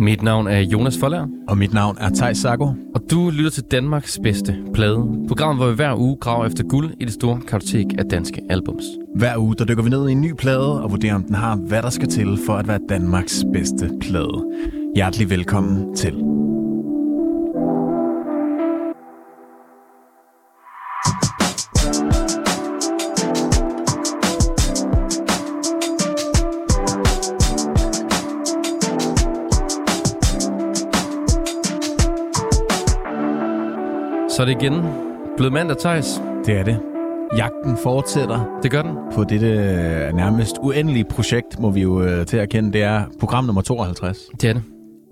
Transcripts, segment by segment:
Mit navn er Jonas Forlær, Og mit navn er Thijs Sago. og du lytter til Danmarks bedste plade. Programmet, hvor vi hver uge graver efter guld i det store kartotek af danske albums. Hver uge der dykker vi ned i en ny plade og vurderer, om den har, hvad der skal til for at være Danmarks bedste plade. Hjertelig velkommen til. Så er det igen blevet mandag, Thijs. Det er det. Jagten fortsætter Det gør den. på dette øh, nærmest uendelige projekt, må vi jo øh, til at kende. Det er program nummer 52. Det er det.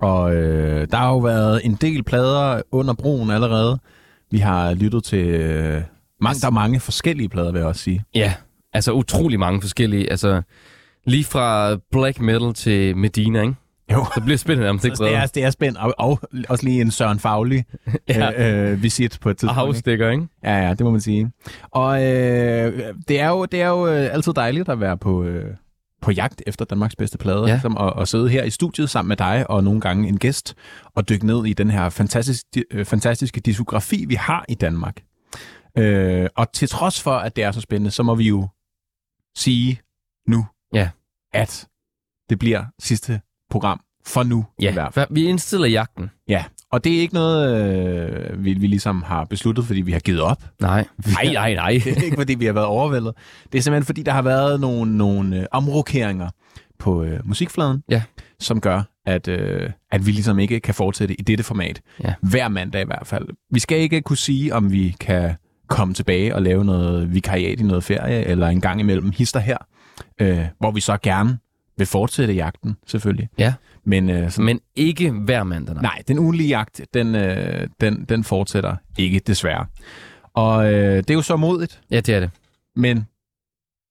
Og øh, der har jo været en del plader under broen allerede. Vi har lyttet til øh, mange, der er mange forskellige plader, vil jeg også sige. Ja, altså utrolig mange forskellige. Altså lige fra black metal til Medina, ikke? Jo. Så bliver spændende nærmest ikke Så det, er, det er spændt, og, og også lige en Søren Faglig Ja. øh, øh, visit på et Og tidspunkt. ikke? havstikker, ikke? Ja, ja, det må man sige. Og øh, det er jo, det er jo øh, altid dejligt at være på, øh, på jagt efter Danmarks bedste plade, Ja. ligesom, og, og sidde her i studiet sammen med dig og nogle gange en gæst, og dykke ned i den her fantastisk, øh, fantastiske diskografi, vi har i Danmark. Øh, og til trods for, at det er så spændende, så må vi jo sige nu, Ja. at det bliver sidste program for nu i Ja, hvert fald. vi indstiller jagten. Ja, og det er ikke noget, øh, vi, vi ligesom har besluttet, fordi vi har givet op. Nej. Nej, nej, nej. Det er ikke, fordi vi har været overvældet. Det er simpelthen, fordi der har været nogle, nogle øh, omrokeringer på øh, musikfladen, Ja. som gør, at, øh, at vi ligesom ikke kan fortsætte i dette format. Ja. Hver mandag i hvert fald. Vi skal ikke kunne sige, om vi kan komme tilbage og lave noget vikariat i noget ferie, eller en gang imellem hister her, øh, hvor vi så gerne vil fortsætte jagten, selvfølgelig. Ja. Men øh, sådan, Men ikke hver mandag, nej. Nej, den ugenlige jagt, den, øh, den, den fortsætter ikke, desværre. Og øh, det er jo så modigt, Ja, det er det. men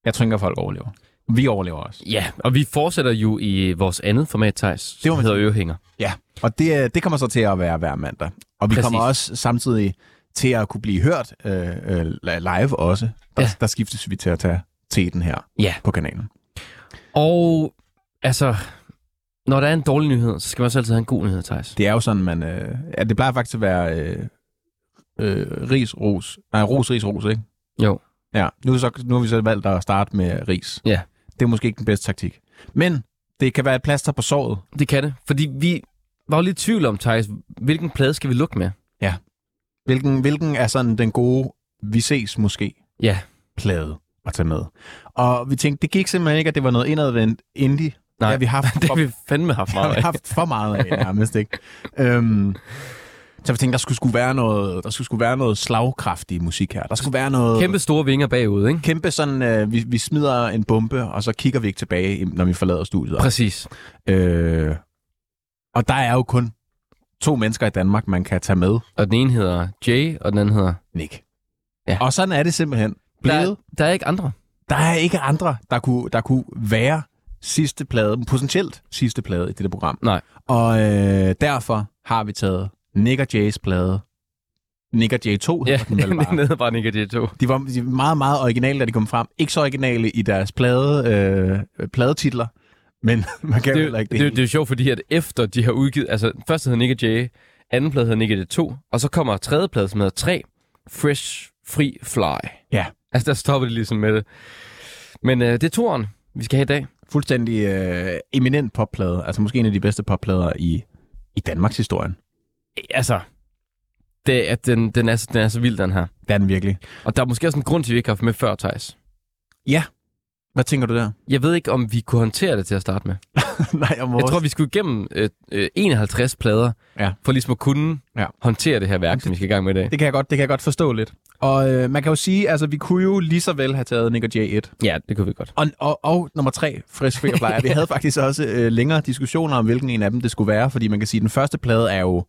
jeg tænker, folk overlever. Vi overlever også. Ja, og vi fortsætter jo i vores andet format, Thijs, Det man hedder sige. Ørehænger. Ja, og det, øh, det kommer så til at være hver mandag. Og vi Præcis. kommer også samtidig til at kunne blive hørt øh, øh, live også. Der, ja. der skiftes vi til at tage teten her Ja. på kanalen. Og altså, når der er en dårlig nyhed, så skal man også altid have en god nyhed, Thijs. Det er jo sådan, man... Øh, ja, det plejer faktisk at være øh, øh, ris, ros. Nej, ros, ris, ros, ikke? Jo. Ja, nu, så, nu har vi så valgt at starte med ris. Ja. Det er måske ikke den bedste taktik. Men det kan være et plaster på såret. Det kan det, fordi vi var jo lidt i tvivl om, Thijs, hvilken plade skal vi lukke med? Hvilken, hvilken er sådan den gode, vi ses måske, Ja, plade at tage med. Og vi tænkte, det gik simpelthen ikke, at det var noget indadvendt indie. Nej, har vi haft det har vi fandme haft har meget vi af. haft for meget af, nærmest ikke. øhm, så vi tænkte, der skulle, skulle være noget, der skulle, skulle være noget slagkraftig musik her. Der skulle være noget... Kæmpe store vinger bagud, ikke? Kæmpe sådan, øh, vi, vi smider en bombe, og så kigger vi ikke tilbage, når vi forlader studiet. Præcis. Øh, og der er jo kun to mennesker i Danmark, man kan tage med. Og den ene hedder Jay, og den anden hedder... Nick. Ja. Og sådan er det simpelthen Der, blevet. er- der er ikke andre. Der er ikke andre, der kunne, der kunne være sidste plade, potentielt sidste plade i dette program. Nej. Og øh, derfor har vi taget Nick og Jays plade. Nick og Jay 2 Ja, den vel bare. hedder bare Nick og Jay 2. De var, de var meget, meget originale, da de kom frem. Ikke så originale i deres plade, øh, pladetitler, men man kan Det, jo ikke det, det, det er jo sjovt, fordi at efter de har udgivet... Altså, først hedder Nick og Jay, anden plade hedder Nick og Jay 2, og så kommer tredje plade, som hedder 3, Fresh Free Fly. Ja. Altså, der stopper det ligesom med det. Men øh, det er toren, vi skal have i dag. Fuldstændig øh, eminent popplade. Altså måske en af de bedste popplader i, i Danmarks historien. Altså, det, er, den, den, er, så- den er så vild, den her. Det er den virkelig. Og der er måske også en grund til, at vi ikke har haft med før, Thijs. Ja. Hvad tænker du der? Jeg ved ikke, om vi kunne håndtere det til at starte med. Nej, om Jeg tror, vi skulle igennem øh, øh, 51 plader, Ja. for ligesom at kunne Ja. håndtere det her værk, som vi skal i gang med i dag. Det kan jeg godt, det kan jeg godt forstå lidt. Og øh, man kan jo sige, altså vi kunne jo lige så vel have taget Nick og Jay 1. Ja, det kunne vi godt. Og, og, og nummer tre, Fresh Free Flyer. Vi havde faktisk også øh, længere diskussioner om, hvilken en af dem det skulle være, fordi man kan sige, at den første plade er jo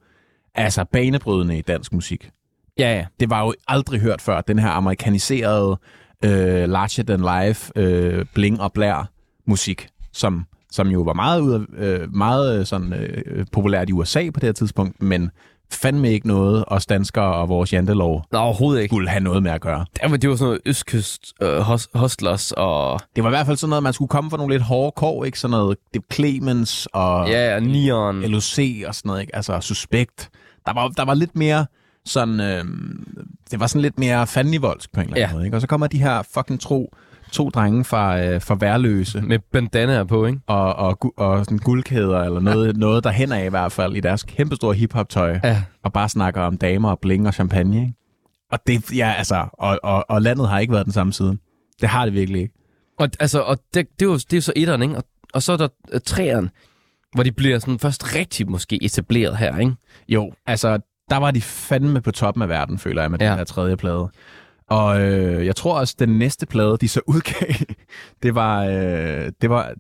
altså banebrydende i dansk musik. Ja, ja. Det var jo aldrig hørt før, den her amerikaniserede, øh, larger than life, øh, bling og blær musik, som, som jo var meget, ud af, øh, meget øh, sådan, øh, populært i USA på det her tidspunkt, men fandme ikke noget, os danskere og vores jantelov Nå, overhovedet ikke. skulle have noget med at gøre. Det var, det var sådan noget østkyst øh, hos, hostlers og Det var i hvert fald sådan noget, man skulle komme fra nogle lidt hårde kår, ikke? Sådan noget det Clemens og ja, og neon. LOC og sådan noget, ikke? Altså Suspekt. Der var, der var lidt mere sådan... Øh, det var sådan lidt mere fandenivoldsk på en eller anden Ja. måde, ikke? Og så kommer de her fucking tro, to drenge fra, øh, fra Værløse Med bandanaer på, ikke? og, og, gu- og sådan guldkæder eller noget, noget der hen af i hvert fald i deres kæmpestore hiphop-tøj. Ja. og bare snakker om damer og bling og champagne. Ikke? Og det, ja, altså, og, og, og landet har ikke været den samme siden. Det har det virkelig ikke. Og, altså, og det, det, er jo, det er jo så etteren, ikke? Og, og så er der øh, treeren, hvor de bliver sådan først rigtig måske etableret her, ikke? Jo, altså, der var de fandme på toppen af verden, føler jeg, med ja. Den her tredje plade. Og øh, jeg tror også, den næste plade, de så udgav, det var, øh, det var,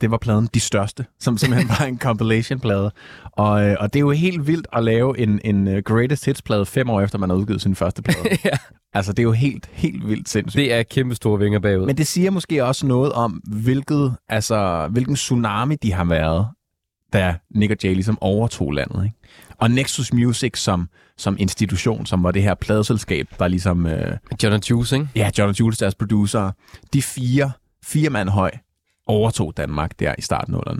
det var pladen De Største, som simpelthen var en compilation-plade. Og, øh, og det er jo helt vildt at lave en, en øh, Greatest Hits-plade fem år efter, man har udgivet sin første plade. ja. altså, det er jo helt, helt vildt sindssygt. Det er kæmpe store vinger bagud. Men det siger måske også noget om, hvilket, altså, hvilken tsunami de har været, da Nick og Jay ligesom overtog landet. Ikke? Og Nexus Music som, som institution, som var det her pladeselskab, der ligesom... Øh, John og Juice, ikke? ja, John og Jules, deres producer, de fire, fire mand høj, overtog Danmark der i starten af.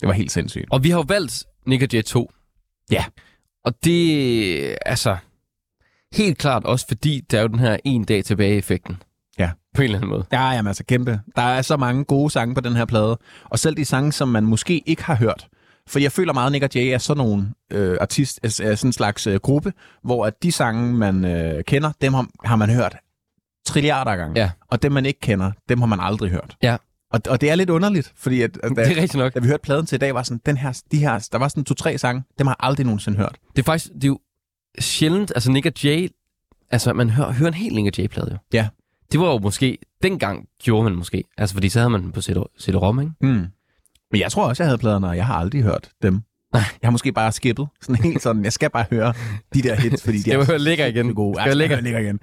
Det var helt sindssygt. Og vi har jo valgt Nick Jay 2. Ja. Og det, altså, helt klart også fordi, der er jo den her en dag tilbage-effekten. Ja. På en eller anden måde. Ja, jamen altså kæmpe. Der er så mange gode sange på den her plade. Og selv de sange, som man måske ikke har hørt. For jeg føler meget, at Nick og Jay er sådan nogle øh, artist, er sådan en slags øh, gruppe, hvor at de sange, man øh, kender, dem har, har man hørt trilliarder af gange. Ja. Og dem, man ikke kender, dem har man aldrig hørt. Ja. Og, og det er lidt underligt, fordi at, at da, Det er rigtigt nok. da vi hørte pladen til i dag, var sådan, den her, de her, der var sådan to-tre sange, dem har jeg aldrig nogensinde hørt. Det er faktisk, det er jo sjældent, altså Nick og Jay, altså man hører, hører en helt Nick og Jay-plade jo. Ja. Det var jo måske, dengang gjorde man måske, altså fordi så havde man den på CD-ROM, ikke? Mm. Men jeg tror også, jeg havde pladerne, og jeg har aldrig hørt dem. Nej. Jeg har måske bare skippet. Sådan helt sådan, jeg skal bare høre de der hits, fordi de er høre lækker igen? gode. Skal jeg lækker? lækker igen.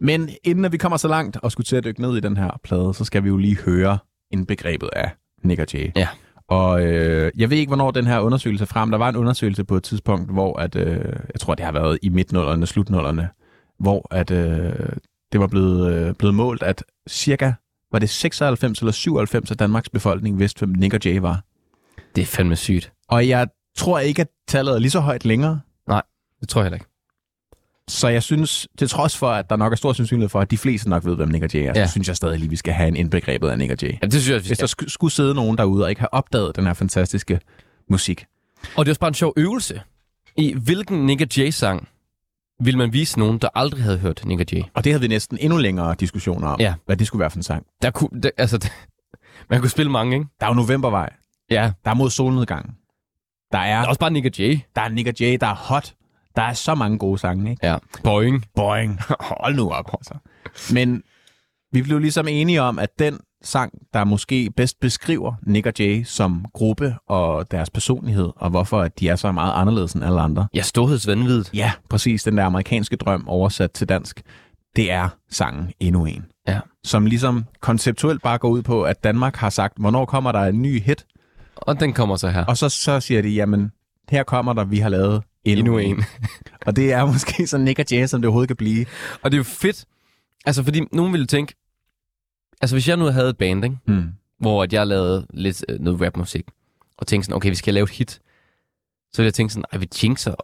Men inden at vi kommer så langt og skulle til at dykke ned i den her plade, så skal vi jo lige høre indbegrebet af Nick og Jay. Ja. Og øh, jeg ved ikke, hvornår den her undersøgelse er frem. Der var en undersøgelse på et tidspunkt, hvor at, øh, jeg tror, det har været i midtnullerne, slutnullerne, hvor at, øh, det var blevet, øh, blevet målt, at cirka var det 96 eller 97 af Danmarks befolkning vidste, hvem Nick og Jay var. Det er fandme sygt. Og jeg tror ikke, at tallet er lige så højt længere. Det tror jeg heller ikke. Så jeg synes, til trods for, at der nok er stor sandsynlighed for, at de fleste nok ved, hvem Nick og Jay er, ja. Så synes jeg stadig lige, vi skal have en indbegrebet af Nick og Jay. Ja, det synes jeg, Hvis der sk- skulle sidde nogen derude og ikke have opdaget den her fantastiske musik. Og det er også bare en sjov øvelse. I hvilken Nick og Jay-sang vil man vise nogen, der aldrig havde hørt Nick og Jay? Og det havde vi næsten endnu længere diskussioner om, Ja. hvad det skulle være for en sang. Der kunne, der, altså, der, man kunne spille mange, ikke? Der er jo novembervej. Ja. Der er mod solnedgangen. Der Der er, er også bare Nick Jay. der er Nick Jay, der er hot. Der er så mange gode sange, ikke? Ja. Boing. Boing. Hold nu op, altså. Men vi blev ligesom enige om, at den sang, der måske bedst beskriver Nick og Jay som gruppe og deres personlighed, og hvorfor at de er så meget anderledes end alle andre. Ja, storhedsvandvidet. Ja, præcis den der amerikanske drøm oversat til dansk. Det er sangen Endnu En. Ja. Som ligesom konceptuelt bare går ud på, at Danmark har sagt, hvornår kommer der en ny hit? Og den kommer så her. Og så, så siger de, jamen, her kommer der, vi har lavet endnu, Endnu en. en. Og det er måske så Nick og Jay, som det overhovedet kan blive. Og det er jo fedt. Altså, fordi nogen ville tænke... Altså, hvis jeg nu havde et band, ikke? Hmm. hvor at jeg lavede lidt øh, noget rapmusik, og tænkte sådan, okay, vi skal lave et hit, så ville jeg tænke sådan, ej, vi jinxer,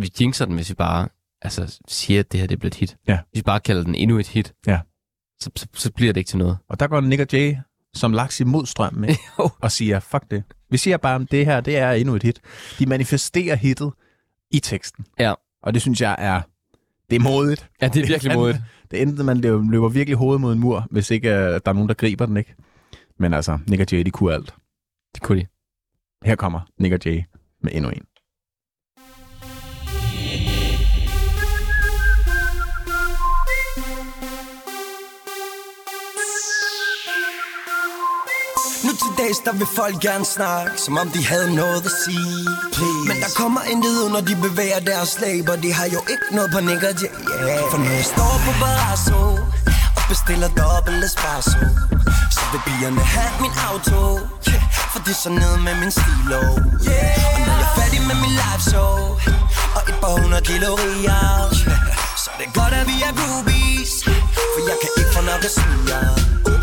vi jinxer den, hvis vi bare altså, siger, at det her det bliver et hit. Ja. Hvis vi bare kalder den endnu et hit, Ja. så, så, så bliver det ikke til noget. Og der går Nick og Jay som laks imod strømmen ikke? Jo. og siger, fuck det. Vi siger bare, at det her det er endnu et hit. De manifesterer hittet i teksten. Ja. Og det synes jeg er, det er modigt. Ja, det er virkelig modigt. Det enten, man løber, løber virkelig hovedet mod en mur, hvis ikke uh, der er nogen, der griber den, ikke? Men altså, Nick og Jay, de kunne alt. Det kunne de. Her kommer Nick og Jay med endnu en. Dags, der vil folk gerne snakke, som om de havde noget at sige. Please. Men der kommer intet ud, når de bevæger deres læber de har jo ikke noget på Nick og Yeah. For når jeg står på Barrasso og bestiller dobbelt espresso, så vil pigerne have min auto. Yeah. For det er så ned med min stilo. Yeah. Og når jeg er færdig med min live show, og et par hundrede 500 yeah. Så det er godt, at vi er groupies For jeg kan ikke få nok at sige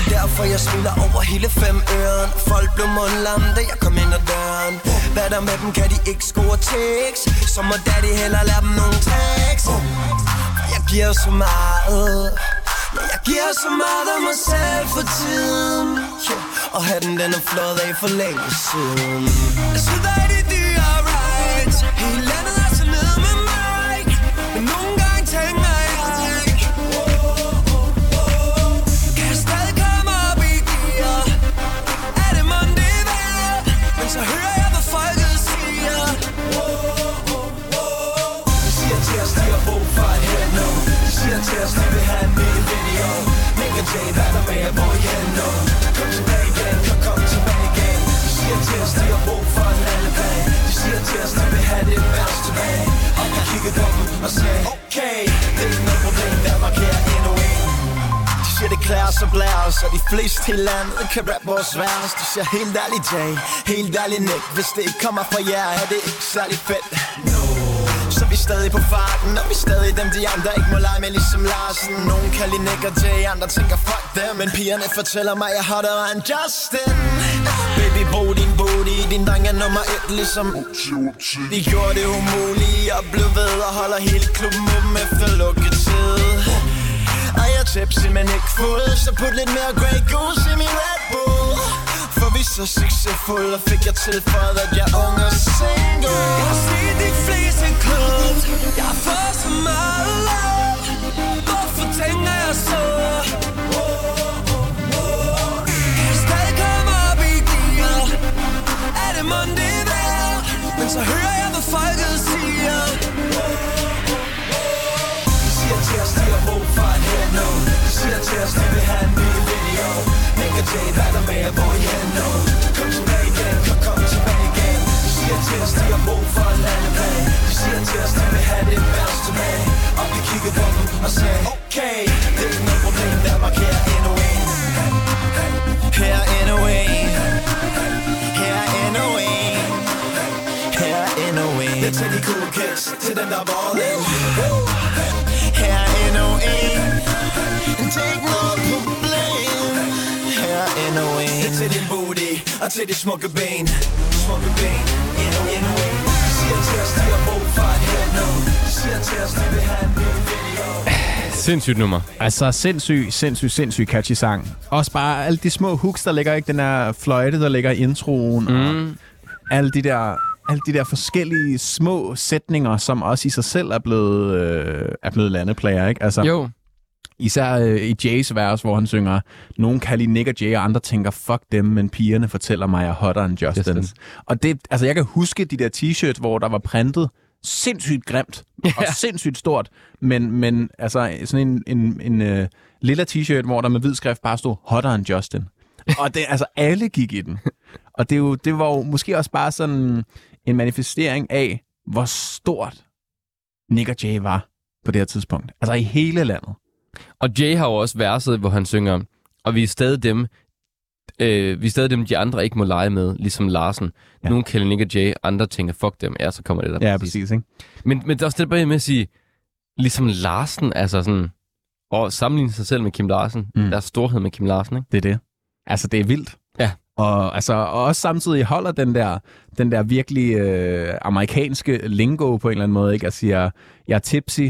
er derfor, jeg smiler over hele fem øren. Folk blev mundlam, da jeg kom ind ad døren. Hvad der med dem, kan de ikke score tekst Så må daddy heller lære dem nogle tricks. Jeg giver så meget. Ja, jeg giver så meget af mig selv for tiden. Yeah. Og hatten den er flået af for længe siden. Og sagde Okay, det er ikke noget problem, Danmark her endnu en de siger, det klæder sig blæres Og de fleste i landet kan rap vores vers De siger helt ærligt Jay, helt ærligt Nick Hvis det ikke kommer fra jer, er det ikke særlig fedt no. Så vi er stadig på farten Og vi er stadig dem, de andre ikke må lege med Ligesom Larsen Nogen kan kalder Nick og Jay, andre tænker fuck dem Men pigerne fortæller mig, jeg har det end Justin Baby, brug din din dreng er nummer et, ligesom De gjorde det umuligt Og blev ved og holder hele klubben med dem efter lukketid. Og jeg tipsy, men ikke fuld Så put lidt mere Grey Goose i min Red Bull. For vi så succesfulde Og fik jeg tilføjet, at jeg er ung og single. Jeg har set de fleste klub Jeg har fået så meget love. Hvorfor tænker jeg så? Så hører jeg, hvad folket siger. De siger til os, de har brug for en hit nu De siger til os, de vil have en ny video. At J, hvad der med jer, hvor I hen nu Kom tilbage igen, kom, kom tilbage igen. De siger til os, de har brug for en landeplan De siger til os, de vil have det værste tilbage Og vi kiggede på dem og sagde Okay, det er ikke noget problem, der markerer endnu en. Her endnu en. Til de cool kids, til dem der er ballin' her er endnu en. Er ikke noget problem Her er endnu en. Det er til din booty og til de smukke ben. Smukke ben. Endnu, endnu en. Siger til os, de har brug for et hit nu. Siger til os, de vil have en ny video. Sindssygt nummer. Altså sindssyg, sindssyg, sindssyg catchy sang. Også bare alle de små hooks, der ligger, ikke? Den her fløjte, der ligger i introen, mm. og alle de der alle de der forskellige små sætninger, som også i sig selv er blevet, øh, er blevet landeplager, ikke? Altså, Jo. Især øh, i Jays vers, hvor han synger, nogen kan lide Nick og Jay, og andre tænker, fuck dem, men pigerne fortæller mig, at jeg er hotter end Justin. Justin. Og det, altså jeg kan huske de der t-shirts, hvor der var printet sindssygt grimt og sindssygt stort, men, men altså sådan en, en, en uh, lille t-shirt, hvor der med hvid skrift bare stod hotter end Justin. Og det, altså alle gik i den. Og det, er jo, det var jo måske også bare sådan en manifestering af, hvor stort Nick og Jay var på det her tidspunkt. Altså i hele landet. Og Jay har jo også verset, hvor han synger, og vi er stadig dem, øh, vi er stadig dem, de andre ikke må lege med, ligesom Larsen. Ja. Nogle kalder Nick og Jay, andre tænker, fuck dem. Ja, så kommer det der. Ja, præcis, ikke? Men, men det er også det bare med at sige, ligesom Larsen, altså sådan, og sammenligne sig selv med Kim Larsen. Mm. Der er storhed med Kim Larsen, ikke? Det er det. Altså, det er vildt. Ja. Og, altså, og også samtidig holder den der, den der virkelig øh, amerikanske lingo på en eller anden måde, ikke? Jeg siger, jeg er tipsy,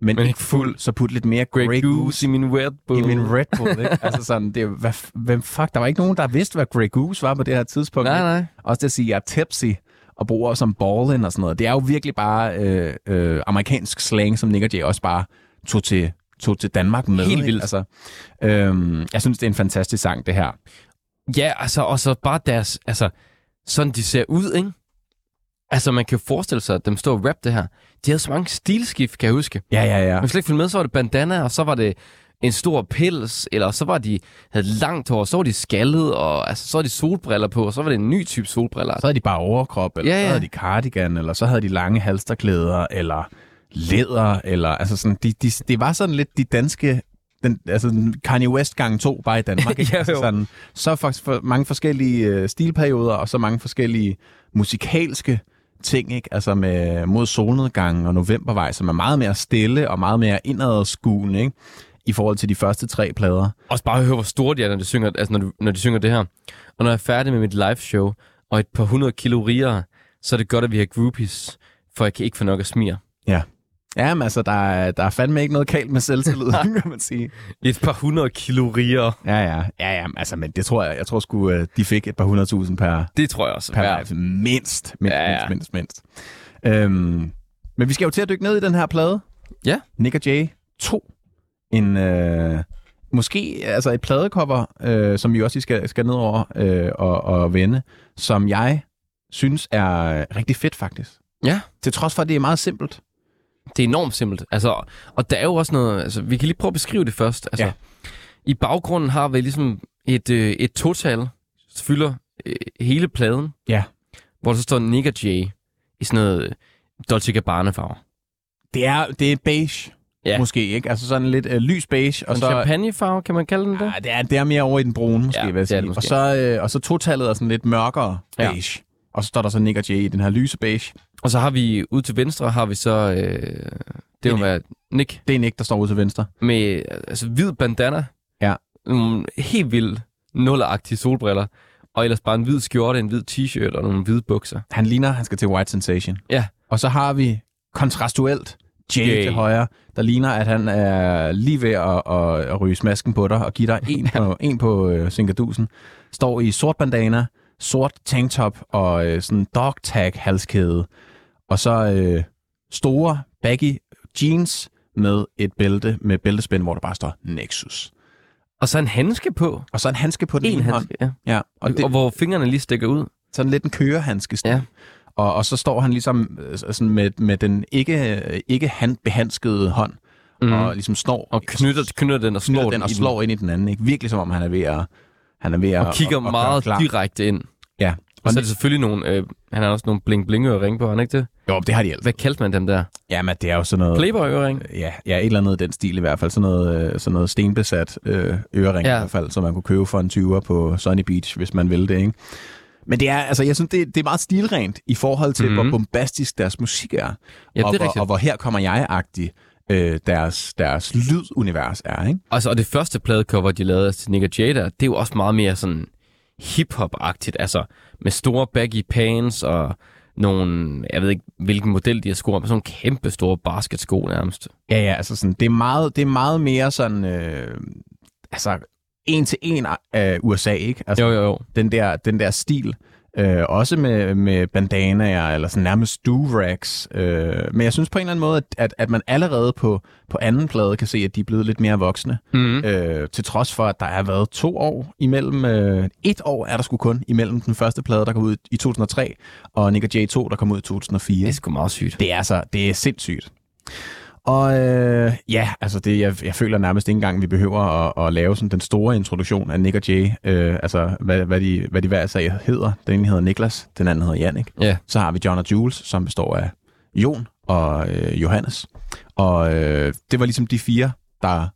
men, men ikke fuld, så put lidt mere Grey, Grey Goose, Goose i min Red Bull. i min Red Bull, ikke? altså sådan, det hvad, hvem fuck, der var ikke nogen, der vidste, hvad Grey Goose var på det her tidspunkt. Nej, ikke? nej. Også det at sige, jeg er tipsy, og bruger som ballin og sådan noget. Det er jo virkelig bare øh, øh, amerikansk slang, som Nick og Jay også bare tog til, tog til Danmark med. Helt ikke? vildt. Altså, øhm, jeg synes, det er en fantastisk sang, det her. Ja, altså, og så bare deres, altså, sådan de ser ud, ikke? Altså, man kan jo forestille sig, at dem står og rap det her. De havde så mange stilskift, kan jeg huske. Ja, ja, ja. Man slet ikke følge med, så var det bandana, og så var det en stor pels, eller så var de, havde langt hår, så var de skaldet, og altså, så var de solbriller på, og så var det en ny type solbriller. Så havde de bare overkrop, eller ja. ja. så havde de cardigan, eller så havde de lange halsterklæder, eller læder, eller altså sådan, de, de, det var sådan lidt de danske, den, altså Kanye West gang to, bare i Danmark. Ikke? Ja, altså sådan, så faktisk for mange forskellige øh, stilperioder, og så mange forskellige musikalske ting, ikke? Altså med mod solnedgangen og novembervej, som er meget mere stille og meget mere indadskuende, ikke? I forhold til de første tre plader. Også bare høre, hvor store de er, når de synger, altså når, du, når de synger det her. Og når jeg er færdig med mit live show, og et par hundrede kilo rigere, så er det godt, at vi har groupies, for jeg kan ikke få nok at smire. Ja. Ja, men altså, der er, der er fandme ikke noget kalt med selvtillid, kan man sige. Et par hundrede kilo rigere. Ja, ja. Ja, ja, altså, men det tror jeg, jeg tror sgu, øh, de fik et par hundredtusind per, Det tror jeg også. per Ja. Mindst, mindst, Ja, ja. mindst, mindst, mindst. Øhm, men vi skal jo til at dykke ned i den her plade. Ja. Nick og Jay 2. En, øh, måske altså et pladecover, øh, som vi også skal, skal ned over øh, og, og vende, som jeg synes er rigtig fedt faktisk. Ja. Til trods for, at det er meget simpelt. Det er enormt simpelt. Altså, og der er jo også noget... Altså, vi kan lige prøve at beskrive det først. Altså, Ja. I baggrunden har vi ligesom et, øh, et total, der fylder øh, hele pladen, Ja. hvor der så står Nick og Jay i sådan noget øh, Dolce Gabbana-farver. Det er, det er beige, Ja. måske, ikke? Altså sådan lidt øh, lys beige. Og Og så, champagnefarve, kan man kalde den det? Ja, det er, det er mere over i den brune, måske, Ja, vil jeg det sige. det Og måske. så, øh, og så totallet er sådan lidt mørkere Ja. Og så står der så Nick og Jay i den her lyse beige. Og så har vi ud til venstre, har vi så... Øh, det må være Nick Det er Nick, der står ude til venstre. med altså, hvid bandana. Ja. Nogle helt vildt nulleragtige solbriller. Og ellers bare en hvid skjorte, en hvid t-shirt og nogle hvide bukser. Han ligner, han skal til White Sensation. Ja. Og så har vi kontrastuelt Jay, Jay. Jay. til højre, der ligner, at han er lige ved at, at, at ryge smasken på dig og give dig en på, en på øh, Sinkadusen. Står i sort bandana, sort tanktop og øh, sådan dog tag halskæde. Og så øh, store baggy jeans med et bælte med bæltespænd, hvor der bare står Nexus. Og så en handske på. Og så en handske på den En ene hånd. handske, ja. Ja, Og, det, og hvor fingrene lige stikker ud. sådan lidt en kørehandske. Ja. Og, og så står han ligesom øh, sådan med, med den ikke, ikke hand, behandskede hånd, Mm. og ligesom slår, Og knytter, knytter den og slår knytter den og slår ind i den anden. Ikke? Virkelig som om han er ved at... Han er ved at Og kigger at, at meget direkte ind. Ja. Og så er det selvfølgelig nogle... Øh, han har også nogle bling-bling-øring på, han ikke det? Jo, det har de altid. Hvad kaldte man dem der? Jamen, det er jo sådan noget... Playboy-øring? Ja, ja, et eller andet i den stil i hvert fald. Sådan noget, øh, sådan noget stenbesat øh, ørering Ja. i hvert fald, som man kunne købe for en 20'er på Sunny Beach, hvis man ville det, ikke? Men det er, altså, jeg synes, det, det er meget stilrent i forhold til, Mhm. mm-hmm. hvor bombastisk deres musik er. Ja, og, det er hvor, og hvor her kommer jeg-agtig øh, deres, deres lydunivers er, ikke? Altså, og det første pladecover, de lavede til Nick der, det er jo også meget mere sådan hip-hop-agtigt. Altså, med store baggy pants og nogle, jeg ved ikke, hvilken model de har sko, men sådan nogle kæmpe store basketsko nærmest. Ja, ja, altså sådan, det er meget, det er meget mere sådan, øh, altså, en til en af USA, ikke? Altså, Jo, jo, jo. den der, den der stil. Øh, også med, med bandanaer, eller sådan nærmest do-rags. Øh, men jeg synes på en eller anden måde, at, at, at man allerede på, på anden plade kan se, at de er blevet lidt mere voksne. Mm. Øh, til trods for, at der har været to år imellem... Øh, et år er der sgu kun imellem den første plade, der kom ud i 2003, og Nick J. 2, der kom ud i 2004. Det er sgu meget sygt. Det er så, det er sindssygt. Og øh, ja, altså det, jeg, jeg føler nærmest ikke engang, vi behøver at, at lave sådan den store introduktion af Nick og Jay. Øh, altså, hvad, hvad, de, hvad de hver sag hedder. Den ene hedder Niklas, den anden hedder Jannik. Ja. Så har vi John og Jules, som består af Jon og øh, Johannes. Og øh, det var ligesom de fire, der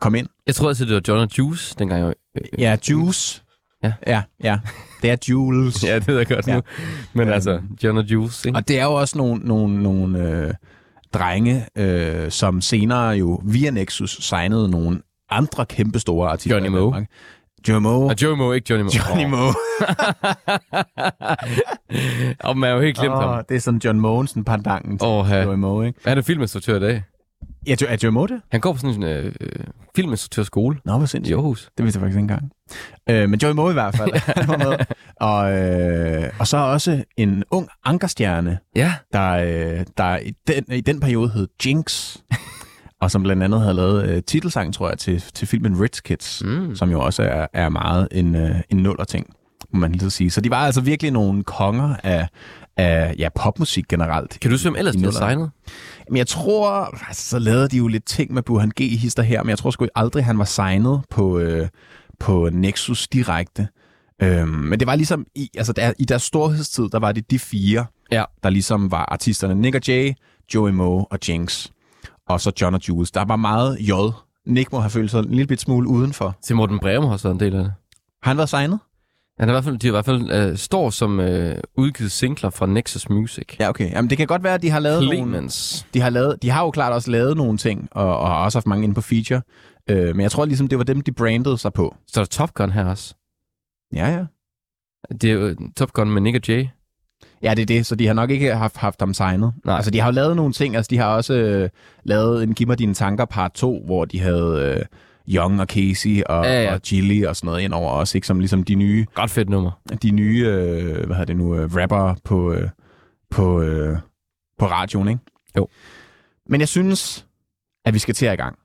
kom ind. Jeg tror altså, det var John og Juice, dengang jeg... Øh, Ja, Juice. Ja. Ja, ja. Det er Jules. ja, det ved jeg godt Ja. nu. Men Øhm, altså, John og Juice, ikke? Og det er jo også nogle, nogle, nogle øh, drenge, øh, som senere jo via Nexus signede nogle andre kæmpestore artister. Johnny i Moe. Johnny Moe. Og Joey Moe, ikke Johnny Moe. Johnny Moe. Og man har jo helt glemt ham. oh, det er sådan John Mogensen pandangen til ja. Johnny Moe, ikke? Han er filminstruktør i dag. Ja, er Johnny Moe det? Han går på sådan en øh, øh, filminstruktørskole Nå, hvor i sindssygt. Aarhus. Det vidste jeg faktisk ikke engang. Øh, men Joey Moe i hvert fald. var med. Og, øh, og så også en ung ankerstjerne, Ja. der, øh, der i, den, i den periode hed Jinx, og som blandt andet havde lavet øh, titelsang, tror jeg, til, til filmen Rich Kids, Mm. som jo også er, er meget en, øh, en nuller ting, må man lige så sige. Så de var altså virkelig nogle konger af, af ja, popmusik generelt. Kan du se, hvem ellers I bliver nullerne. signet? Men jeg tror, altså, så lavede de jo lidt ting med Burhan G. hister her, men jeg tror sgu aldrig, han var signet på, øh, på Nexus direkte. Øhm, men det var ligesom, i, altså der, i deres storhedstid, der var det de fire, Ja. der ligesom var artisterne. Nick og Jay, Joey Moe og Jinx. Og så John og Jules. Der var meget J. Nick må have følt sig en lille bit smule udenfor. Til Morten Breum har også været en del af det. Har han været signet? Han er i hvert fald, de i hvert fald øh, står som øh, udgivet singler fra Nexus Music. Ja, okay. Jamen, det kan godt være, at de har lavet nogle... Clemens. De har, lavet, de har jo klart også lavet nogle ting, og, og har også haft mange inde på feature. Øh, men jeg tror ligesom, det var dem, de brandede sig på. Så er der Top Gun her også. Ja, ja. Det er jo Top Gun med Nick og Jay. Ja, det er det, så de har nok ikke haft, haft ham signet. Nej. Altså, de har jo lavet nogle ting. Altså, de har også øh, lavet en Giv mig dine tanker part 2, hvor de havde øh, Young og Casey og, Ja, ja. og Chili og sådan noget ind over også, ikke? Som ligesom de nye, Ret fedt nummer. de nye øh, hvad hedder det nu, øh, rapper på, øh, på, øh, på radioen, ikke? Jo. Men jeg synes, at vi skal til at i gang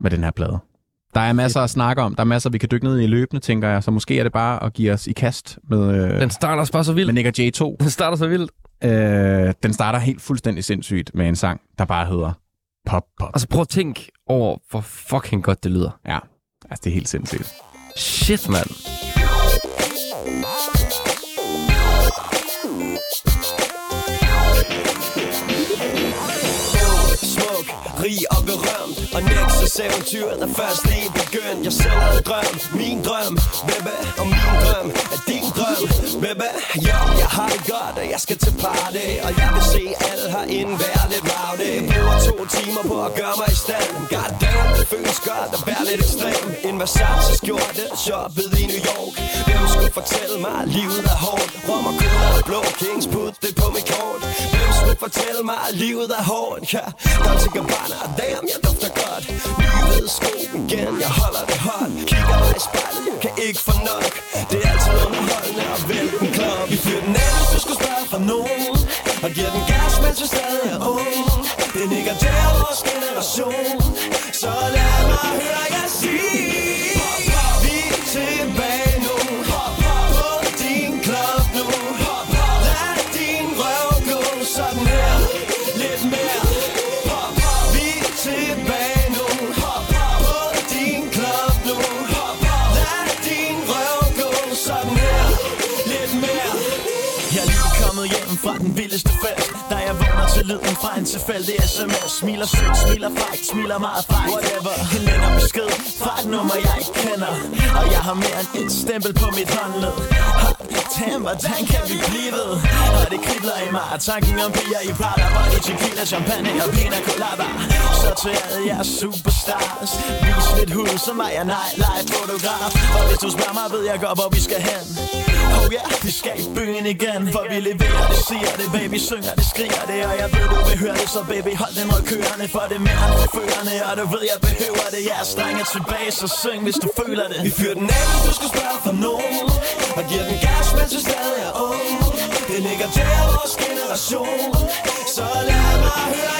med den her plade. Der er masser at snakke om. Der er masser, vi kan dykke ned i løbende, tænker jeg. Så måske er det bare at give os i kast med, øh, Den starter også bare så med vildt. Nick og J2. Den starter så vildt. Øh, den starter helt fuldstændig sindssygt med en sang, der bare hedder Pop Pop. Altså prøv at tænke over, hvor fucking godt det lyder. Ja, altså det er helt sindssygt. Shit, mand. Smuk, rig og berømt. Og Nexus eventyr, der først lige begyndt. Jeg selv havde drøm, min drøm. Baby, og min drøm er din drøm. Baby, jo, jeg har det godt Og jeg skal til party. Og jeg vil se alle herinde være lidt rowdy. Jeg bruger to timer på at gøre mig i stand. God damn, det føles godt at være lidt ekstrem. En Versace skjorte, shoppet i New York. Hvem skulle fortælle mig, at livet er hårdt? Rom og kød og blå kings, put det på mit kort. Hvem skulle fortælle mig, at livet er hårdt? Ja, Dolce Gabbana, God damn, jeg dufter godt. Nye hvide sko igen, jeg holder det hot. Kigger mig i spejlet, jeg kan ikke få nok. Det er altid underholdende at vælge en klub Vi fyrer den af, hvis du skulle spørge for nogen. Og giver den gas, mens vi stadig er ung Det nikker til vores generation Så lad mig høre jer sige. Fra den vildeste til lyden fra en tilfældig sms Smiler sødt, smiler frækt, smiler meget frækt Whatever, en lænder besked. Fra et nummer jeg ikke kender. Og jeg har mere end et stempel på mit håndled. Damn, hvordan kan vi blive ved? Og det kribler i mig og Tanken om piger i Prada det tequila, champagne og pina colada. Så til alle jeres superstars Vis lidt hud, så mig jeg nej, nightlife fotograf. Og hvis du spørger mig, ved jeg godt, hvor vi skal hen. Oh yeah, vi skal i byen igen For vi leverer det, siger det, baby Synger det, skriger det Og jeg ved, du vil høre det Så baby, hold den mod kørende For det er mere end forførende Og du ved, jeg behøver det. Jeg er strenge tilbage, så syng, hvis du føler det. Vi fyrer den af, hvis du skal spørge for nogen. Og giver den gas, mens vi stadig er ung Det ligger der vores generation. Så lad mig høre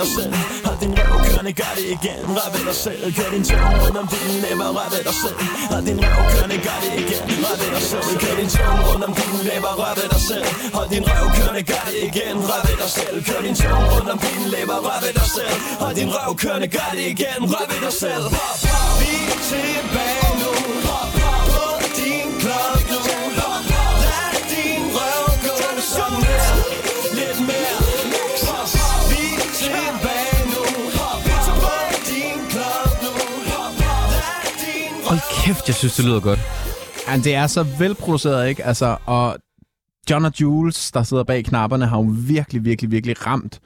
dig selv. Hold din røv kørende, gør det igen, rør ved dig selv. Kør din tunge rundt om din læber, rør ved dig selv. Hold din røv kørende, gør det igen, rør ved dig selv. Kør din tunge rundt om din læber, rør ved dig selv. Hold din røv kørende, gør det igen, rør ved dig selv. Kør din tunge rundt om din læber, rør ved dig selv. Hold din røv kørende, gør det igen, rør ved dig selv. Vi er tilbage nu. Hop kæft, jeg synes, det lyder godt. Ja, det er så velproduceret, ikke? Altså, og John og Jules, der sidder bag knapperne, har jo virkelig, virkelig, virkelig ramt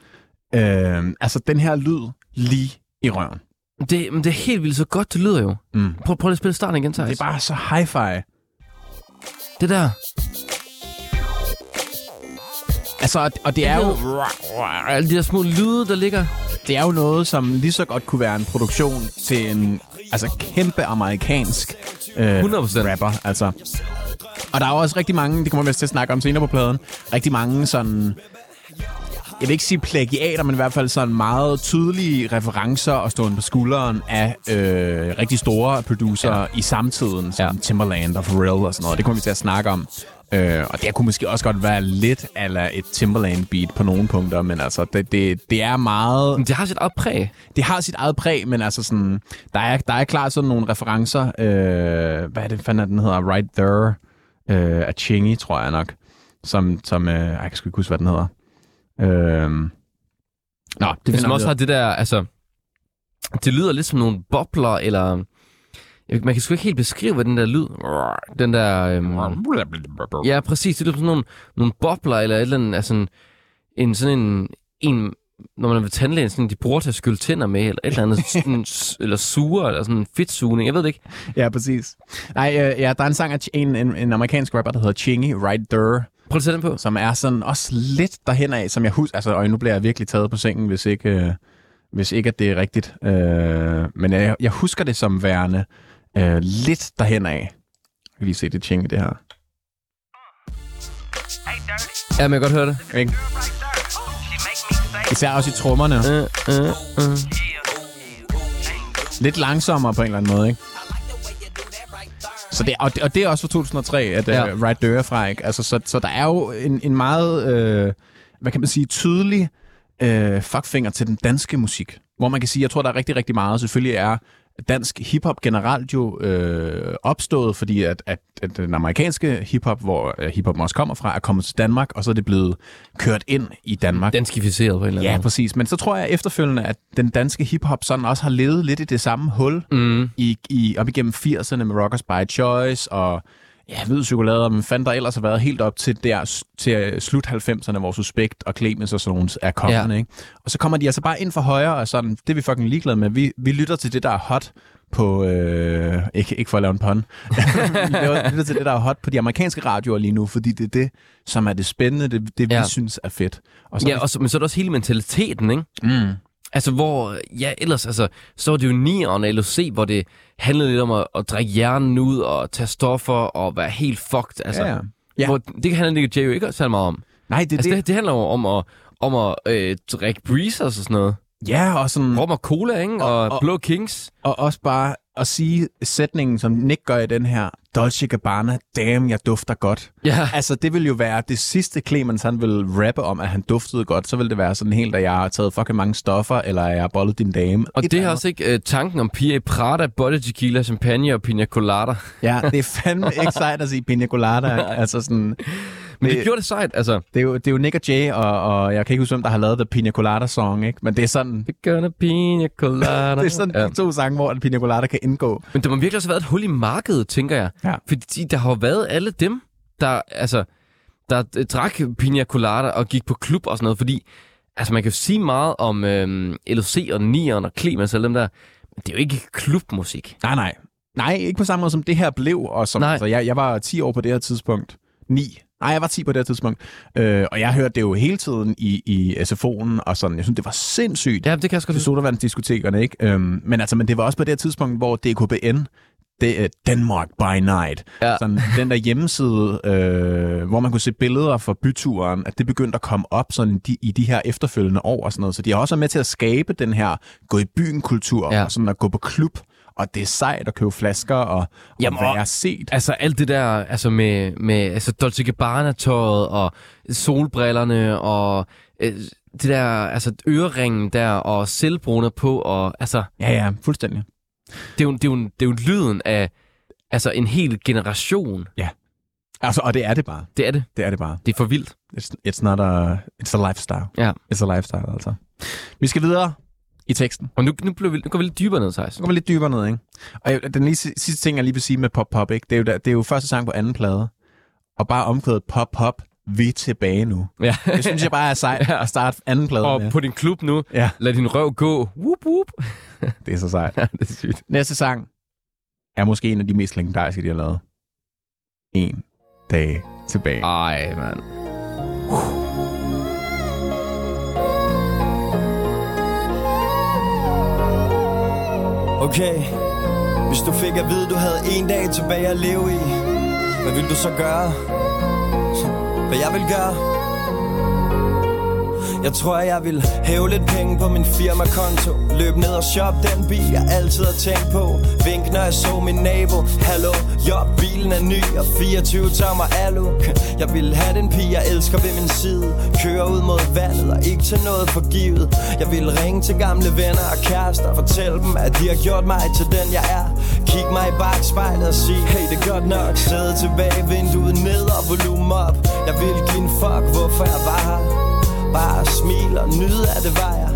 øh, altså den her lyd lige i røven. Det, men det er helt vildt så godt, det lyder jo. Mm. Prøv, prøv lige at spille starten igen, Thijs. Det er bare så hi-fi. Det der. Altså, og- det er jo, Alle de der små lyde, der ligger. det er jo noget, som lige så godt kunne være en produktion til en altså, kæmpe amerikansk øh, 100%. rapper. Altså. Og der er jo også rigtig mange, det kommer vi til at snakke om senere på pladen, rigtig mange sådan, jeg vil ikke sige plagiater, men i hvert fald sådan meget tydelige referencer og stående på skulderen af øh, rigtig store producer ja. i samtiden, som. Ja. Timberland og Pharrell og sådan noget. Det kommer vi til at snakke om. Øh, og det kunne måske også godt være lidt eller et Timberland-beat på nogle punkter, men altså, det, det, det er meget... Men det har sit eget præg. Det har sit eget præg, men altså sådan, der er, der er klart sådan nogle referencer. Øh, hvad er det, fanden den hedder? Right There øh, af Chingy, tror jeg nok. Som, som øh, jeg kan sgu ikke huske, hvad den hedder. Øh, nå, det Det som også har det der, altså... Det lyder lidt som nogle bobler, eller... Man kan sgu ikke helt beskrive, hvad den der lyd... Den der... Øhm, ja, præcis. Det som sådan nogle, nogle bobler, eller et eller andet... Altså en, en sådan en... en når man er ved tandlægen, sådan, de bruger til at skylle tænder med, eller et eller andet, sådan, eller suger, eller sådan en fedtsugning, jeg ved det ikke. Ja, præcis. Nej, øh, ja, der er en sang af en, en, en amerikansk rapper, der hedder Chingy, Right There, Prøv at sætte den på. som er sådan også lidt derhen af, som jeg husker. Altså, og nu bliver jeg virkelig taget på sengen, hvis ikke, øh, hvis ikke at det er rigtigt. Øh, men jeg, jeg husker det som værende øh, lidt derhen af. Jeg kan lige se det Chingy, det her. Ja, men jeg kan godt høre det. Ikke? Især også i trommerne. Øh, øh, øh. Lidt langsommere på en eller anden måde, ikke? Så det, og, det, og det er også fra 2003, at Ja. uh, Right There er fra, ikke? Altså, så, så der er jo en, en meget, øh, hvad kan man sige, tydelig øh, fuckfinger til den danske musik. Hvor man kan sige, jeg tror, der er rigtig, rigtig meget. Selvfølgelig er dansk hiphop generelt jo øh, opstået, fordi at, at, at den amerikanske hiphop, hvor øh, hiphop også kommer fra, er kommet til Danmark, og så er det blevet kørt ind i Danmark. Danskificeret på en eller anden Ja, måde. præcis. Men så tror jeg efterfølgende, at den danske hiphop sådan også har levet lidt i det samme hul Mm. i, i, op igennem 80'erne med Rockers by Choice og ja, hvid chokolade, men fandt der ellers har været helt op til der til slut 90'erne, hvor Suspekt og Clemens og sådan nogle er kommet, Ja. ikke? Og så kommer de altså bare ind for højre, og sådan, det er vi fucking ligeglade med. Vi, vi lytter til det, der er hot på, øh, ikke, ikke for at lave en pun, vi lytter til det, der er hot på de amerikanske radioer lige nu, fordi det er det, som er det spændende, det, det vi Ja. synes er fedt. Og så, Ja, og så, men så er der også hele mentaliteten, ikke? mm, Altså, hvor, ja, ellers, altså, så var det jo Nieren og LOC, hvor det handlede lidt om at, at drikke hjernen ud og tage stoffer og være helt fucked. Altså, ja, ja. Ja. Hvor, det handler Nick Jay jo ikke særlig meget om. Nej, det Altså, det. det, det handler jo om at, om at øh, drikke breezers og sådan noget. Ja, og sådan... Rom og cola, ikke? Og, Og- og Blå Kings. Og også bare at sige sætningen, som Nick gør i den her, Dolce Gabbana, damn, jeg dufter godt. Ja, Altså, det vil jo være det sidste Clemens, han vil rappe om, at han duftede godt. Så vil det være sådan helt, at jeg har taget fucking mange stoffer, eller jeg har bollet din dame. og Et det er også ikke øh, tanken om Pia i Prada, body tequila, champagne og pina colada. Ja, det er fandme ikke sejt at sige pina colada. altså sådan, Men det, Det- gjorde det sejt, altså. det, er jo, det er jo Nick og Jay, og, og jeg kan ikke huske, hvem der har lavet The Pina Colada Song, ikke? Men det er sådan, We're gonna pina colada. det er sådan ja. ja. to sange, hvor en Pina Colada kan indgå. Men der må virkelig også have været et hul i markedet, tænker jeg. Ja. Fordi der har jo været alle dem, der, altså, der drak pina colada og gik på klub og sådan noget, fordi altså, man kan jo sige meget om øhm, LOC og Nieren og Clemens og dem der, men det er jo ikke klubmusik. Nej, nej. Nej, ikke på samme måde som det her blev. Og som, Nej. altså, jeg, jeg var 10 år på det her tidspunkt. 9. Nej, jeg var 10 på det tidspunkt. Øh, og jeg hørte det jo hele tiden i, i SFO'en, og sådan, jeg synes, det var sindssygt. Ja, det kan jeg sgu huske. sodavandsdiskotekerne, ikke? Øhm, men altså, men det var også på det tidspunkt, hvor DKBN, det er Denmark by Night. Ja. Sådan, den der hjemmeside, øh, hvor man kunne se billeder fra byturen, at det begyndte at komme op sådan de, i de her efterfølgende år og sådan noget. Så de har også været med til at skabe den her gå i byen kultur, Ja. og sådan at gå på klub, og det er sejt at købe flasker og, Jamen, og være set. Altså alt det der, altså med, med altså Dolce Gabbana-tøjet og solbrillerne og øh, det der, altså øreringen der og selvbruner på og altså, Ja, ja, fuldstændig. det er jo, det er jo, det er jo lyden af altså en hel generation. Altså, og det er det bare. Det er det. Det er det bare. Det er for vildt. It's, it's not a... It's a lifestyle. Ja. It's a lifestyle, altså. Vi skal videre i teksten. Og nu, nu, bliver vi, nu går vi lidt dybere ned, Thijs. Så går vi lidt dybere ned, ikke? Og jeg- den lige, si- sidste ting, jeg lige vil sige med Pop Pop, ikke? Det er jo, der, det er jo første sang på anden plade. Og bare omkvædet Pop Pop, vi er tilbage nu. Ja. Det synes jeg bare er sejt at starte anden plade og med. på din klub nu, Ja, lad din røv gå. Whoop, whoop. det er så sejt. Ja, det er sygt. Næste sang er måske en af de mest legendariske, de har lavet. En dag tilbage. Ej, mand. Okay, hvis du fik at vide, du havde en dag tilbage at leve i, hvad vil du så gøre? Hvad jeg vil gøre? Jeg tror, jeg vil hæve lidt penge på min firmakonto. Løb ned og shop den bil, jeg altid har tænkt på. Vink, når jeg så min nabo. Hallo, jo, bilen er ny og 24 tommer alu. Jeg vil have den pige, jeg elsker ved min side. Køre ud mod vandet og ikke til noget forgivet. Jeg vil ringe til gamle venner og kærester. Fortælle dem, at de har gjort mig til den, jeg er. Kig mig i bagspejlet og sige, hey, det er godt nok. Sæde tilbage, vinduet ned og volumen op. Jeg vil give en fuck, hvorfor jeg var her nyde, at det var jeg.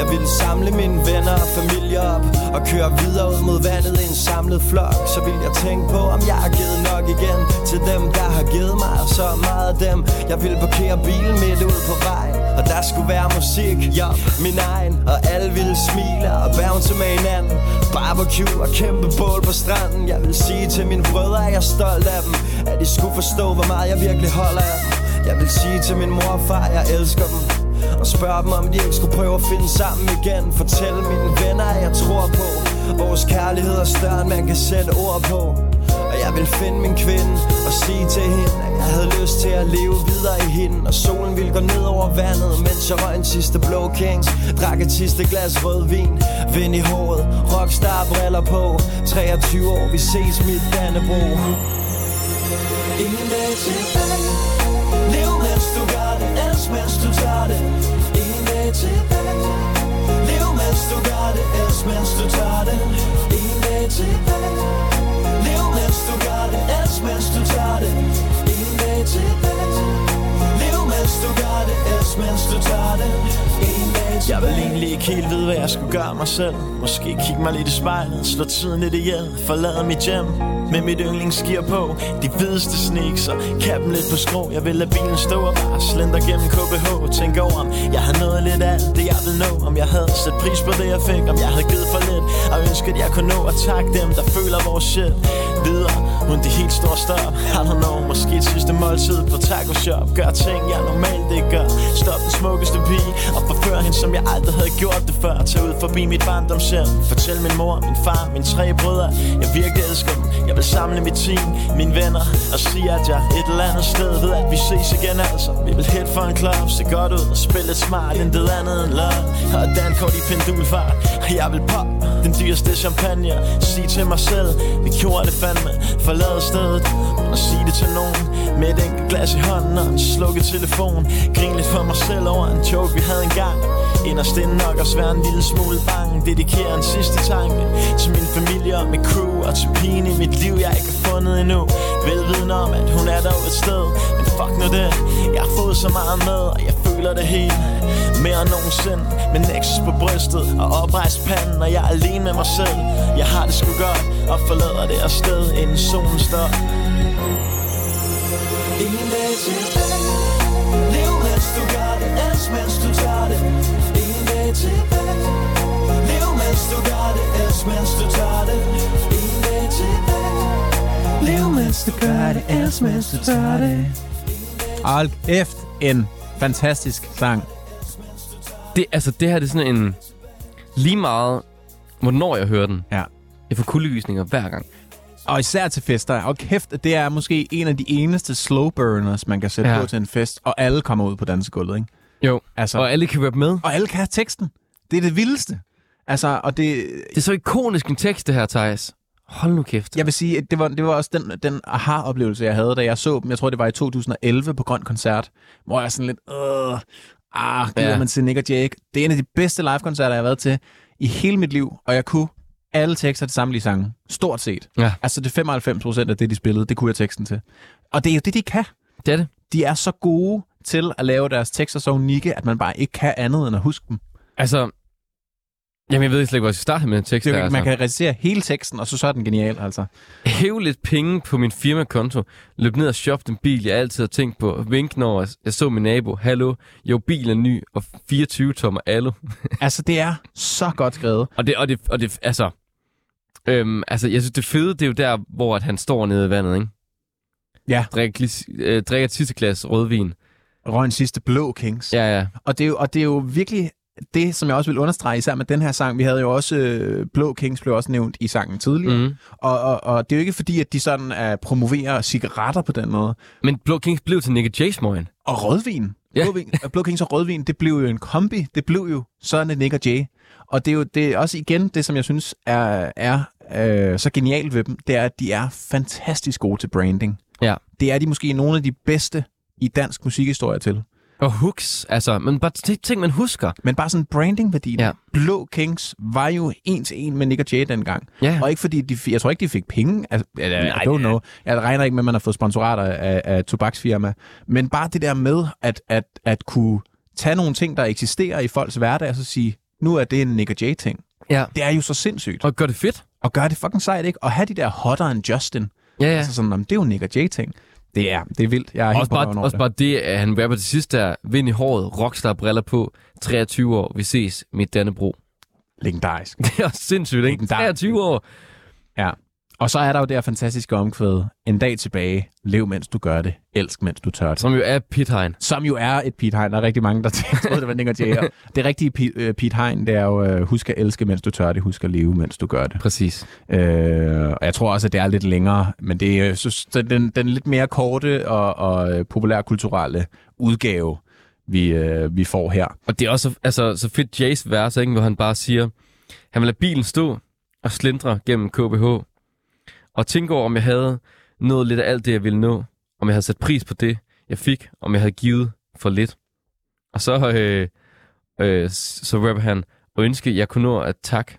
Jeg ville samle mine venner og familie op Og køre videre ud mod vandet i en samlet flok. Så vil jeg tænke på, om jeg har givet nok igen Til dem, der har givet mig og så meget af dem Jeg vil parkere bilen midt ud på vejen. Og der skulle være musik, ja, min egen Og alle ville smile og bounce med hinanden. Barbecue og kæmpe bål på stranden. Jeg vil sige til mine brødre, at jeg er stolt af dem At de skulle forstå, hvor meget jeg virkelig holder af dem. Jeg vil sige til min mor og far, at jeg elsker dem og spørg dem, om de ikke skulle prøve at finde sammen igen. Fortæl mine venner, at jeg tror på. Vores kærlighed er større, end man kan sætte ord på. Og jeg vil finde min kvinde og sige til hende At jeg havde lyst til at leve videre i hende. Og solen ville gå ned over vandet Mens jeg røg en sidste blå kings Drak et sidste glas rødvin Vind i håret, rockstar briller på. 23 år, vi ses mit Dannebro Ingen dag tilbage mens du tager det. Ingen dag tilbage Lev mens du gør det. Elsk mens du tager det. Ingen dag tilbage Lev mens du gør det. Elsk mens du tager det. Ingen dag tilbage Lev mens du gør det. Elsk mens du tager det. Ingen dag tilbage Jeg vil egentlig ikke helt vide hvad jeg skulle gøre mig selv. Måske kigge mig lidt i spejlet Slå tiden lidt ihjel Forlade mit hjem med mit yndlingsgear på De hvideste sneaks og kappen lidt på skrå. Jeg vil lade bilen stå og bare slender gennem KBH. Tænk over om jeg har nået lidt af det jeg vil nå. Om jeg havde sat pris på det jeg fik. Om jeg havde givet for lidt Og ønsket jeg kunne nå at takke dem der føler vores shit. Videre uden de helt store stop. I don't know, måske et sidste måltid på taco shop. Gør ting jeg normalt ikke gør. Stop den smukkeste pige Og forfør hende som jeg aldrig havde gjort det før. Tag ud forbi mit barndomshjem. Fortæl min mor, min far, mine tre brødre. Jeg virkelig elsker dem. Jeg vil samle mit team, mine venner Og sige at jeg et eller andet sted ved at vi ses igen altså. Vi vil hit for en klub, se godt ud Og spille lidt smart, intet andet end love Og dankort i pendulfart Og jeg vil pop den dyreste champagne. Sig til mig selv, vi gjorde det fandme Forlade stedet, og sig det til nogen Med et enkelt glas i hånden og en slukket telefon. Grin lidt for mig selv over en joke vi havde engang. Inderst inden nok også være en lille smule bange. Dedikere en sidste tanke Til min familie og mit crew Og til pigen i mit liv jeg ikke har fundet endnu. Velviden om at hun er dog et sted. Men fuck nu det Jeg har fået så meget med og jeg føler det hele Mere end nogensinde. Med Nexus på brystet og oprejst panden Og jeg er alene med mig selv. Jeg har det sgu godt Og forlader det her sted inden solen står. Ingen dag tilbage Lev mens du gør det. Els mens du tager det. Ingen dag tilbage Lev mens du gør det. Els mens du tager det. Ingen dag tilbage Lev mens du gør det. Els mens du tager det. Alt efter en fantastisk sang. Det, altså, det her det er sådan en... Lige meget, hvornår jeg hører den. Ja. Jeg får kuldegysninger hver gang. Og især til fester. Og kæft, det er måske en af de eneste slow burners, man kan sætte Ja. på til en fest. Og alle kommer ud på dansegulvet, ikke? Jo, Altså, og alle kan rappe med. og alle kan have teksten. Det er det vildeste. Altså, og det, Det er så ikonisk en tekst, det her, Thijs. Hold nu kæft. jeg vil sige, at det var, det var også den, den aha-oplevelse, jeg havde, da jeg så dem. Jeg tror, det var i 2011 på Grøn Koncert, hvor jeg sådan lidt, øh, ah, gider Ja. man til Nick og Jake. Det er en af de bedste live-koncerter, jeg har været til i hele mit liv, og jeg kunne alle tekster til samtlige sange. Stort set. Ja. Altså det 95 procent af det, de spillede, det kunne jeg teksten til. Og det er jo det, de kan. Det er det. De er så gode til at lave deres tekster så unikke, at man bare ikke kan andet end at huske dem. Altså, jamen jeg ved slet ikke, hvor jeg skal starte med en tekst Det er, jo- Altså. man kan recitere hele teksten, og så, så er den genial, altså. Hæv lidt penge på min firmakonto. Løb ned og shop den bil, jeg altid har tænkt på. Vink, når jeg- så min nabo. Hallo, jo, bilen er ny, og 24 tommer alu. Altså, det er så godt skrevet. Og det, og det, og det altså... Øhm, altså, jeg synes, det fede, det er jo der, hvor at han står nede i vandet, ikke? Ja. Drikker, øh, drikker et sidste glas rødvin. Røg en sidste blå Kings. Ja, ja. Og, det er jo, og det er jo virkelig det, som jeg også vil understrege, især med den her sang. Vi havde jo også, øh, Blå Kings blev også nævnt i sangen tidligere. Mm. Og, og, og det er jo ikke fordi, at de sådan er promoverer cigaretter på den måde. Men Blå Kings blev til Nick Jay smøgen. Og rødvin. Ja. Ja. Blå, Kings og rødvin, det blev jo en kombi. Det blev jo sådan et Nick og Jay. Og det er jo det er også igen det, som jeg synes er, er øh, så genialt ved dem, det er, at de er fantastisk gode til branding. Ja. Det er de måske nogle af de bedste i dansk musikhistorie til. Og hooks, altså, men bare t- ting, man husker. Men bare sådan branding-værdien. Ja. Blå Kings var jo en til en med Nick og Jay dengang. Ja. Og ikke fordi, de, jeg tror ikke, de fik penge. Altså, I, I Nej, don't know. Jeg regner ikke med, at man har fået sponsorater af, af tobaksfirma. Men bare det der med, at, at, at kunne tage nogle ting, der eksisterer i folks hverdag, og så sige, nu er det en Nick Jay-ting. Ja. Det er jo så sindssygt. Og gør det fedt. Og gøre det fucking sejt, ikke? Og have de der hotter end Justin. Ja, ja. Altså sådan, "Nå, men det er jo Nick og Jay-ting. Det er, det er vildt. Jeg er Også bare, også det. bare det, at han rapper til sidst der, vind i håret, rockstar briller på, 23 år, vi ses, mit Dannebro. Legendarisk. Det er også sindssygt, ikke? Legendarisk. 23 år. Ja. Og så er der jo det her fantastiske omkvæd. En dag tilbage. Lev, mens du gør det. Elsk, mens du tør det. Som jo er Pete Hein. Som jo er et Pete Hein. Der er rigtig mange, der troede, det var Nick. Og Det rigtige Pete, øh, Pete Hein, det er jo, øh, husk at elske, mens du tør det. Husk at leve, mens du gør det. Præcis. Øh, og jeg tror også, at det er lidt længere, men det er så, så den, den lidt mere korte og, og øh, populærkulturelle udgave, vi, øh, vi får her. Og det er også altså, så fedt Jays vers, ikke? hvor han bare siger, han vil lade bilen stå og slindre gennem KBH. Og tænke over, om jeg havde nået lidt af alt det, jeg ville nå. Om jeg havde sat pris på det, jeg fik. Om jeg havde givet for lidt. Og så, øh, øh, så rapper han, og ønske, jeg kunne nå at tak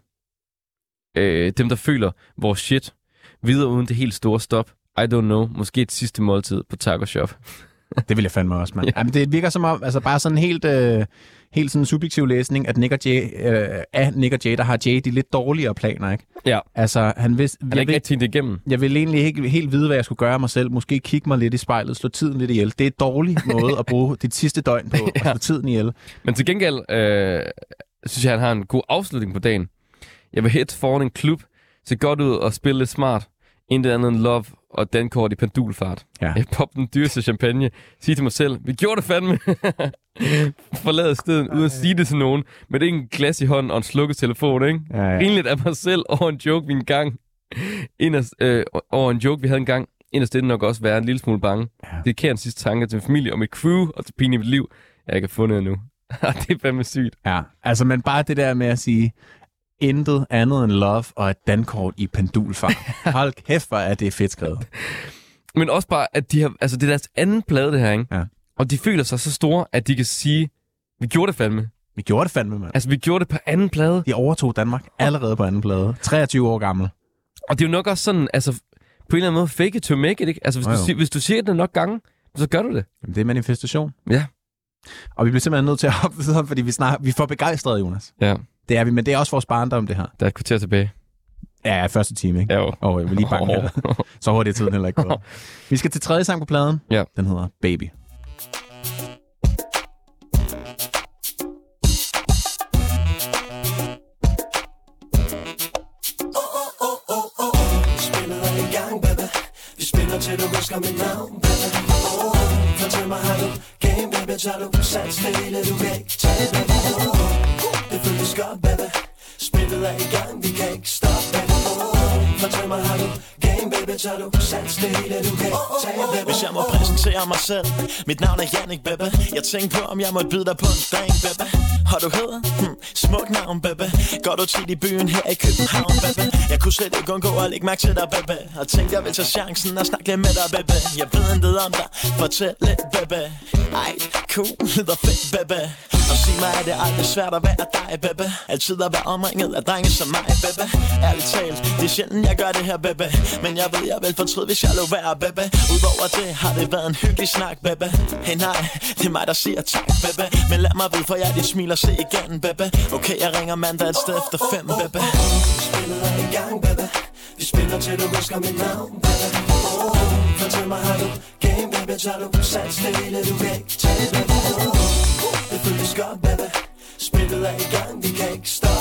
øh, dem, der føler vores shit. Videre uden det helt store stop. I don't know. Måske et sidste måltid på Taco Shop. Det vil jeg fandme også, mand. Ja. Ja. Jamen, det virker som om, altså bare sådan helt, øh, helt sådan subjektiv læsning, at Nick og Jay, øh, af Nick og Jay, der har Jay de lidt dårligere planer, ikke? Ja. Altså, han vidste, Han er jeg, ikke vil, rigtig det igennem. jeg vil egentlig ikke helt vide, hvad jeg skulle gøre af mig selv. Måske kigge mig lidt i spejlet, slå tiden lidt ihjel. Det er en dårlig måde at bruge dit sidste døgn på, at slå tiden ihjel. Men til gengæld øh, synes jeg, han har en god afslutning på dagen. Jeg vil hit foran en klub, se godt ud og spille lidt smart. Intet andet end love og dankort i pendulfart. Ja. Jeg pop den dyreste champagne. Sig til mig selv, vi gjorde det fandme. Forlade stedet uden at sige det til nogen. Med en glas i hånden og en slukket telefon, ikke? Ja, ja. Rinligt af mig selv over en joke, vi engang... Inderst, øh, over en joke, vi havde engang. Inderst det nok også være en lille smule bange. Ja. Det kan en sidste tanke til min familie og mit crew og til pine i mit liv, jeg ikke har fundet endnu. det er fandme sygt. Ja, altså men bare det der med at sige, intet andet end love og et dankort i pendulfart. Hold kæft, hvor er det fedt skrevet. Men også bare, at de har, altså det er deres anden plade, det her, ikke? Ja. Og de føler sig så store, at de kan sige, vi gjorde det fandme. Vi gjorde det fandme, mand. Altså, vi gjorde det på anden plade. De overtog Danmark allerede på anden plade. 23 år gammel. Og det er jo nok også sådan, altså, på en eller anden måde, fake it to make it, ikke? Altså, hvis, Jo, du, siger, hvis du siger det nok gange, så gør du det. Jamen, det er manifestation. Ja. Og vi bliver simpelthen nødt til at hoppe videre, fordi vi, snart, vi får begejstrede, Jonas. Ja, Det er vi, men det er også vores barndom, det her. der er et kvarter tilbage. Ja, første time, ikke? Jo. Og jeg vil lige bange her. Så hurtigt er tiden heller ikke gået. Vi skal til tredje sang på pladen. Ja. Den hedder Baby. Spiller i gang, baby Vi spiller til du husker mit navn, baby oh, Fortæl mig, har du game, baby Tager du sat stille, du kan ikke tage, baby oh, det føles godt, baby Spillet er i gang, vi kan ikke stoppe, Fortæl mig, har du? Game, baby Tager du? Sat stille, du kan tage, baby Hvis jeg må præsentere mig selv. Mit navn er Jannik, baby Jeg tænkte på, om jeg måtte byde dig på en drink, baby Har du hedder? Hmm, smuk navn, baby Går du tit i byen her i København, baby Jeg kunne slet ikke undgå at lægge mærke til dig, baby Og tænkte, jeg vil tage chancen og snakke lidt med dig, baby Jeg ved intet om dig, fortæl lidt, baby Ej, cool, lyder fedt, baby Og sig mig, er det aldrig svært at være dig, baby Altid at være omringet af drenge som mig, baby Ærligt talt, det er sjældent, jeg gør det her, baby. Men jeg ved, jeg vil fortryde, hvis jeg lå være, baby. Udover det har det været en hyggelig snak, baby. Hey nej, det er mig, der siger tak, baby. Men lad mig vide, for jeg dit smil og se igen, baby. Okay, jeg ringer mandag et sted efter fem, baby. Vi spiller i gang, baby Vi spiller til du husker mit navn, baby. Oh, Fortæl mig, har du game, baby? Tager du sat stille, du kan ikke tage, baby? Oh, Det føles godt, baby. Spillet er i gang, vi kan ikke stoppe,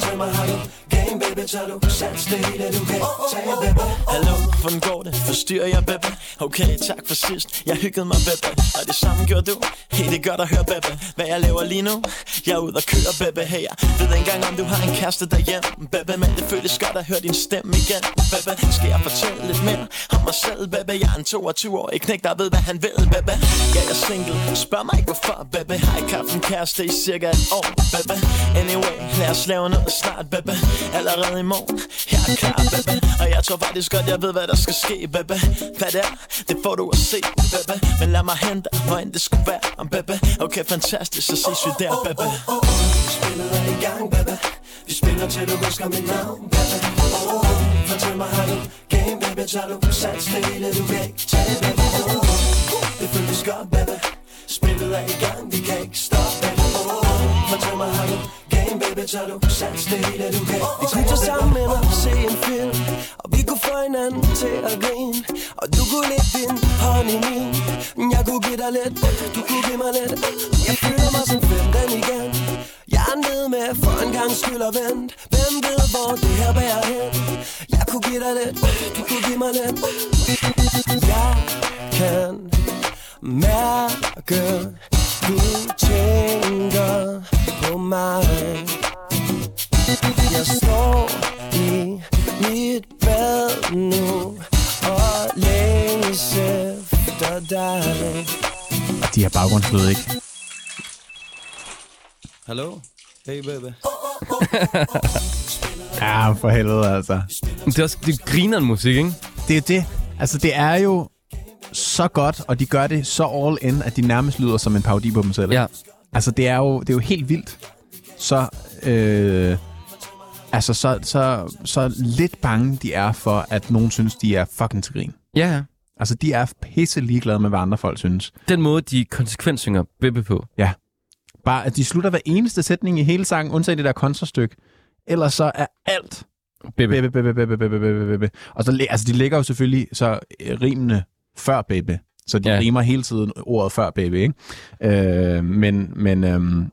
baby mig, har game, baby, tager du sats det hele, du kan tage, baby Hallo, hvordan går det? Forstyrrer jeg, Bebe? Okay, tak for sidst. Jeg hyggede mig, Bebe. Og det samme gjorde du. Hey, det er godt at høre, Bebe. Hvad jeg laver lige nu? Jeg er ude og køre, Bebe. Hey, jeg ved ikke engang, om du har en kæreste derhjemme, Bebe. Men det føles godt at høre din stemme igen, Baby, Skal jeg fortælle lidt mere om mig selv, Bebe? Jeg er en 22-årig knæk, der ved, hvad han vil, Bebe. Ja, jeg er single. Spørg mig ikke, hvorfor, Bebe. Har ikke haft en kæreste i cirka et år, Bebe. Anyway, lad os lave noget snart, Bebe. Allerede i morgen. Jeg er klar, baby Og jeg tror faktisk godt, jeg ved, hvad der skal ske, Bebe. Hvad det er, det får du at se, Bebe. Men lad mig hente dig, hvor end det skulle være, Bebe. Okay, fantastisk, så ses vi der, Bebe. Vi spiller i gang, baby Vi spiller til du husker mit navn, baby oh, oh. Fortæl mig, har du game, baby Tager du sats det hele, du kan ikke tage, baby oh, oh. Det føles godt, baby Spillet er i gang, vi kan ikke stoppe, baby oh, oh. Fortæl mig, har du game, baby Tager du sats det hele, du kan Vi kunne tage sammen og se en film Og vi kunne få hinanden til at grine. Og du kunne lægge din hånd i min Jeg kunne give dig lidt, du kunne give mig lidt. Jeg føler mig som fem den igen. Jeg er nede med for en gang skyld og vent. Hvem ved hvor det her bærer hen? Jeg kunne give dig lidt, du kunne give mig lidt. Jeg kan mærke Du tænker på mig Jeg står i mit bad nu Og længes efter dig De her baggrundslyd, ikke? Hallo? Hey, baby. Ja, for helvede, altså. Det er også det griner musik, ikke? Det er det. Altså, det er jo så godt, og de gør det så all in, at de nærmest lyder som en parodi på dem selv. ikke? Ja. Altså, det er jo, det er jo helt vildt. Så, øh, altså, så, så, så lidt bange de er for, at nogen synes, de er fucking til grin. Ja, ja. Altså, de er pisse ligeglade med, hvad andre folk synes. Den måde, de konsekvent synger Bebe på. Ja. Bare, at de slutter hver eneste sætning i hele sangen, undtagen det der kontrastykke. Ellers så er alt Bebe. Bebe, bebe, bebe, bebe, bebe, bebe. Og så, altså, de ligger jo selvfølgelig så øh, rimende før baby. Så de Ja. rimer hele tiden ordet før baby, ikke? Øh, men men øhm,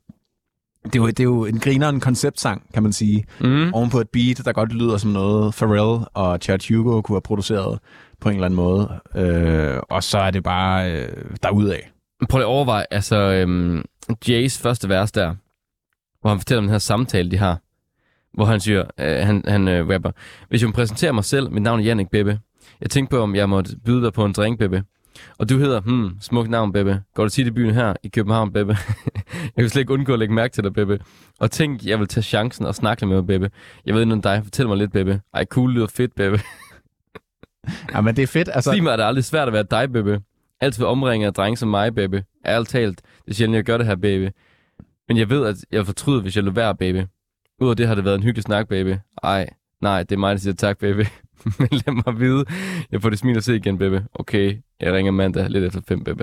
det, er jo, det er jo en grineren konceptsang, kan man sige. Mm. Oven på et beat, der godt lyder som noget Pharrell og Chad Hugo kunne have produceret på en eller anden måde. Øh, og så er det bare øh, derudad. Prøv lige at overveje, altså øhm, Jays første vers der, hvor han fortæller om den her samtale, de har. Hvor han siger, øh, han, han øh, rapper, Hvis jeg må præsentere mig selv, mit navn er Jannik Bebe. Jeg tænkte på, om jeg måtte byde dig på en drink, Bebe. Og du hedder, hmm, smukt navn, Bebe. Går du tit i byen her i København, Bebe? jeg kan slet ikke undgå at lægge mærke til dig, Bebe. Og tænk, jeg vil tage chancen og snakke med mig, Bebe. Jeg ved ikke noget om dig. Fortæl mig lidt, Bebe. Ej, cool lyder fedt, Bebe. Ja, men det er fedt. Altså, Sig mig, at det er aldrig svært at være dig, baby. Altid vil omringe af drenge som mig, baby. Ærligt talt, det er sjældent, jeg gør det her, baby. Men jeg ved, at jeg fortryder, hvis jeg løber være, baby. Udover det har det været en hyggelig snak, baby. Ej, nej, det er mig, der siger tak, baby. Men lad mig vide. Jeg får det smil at se igen, baby. Okay, jeg ringer mandag lidt efter fem, baby.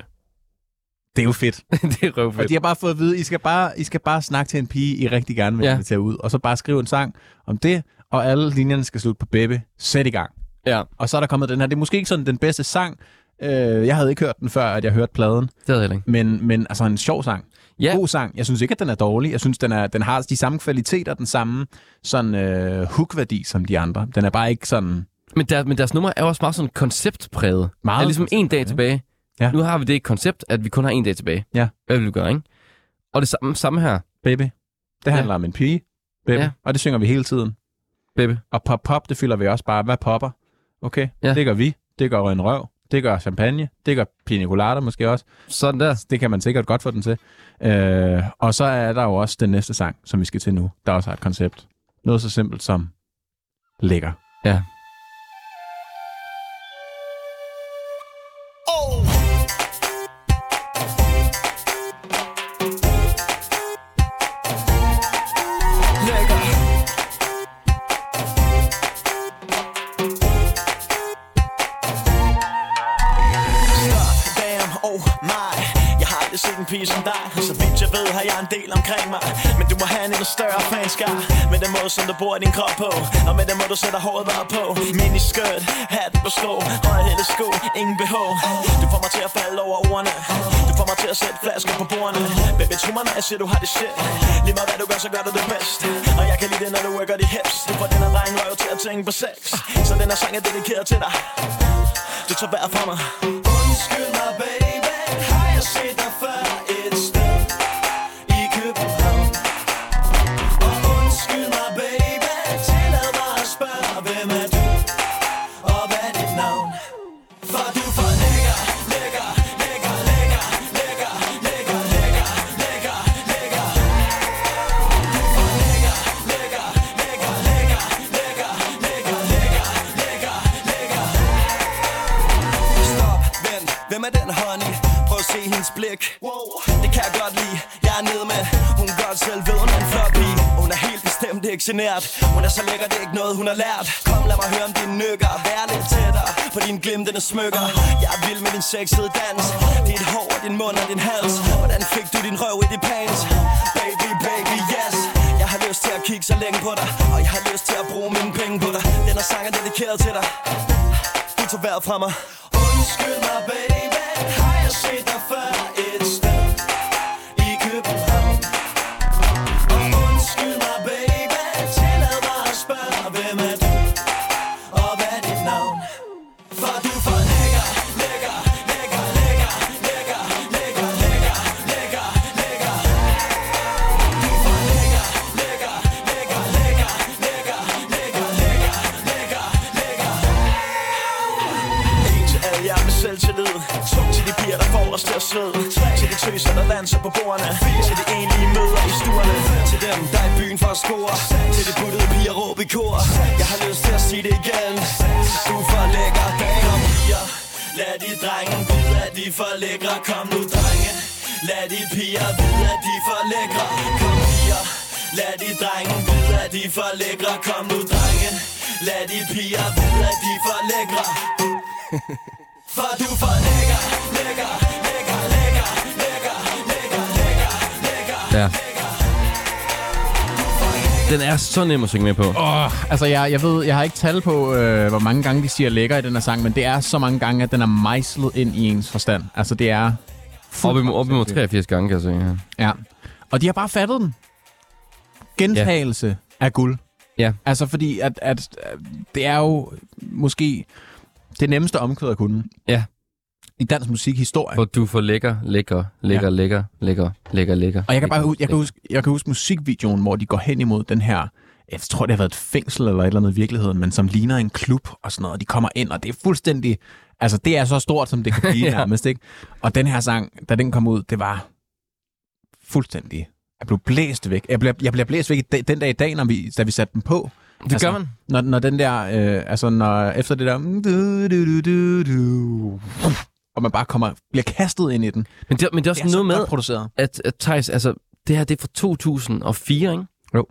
det er jo fedt. det er Og røvfedt. de har bare fået at vide, I skal bare, I skal bare snakke til en pige, I rigtig gerne vil Ja. invitere ud. Og så bare skrive en sang om det, og alle linjerne skal slutte på baby. Sæt i gang. Ja, Og så er der kommet den her. Det er måske ikke sådan den bedste sang. Øh, jeg havde ikke hørt den før, at jeg hørte pladen. det havde jeg ikke. Men, men altså en sjov sang. Ja, God sang. Jeg synes ikke, at den er dårlig. Jeg synes, den, er, den har de samme kvaliteter, den samme sådan øh, hook-værdi som de andre. Den er bare ikke sådan... men, der, men deres nummer er også meget sådan konceptpræget. Meget Det er ligesom en dag tilbage. Ja. Nu har vi det koncept, at vi kun har en dag tilbage. Ja. Hvad vil vi gøre, ikke? Og det samme, samme her, Baby. Det handler om en pige. Baby. Ja. Og det synger vi hele tiden. baby. Og pop-pop, det fylder vi også bare. Hvad popper? Okay, Ja. ja. det gør vi. Det gør en røv. Det gør champagne. Det gør pina colada måske også. Sådan der. Det kan man sikkert godt få den til. Øh, og så er der jo også den næste sang, som vi skal til nu, der også har et koncept. Noget så simpelt som lækker. Ja. Skar Med den måde, som du bruger din krop på Og med den måde, du sætter håret bare på. Mini skirt, hat på sko Høje hele sko, ingen behov. Du får mig til at falde over ordene. Du får mig til at sætte flasker på bordene. Baby, tro mig, når jeg siger, du har det shit. Lige meget hvad du gør, så gør du det bedst. Og jeg kan lide det, når du rykker de hips. Du får den her dreng røv til at tænke på sex. Så den her sang er dedikeret til dig. Du tager vejret fra mig. Undskyld mig, baby. Har jeg set dig før? Genert Hun er så lækker, det er ikke noget, hun har lært. Kom, lad mig høre om dine nykker Vær lidt tættere på din glimtende smykker. Jeg er vild med din sexede dans. Dit hår, din mund og din hals. Hvordan fik du din røv i de pants? Baby, baby, yes. Jeg har lyst til at kigge så længe på dig. Og jeg har lyst til at bruge mine penge på dig. Den her sang er dedikeret til dig. Du tog vejret fra mig. Undskyld mig, baby. Har jeg set dig før? Får til at svede de tøser, der danser på bordene. Til de enlige møder i stuerne. Til dem, der er i byen for at score. Til de puttede piger råb i kor. Jeg har lyst til at sige det igen. Du er for lækker, Kom piger, lad de drenge vide, at de er for lækre Kom nu drenge, lad de piger vide, at de er for lækre Kom piger, lad de drenge vide, at de er for lækre Kom nu drenge, lad de piger vide, at de er for lækre For du er for lækker, lækker, Ja. Den er så nem at synge med på. Åh, altså jeg, jeg ved, jeg har ikke tal på, øh, hvor mange gange de siger lækker i den her sang, men det er så mange gange, at den er mejslet ind i ens forstand. Altså det er... Op imod, op imod 83 gange, kan jeg sige. Ja. Ja. Og de har bare fattet den. Gentagelse ja. er guld. Ja. Altså fordi, at, at, at det er jo måske det nemmeste omkvæd at kunne. Ja. I dansk musikhistorie. For du for lækker, lækker, lækker, Ja. lækker, lækker, lækker, lækker. Og jeg kan bare lækker, huske, jeg kan huske, jeg kan huske musikvideoen, hvor de går hen imod den her, jeg tror, det har været et fængsel eller et eller andet i virkeligheden, men som ligner en klub og sådan noget, og de kommer ind, og det er fuldstændig, altså det er så stort, som det kan blive Ja. nærmest, ikke? Og den her sang, da den kom ud, det var fuldstændig, jeg blev blæst væk. Jeg bliver, jeg bliver blæst væk den dag i dag, når vi, da vi satte den på. Det gør man. Når, når den der, øh, altså når, efter det der, du, du, du, du, du, og man bare kommer, bliver kastet ind i den. Men det, men det er også Det er noget med, produceret. at, at Thijs, altså, det her det er fra 2004, ikke? Jo.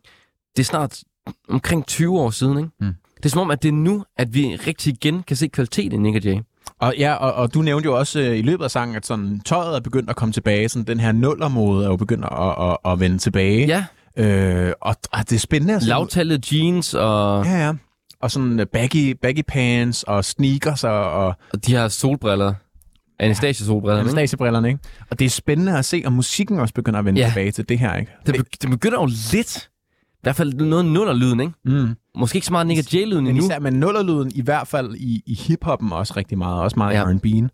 Det er snart omkring 20 år siden, ikke? Mm. Det er som om, at det er nu, at vi rigtig igen kan se kvalitet i Nick og Jay. Og ja, og, og du nævnte jo også øh, i løbet af sangen, at sådan, tøjet er begyndt at komme tilbage. Sådan, den her nullermode er jo begyndt at, at, at vende tilbage. Ja, Øh, og, og det er spændende. at se. lavtallet jeans og, Ja, ja. Og sådan øh, baggy, baggy pants og sneakers og, og og de her solbriller. Anastasia-solbriller. ikke? Anastasia-brillerne, ikke? Og det er spændende at se, om musikken også begynder at vende Ja. tilbage til det her, ikke? Det, be- det begynder jo lidt, i hvert fald noget nullerlyden, ikke? Mm. Måske ikke så meget Nick Men endnu. især med nullerlyden, i hvert fald i, i hiphoppen også rigtig meget, også meget Ja. R&B'en.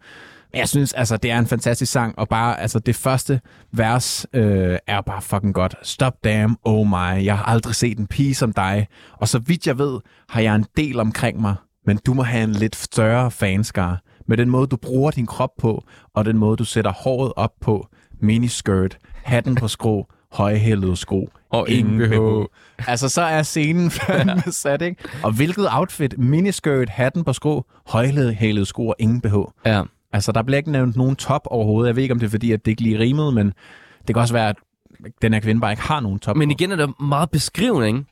Men jeg synes, altså, det er en fantastisk sang, og bare, altså, det første vers øh, er bare fucking godt. Stop damn, oh my, jeg har aldrig set en pige som dig. Og så vidt jeg ved, har jeg en del omkring mig, men du må have en lidt større fanskare. Med den måde, du bruger din krop på, og den måde, du sætter håret op på, miniskirt, hatten på skrå, højhældede sko, Og ingen BH. Altså, så er scenen fandme sat, ikke? Og hvilket outfit? Miniskirt, hatten på skrå, højhælede sko og ingen BH. Ja. Altså, der bliver ikke nævnt nogen top overhovedet. Jeg ved ikke, om det er fordi, at det ikke lige rimede, men det kan også være, at den her kvinde bare ikke har nogen top Men igen er det meget beskrivende, ikke?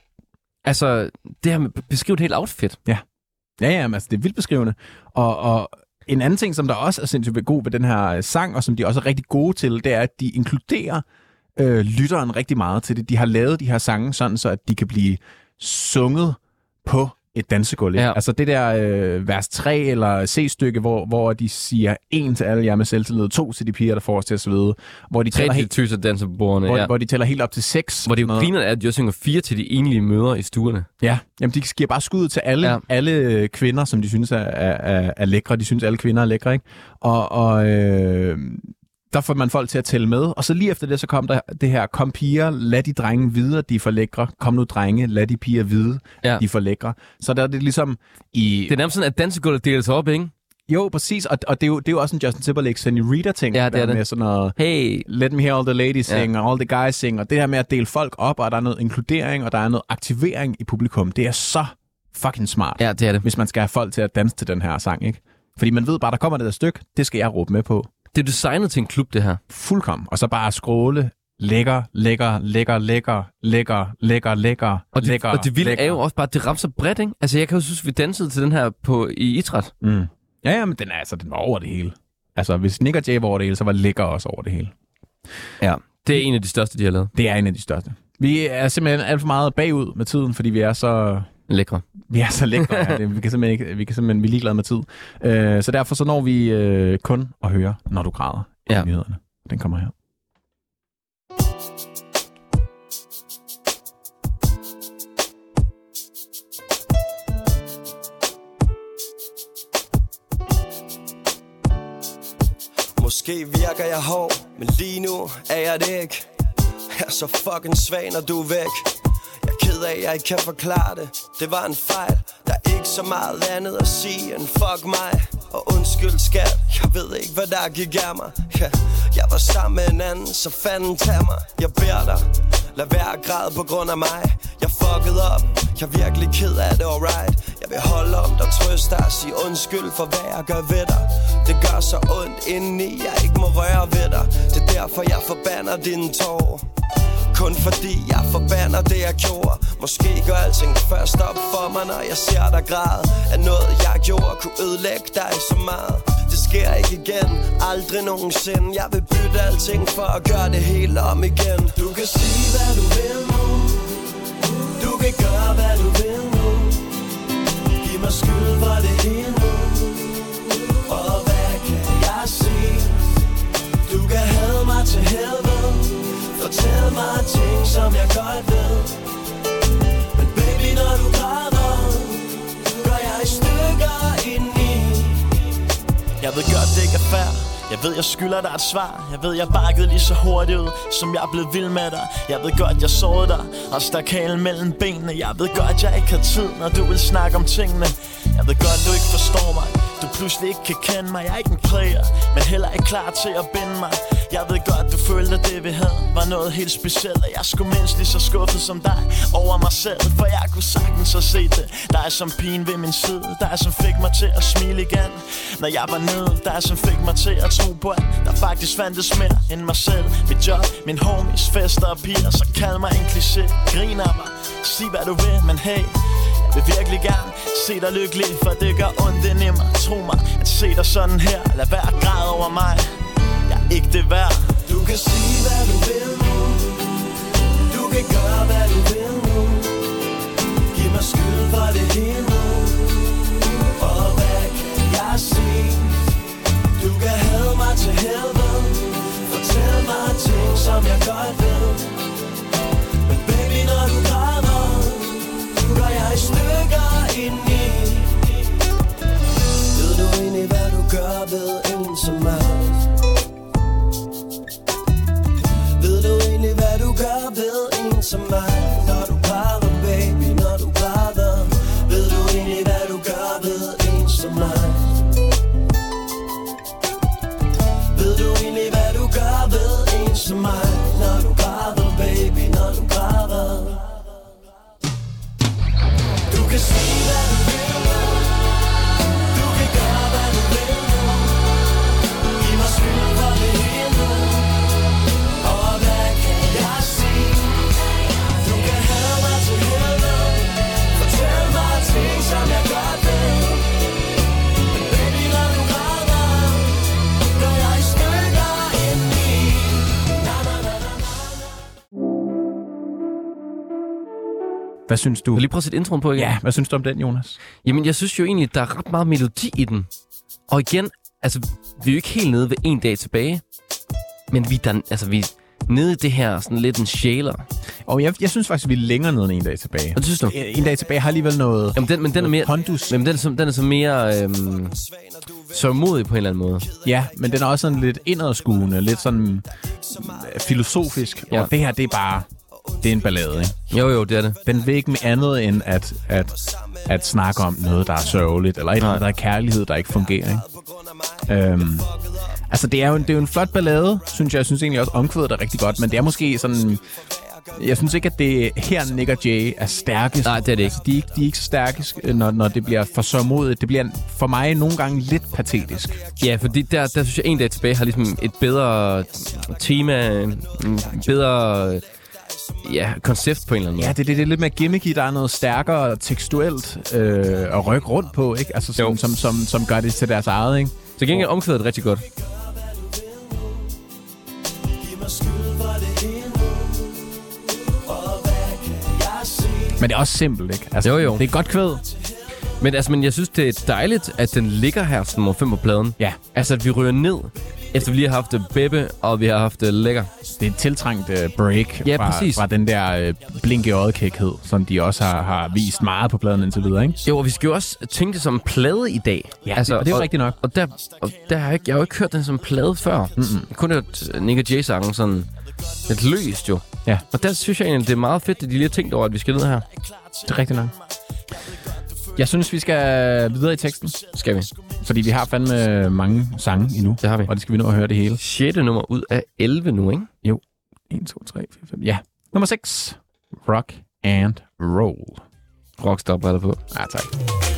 Altså, det her med beskrive et helt outfit. Ja, ja, men altså, det er vildt beskrivende. Og, og en anden ting, som der også er sindssygt god ved den her øh, sang, og som de også er rigtig gode til, det er, at de inkluderer øh, lytteren rigtig meget til det. De har lavet de her sange sådan, så at de kan blive sunget på et dansegulv. Ja. Altså det der øh, vers 3 eller C-stykke, hvor, hvor de siger en til alle jer med selvtillid, to til de piger, der får os til at svede, hvor de, tæller til helt, tøser danser på bordene, hvor, ja. hvor de tæller helt op til seks. Hvor det jo griner at de synger fire til de enlige mødre i stuerne. Ja, jamen de giver bare skud til alle, ja. Ja. alle øh, kvinder, som de synes er, er, er, er lækre. De synes, alle kvinder er lækre, ikke? Og, og øh, der får man folk til at tælle med. Og så lige efter det, så kom der det her, kom piger, lad de drenge vide, at de er for lækre. Kom nu drenge, lad de piger vide, ja. Ja. de er for lækre. Så der er det ligesom i... Det er nærmest sådan, at dansegulvet deler sig op, ikke? Jo, præcis. Og, og det, er jo, det er jo også en Justin Timberlake Senorita-ting. Ja, det er der det. Med sådan noget, Hey, let me hear all the ladies Ja. sing, og all the guys sing. Og det her med at dele folk op, og der er noget inkludering, og der er noget aktivering i publikum. Det er så fucking smart ja, det er det. hvis man skal have folk til at danse til den her sang, ikke? Fordi man ved bare, der kommer det der stykke, det skal jeg råbe med på. Det er designet til en klub, det her. Fuldkommen. Og så bare scrolle, lækker, lækker, lækker, lækker, lækker, lækker, lækker, Og det, lækker, og det vilde lækker. er jo også bare, at det rammer så bredt, ikke? Altså, jeg kan jo synes, vi dansede til den her på, i idræt. Mm. Ja, ja, men den, er, altså, den var over det hele. Altså, hvis Nick og Jay var over det hele, så var lækker også over det hele. Ja. Det er en af de største, de har lavet. Det er en af de største. Vi er simpelthen alt for meget bagud med tiden, fordi vi er så Lækre. Vi er så lækre, ja. det, vi kan simpelthen ikke, vi kan simpelthen, vi er ligeglade med tid. Øh, så derfor så når vi øh, kun at høre, når du græder Ja. i nyhederne. Den kommer her. Måske virker jeg hård, men lige nu er jeg det ikke Jeg er så fucking svag, når du er væk ked af, jeg ikke kan forklare det. Det var en fejl, der er ikke så meget andet at sige end fuck mig. Og undskyld skat, jeg ved ikke hvad der gik af mig. Ja, Jeg var sammen med en anden, så fanden tag mig. Jeg beder dig, lad være at græde på grund af mig. Jeg fucked op, jeg er virkelig ked af det, alright. Jeg vil holde om dig, trøste dig sige undskyld for hvad jeg gør ved dig. Det gør så ondt indeni, jeg ikke må røre ved dig. Det er derfor jeg forbander dine tårer kun fordi jeg forbander det jeg gjorde. Måske går alting først op for mig Når jeg ser dig græde. At noget jeg gjorde kunne ødelægge dig så meget. Det sker ikke igen Aldrig nogensinde. Jeg vil bytte alting for at gøre det hele om igen. Du kan sige hvad du vil nu. Du kan gøre hvad du vil nu. Giv mig skyld for det hele nu Og hvad kan jeg sige? Du kan have mig til helvede. Fortæl mig ting, som jeg godt ved. Men baby, når du græder Gør jeg i stykker indeni Jeg ved godt, det ikke er fair jeg ved, jeg skylder dig et svar. Jeg ved, jeg bakkede lige så hurtigt ud Som jeg blev vild med dig. Jeg ved godt, jeg sårede dig Og stak halen mellem benene. Jeg ved godt, jeg ikke har tid Når du vil snakke om tingene. Jeg ved godt, du ikke forstår mig. Du pludselig ikke kan kende mig. Jeg er ikke en player Men heller ikke klar til at binde mig. Jeg ved godt, du følte, at det vi havde Var noget helt specielt Og jeg skulle mindst lige så skuffet som dig Over mig selv For jeg kunne sagtens have set det. Der er som pigen ved min side. Der er som fik mig til at smile igen Når jeg var nede. Der er som fik mig til at tro Der faktisk fandtes mere end mig selv. Mit job, min homies, fester og piger Så kald mig en kliché. Grin af mig. Sig hvad du vil, men hey jeg vil virkelig gerne se dig lykkelig For det gør ondt ind i mig. Tro mig, at se dig sådan her Lad være græd over mig. Jeg er ikke det værd. Du kan sige hvad du vil nu. Du kan gøre hvad du vil nu. Giv mig skyld for det hele nu. Og hvad kan jeg sige kan have mig til helvede. Fortæl mig ting som jeg godt ved. Men baby når du græder Gør jeg i stykker indeni Ved du egentlig hvad du gør ved en som mig? Ved du egentlig, hvad du gør ved en som mig? En som Hvad synes du? Du lige prøve at sætte introen på igen? Ja, hvad synes du om den, Jonas? Jamen, jeg synes jo egentlig, der er ret meget melodi i den. Og igen, altså, vi er jo ikke helt nede ved en dag tilbage. Men vi er, der, altså, vi nede i det her sådan lidt en sjæler. Og jeg, jeg synes faktisk, vi er længere nede end en dag tilbage. Hvad synes du? En, en dag tilbage har alligevel noget... Jamen, den, men den er mere... Pondus. Jamen, den er, så, den er så mere øhm, så modig på en eller anden måde. Ja, men den er også sådan lidt indadskuende, lidt sådan øh, filosofisk. Ja. Og det her, det er bare... Det er en ballade, ikke? Jo, jo, det er det. Den vil ikke med andet end at, at, at snakke om noget, der er sørgeligt, eller et eller andet, der er kærlighed, der ikke fungerer, ikke? Øhm, altså, det er, jo en, det er jo en flot ballade, synes jeg. Jeg synes egentlig også, omkvædet er rigtig godt, men det er måske sådan... Jeg synes ikke, at det her Nick og Jay er stærkest. Nej, det er det ikke. De er ikke, de er ikke så stærke, når, når det bliver for sørmodigt. Det bliver for mig nogle gange lidt patetisk. Ja, fordi der, der synes jeg, en dag tilbage har ligesom et bedre tema, en bedre ja, koncept på en eller anden Ja, måde. det, det, det er lidt mere gimmicky. Der er noget stærkere tekstuelt øh, at rykke rundt på, ikke? Altså, Jo. som, som, som, som gør det til deres eget, ikke? Til gengæld omkvædet er rigtig godt. Men det er også simpelt, ikke? Altså, Jo, jo. Det er godt kvæd. Men, altså, men jeg synes, det er dejligt, at den ligger her som nummer 5 på pladen. Ja. Altså, at vi ryger ned, efter vi lige har haft det Bebbe, og vi har haft det Lækker. Det er et tiltrængt uh, break Ja, fra, præcis. fra den der uh, blink i øjet som de også har, har vist meget på pladen indtil videre, ikke? Jo, og vi skal jo også tænke det som en plade i dag. Altså, og det er jo og, rigtigt nok. Og der, og der har jeg, ikke, jeg har jo ikke hørt den som plade før. Har kun hørt Nick og Jay-sangen sådan lidt løst jo. Ja. Og der synes jeg egentlig, det er meget fedt, at de lige har tænkt over, at vi skal ned her. Det er rigtigt nok. Jeg synes, vi skal videre i teksten, Skal vi? fordi vi har fandme mange sange endnu. Det har vi. Og det skal vi nå at høre det hele. 6. nummer ud af 11 nu, ikke? Jo. 1, 2, 3, 4, 5. Ja. Nummer 6. Rock and Roll. Rockstar briller på. Ja, tak.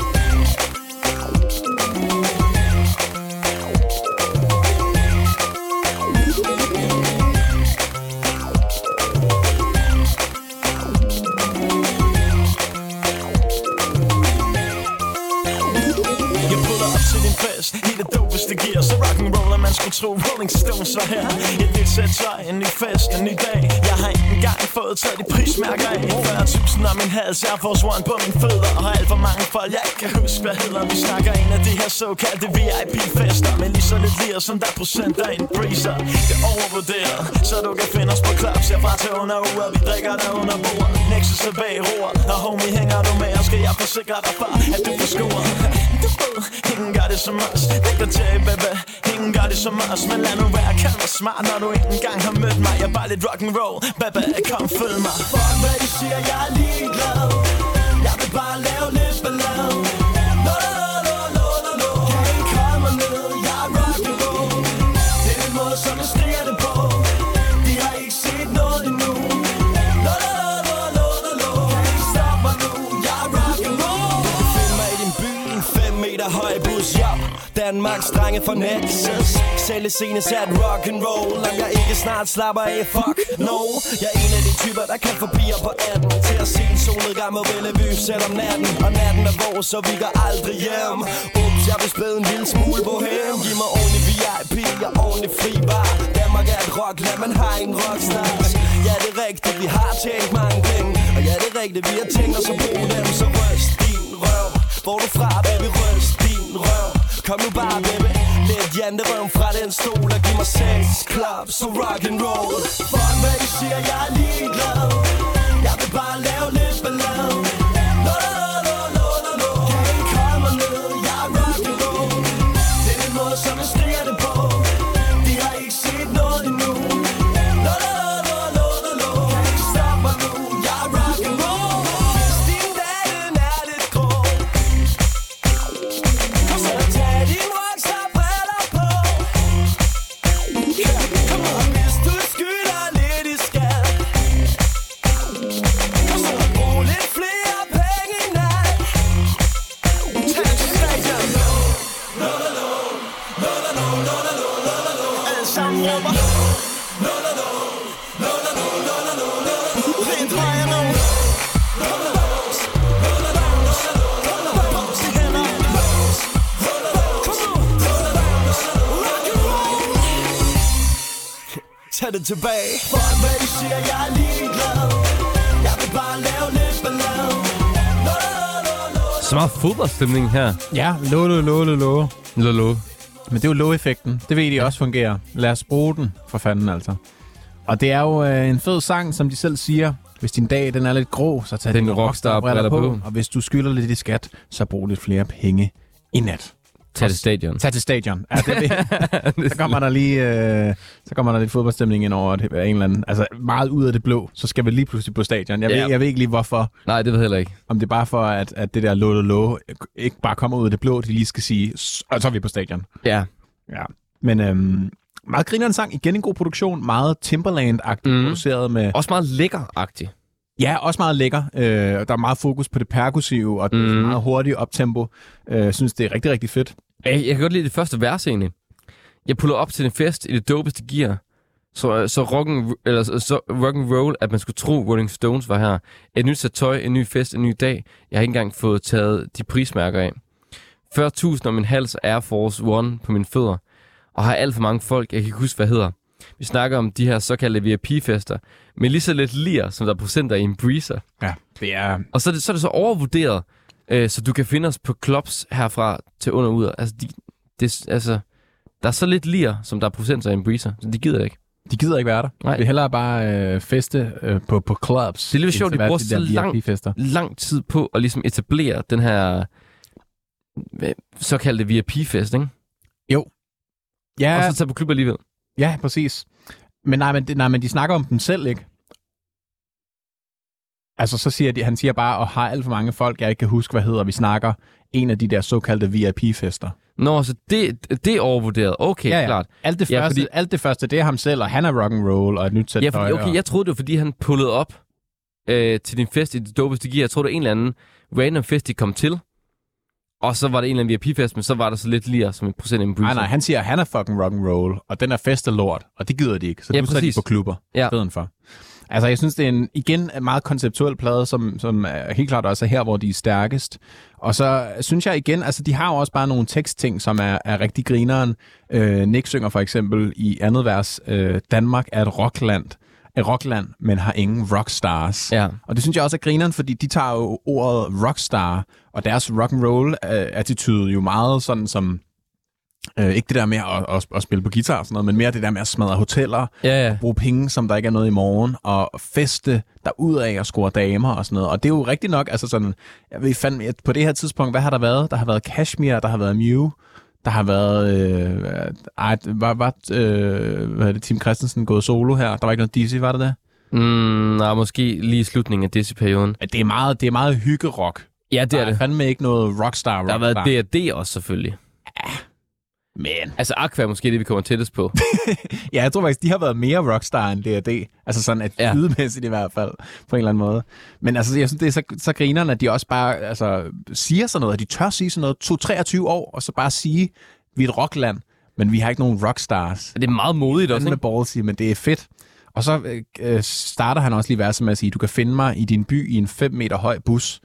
Op til din fest I det dopeste gear Så rock'n'roller man skulle tro. Rolling Stones var her. Et nyt sæt tøj, en ny fest, en ny dag. Jeg har ikke engang fået taget de prismærker af. 40.000 om min hals Jeg får swan på min fødder. Og alt for mange folk Jeg ikke kan huske hvad hedder. Vi snakker en af de her såkaldte VIP-fester Men lige så lidt lir som der er procent af en breezer. Det er overvurderet Så du kan finde os på klaps Jeg fra til under uret, Vi drikker der under bord Nexus er bag roer Og homie hænger du skal jeg forsikre dig for At du får Du ved, ingen gør det som os. Det går til, baby. Ingen gør det som os. Men lad nu være, kan være smart Når du ikke engang har mødt mig. Jeg er bare lidt rock'n'roll Baby, kom følg mig. Fuck hvad de siger, jeg er ligeglad. Jeg vil bare lave lidt ballade. Høj bus, ja Danmarks drenge fra Nexus Sælge scene sat rock and roll. Om jeg ikke snart slapper af, fuck no. Jeg er en af de typer, der kan få piger på 18 Til at se en solnedgang med Bellevue selv om natten Og natten er vores, så vi går aldrig hjem. Ups, jeg vil spæde en lille smule på hem Giv mig ordentlig VIP, og ordentlig fri bar. Danmark er et rock, lad man har en rock snart. Ja, det er rigtigt, vi har tjent mange penge. Og ja, det er rigtigt, vi har tænkt os at bruge dem. Så ryst din røv. Hvor du fra, baby, ryst din røv. Kom nu bare, baby. Lidt janterøm fra den stol Og giv mig sex, klap, så rock and roll. Fuck hvad I siger, jeg er ligeglad. Jeg vil bare lave lidt ballade. Tag det tilbage Fuck hvad de siger, jeg er ligeglad Jeg vil bare lave lidt ballade Så meget fodboldstemning her. Ja, lo, lo, lo, lo, lo. Lolo. Men det er jo low-effekten. Det ved de også fungerer. Lad os bruge den, for fanden altså. Og det er jo øh, en fed sang, som de selv siger. Hvis din dag den er lidt grå, så tag Den rockstar-briller rockstar-briller på. Og hvis du skylder lidt i skat, så brug lidt flere penge i nat. Tag til stadion. Tag til stadion. Ja, det det. så kommer der lige øh, så kommer der lidt fodboldstemning ind over det, en eller anden, altså meget ud af det blå, så skal vi lige pludselig på stadion. Jeg, Ja. ved, jeg ved ikke lige hvorfor, Nej, det ved jeg heller ikke. om det er bare for, at, at det der lå, lå, ikke bare kommer ud af det blå, de lige skal sige, "S- og så er vi på stadion. Ja. Ja. Men øhm, meget grinerende sang. Igen en god produktion. Meget Timberland-agtigt Mhm. mm. produceret med... Også meget lækker-agtig. Ja, også meget lækker. Øh, der er meget fokus på det perkussive, og det er Mhm. meget hurtigt optempo. Øh, Jeg synes, det er rigtig, rigtig fedt. Jeg, jeg kan godt lide det første vers egentlig. Jeg puller op til en fest i det dopeste gear. Så, så, rocken, eller, så, så rock and roll, at man skulle tro, Rolling Stones var her. Et nyt sæt tøj, en ny fest, en ny dag. Jeg har ikke engang fået taget de prismærker af. 40.000 om min hals Air Force One på mine fødder. Og har alt for mange folk, jeg kan ikke huske, hvad hedder. Vi snakker om de her såkaldte VIP-fester. Med lige så lidt lir, som der er procenter i en breezer. Ja, det er... Og så er det så, er det så overvurderet, øh, så du kan finde os på clubs herfra til under ud. Altså, de, det, altså, der er så lidt lir, som der er procenter i en breezer, så de gider ikke. De gider ikke være der. Nej. Er hellere bare øh, feste øh, på, på clubs. Det er lidt sjovt, de bruger så de der lang-. Lang tid på at ligesom etablere den her såkaldte VIP-fest, ikke? Ja, Og så tage på klub alligevel. Ja, præcis. Men nej, men, nej, men de snakker om dem selv, ikke? Altså, så siger de, han siger bare, og har alt for mange folk, jeg ikke kan huske, hvad hedder. Vi snakker en af de der såkaldte VIP-fester. Nå, så det, det er overvurderet. Okay, ja, ja. klart. Alt det, Ja, første, fordi- alt det første, det er ham selv, og han er rock and roll og et nyt sæt Ja, fordi, okay, og- jeg troede det var, fordi han pullede op øh, til din fest i det dopeste gear. Jeg troede, det var en eller anden random fest, de kom til. Og så var det en eller anden VIP-fest, men så var der så lidt lir som en procent en. Nej, nej, han siger, at han er fucking rock and roll, og den er fest og lort, og det gider de ikke. Så Ja, nu tager de på klubber Ja. stedet for. Altså, jeg synes, det er en, igen en meget konceptuel plade, som, som er helt klart også er her, hvor de er stærkest. Og så synes jeg igen, altså de har jo også bare nogle tekstting, som er, er rigtig grineren. Øh, Nick synger for eksempel i andet vers, øh, Danmark er et rockland, et rockland, men har ingen rockstars. Ja. Og det synes jeg også er grineren, fordi de tager jo ordet rockstar og deres rock and roll attitude jo meget sådan som øh, ikke det der med at, at, at spille på guitar og sådan noget, men mere det der med at smadre hoteller, Ja, ja. bruge penge, som der ikke er noget i morgen, og feste derudad og score damer og sådan noget. Og det er jo rigtigt nok, altså sådan, jeg ved fandme, på det her tidspunkt, hvad har der været? Der har været Kashmir, der har været Mew, der har været, øh, ej, var, var, øh, hvad er det, Tim Christensen gået solo her? Der var ikke noget Dizzy, var det det? Mm, nej, måske lige i slutningen af Dizzy-perioden. Ja, Det er meget, det er meget hyggerock. Ja, det Der er er det. fandme ikke noget rockstar, Der har været D&D også, selvfølgelig. Men. Altså, Aqua er måske det, vi kommer tættest på. Ja, jeg tror faktisk, de har været mere rockstar end D&D. Altså sådan at Ja. lydmæssigt i hvert fald, på en eller anden måde. Men altså, jeg synes, det er så, så grinerne, at de også bare altså, siger sådan noget, at de tør sige sådan noget, 2-23 år, og så bare sige, vi er et rockland, men vi har ikke nogen rockstars. det er meget modigt også, med ikke? ballsy, men det er fedt. Og så øh, øh, starter han også lige verset med at sige, du kan finde mig i din by i en 5 meter høj bus.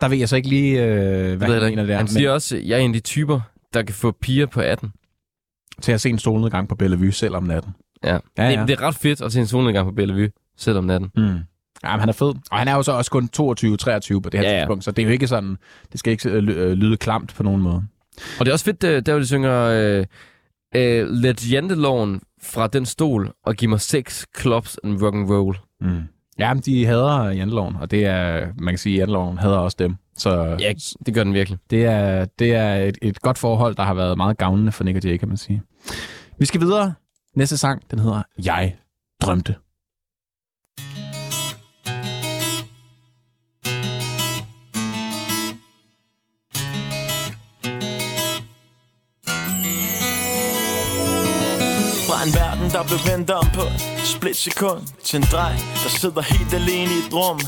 Der ved jeg så ikke lige, øh, hvad Ved han mener der. Han men siger også, at jeg er en af de typer, der kan få piger på 18. til at se en solnedgang på Bellevue selv om natten. Ja. Ja, ja. Det, det er ret fedt at se en solnedgang på Bellevue, selv om natten. Mm. Ja, men han er fed. Og han er jo så også kun 22-23 på det her Ja, ja, tidspunkt, så det er jo ikke sådan, det skal ikke øh, øh, lyde klamt på nogen måde. Og det er også fedt, øh, der hvor de synger øh, øh, legendeloven fra den stol og giv mig sex, clubs and rock and roll. Mm. Ja, men de hader janteloven, og det er, man kan sige, at janteloven hader også dem. Så Ja, det gør den virkelig. det er, det er et, et godt forhold, der har været meget gavnende for Nick og Jay, kan man sige. Vi skal videre. Næste sang, den hedder Jeg drømte. Fra der blev vendt om på split sekund Til en dreng, der sidder helt alene i et rum.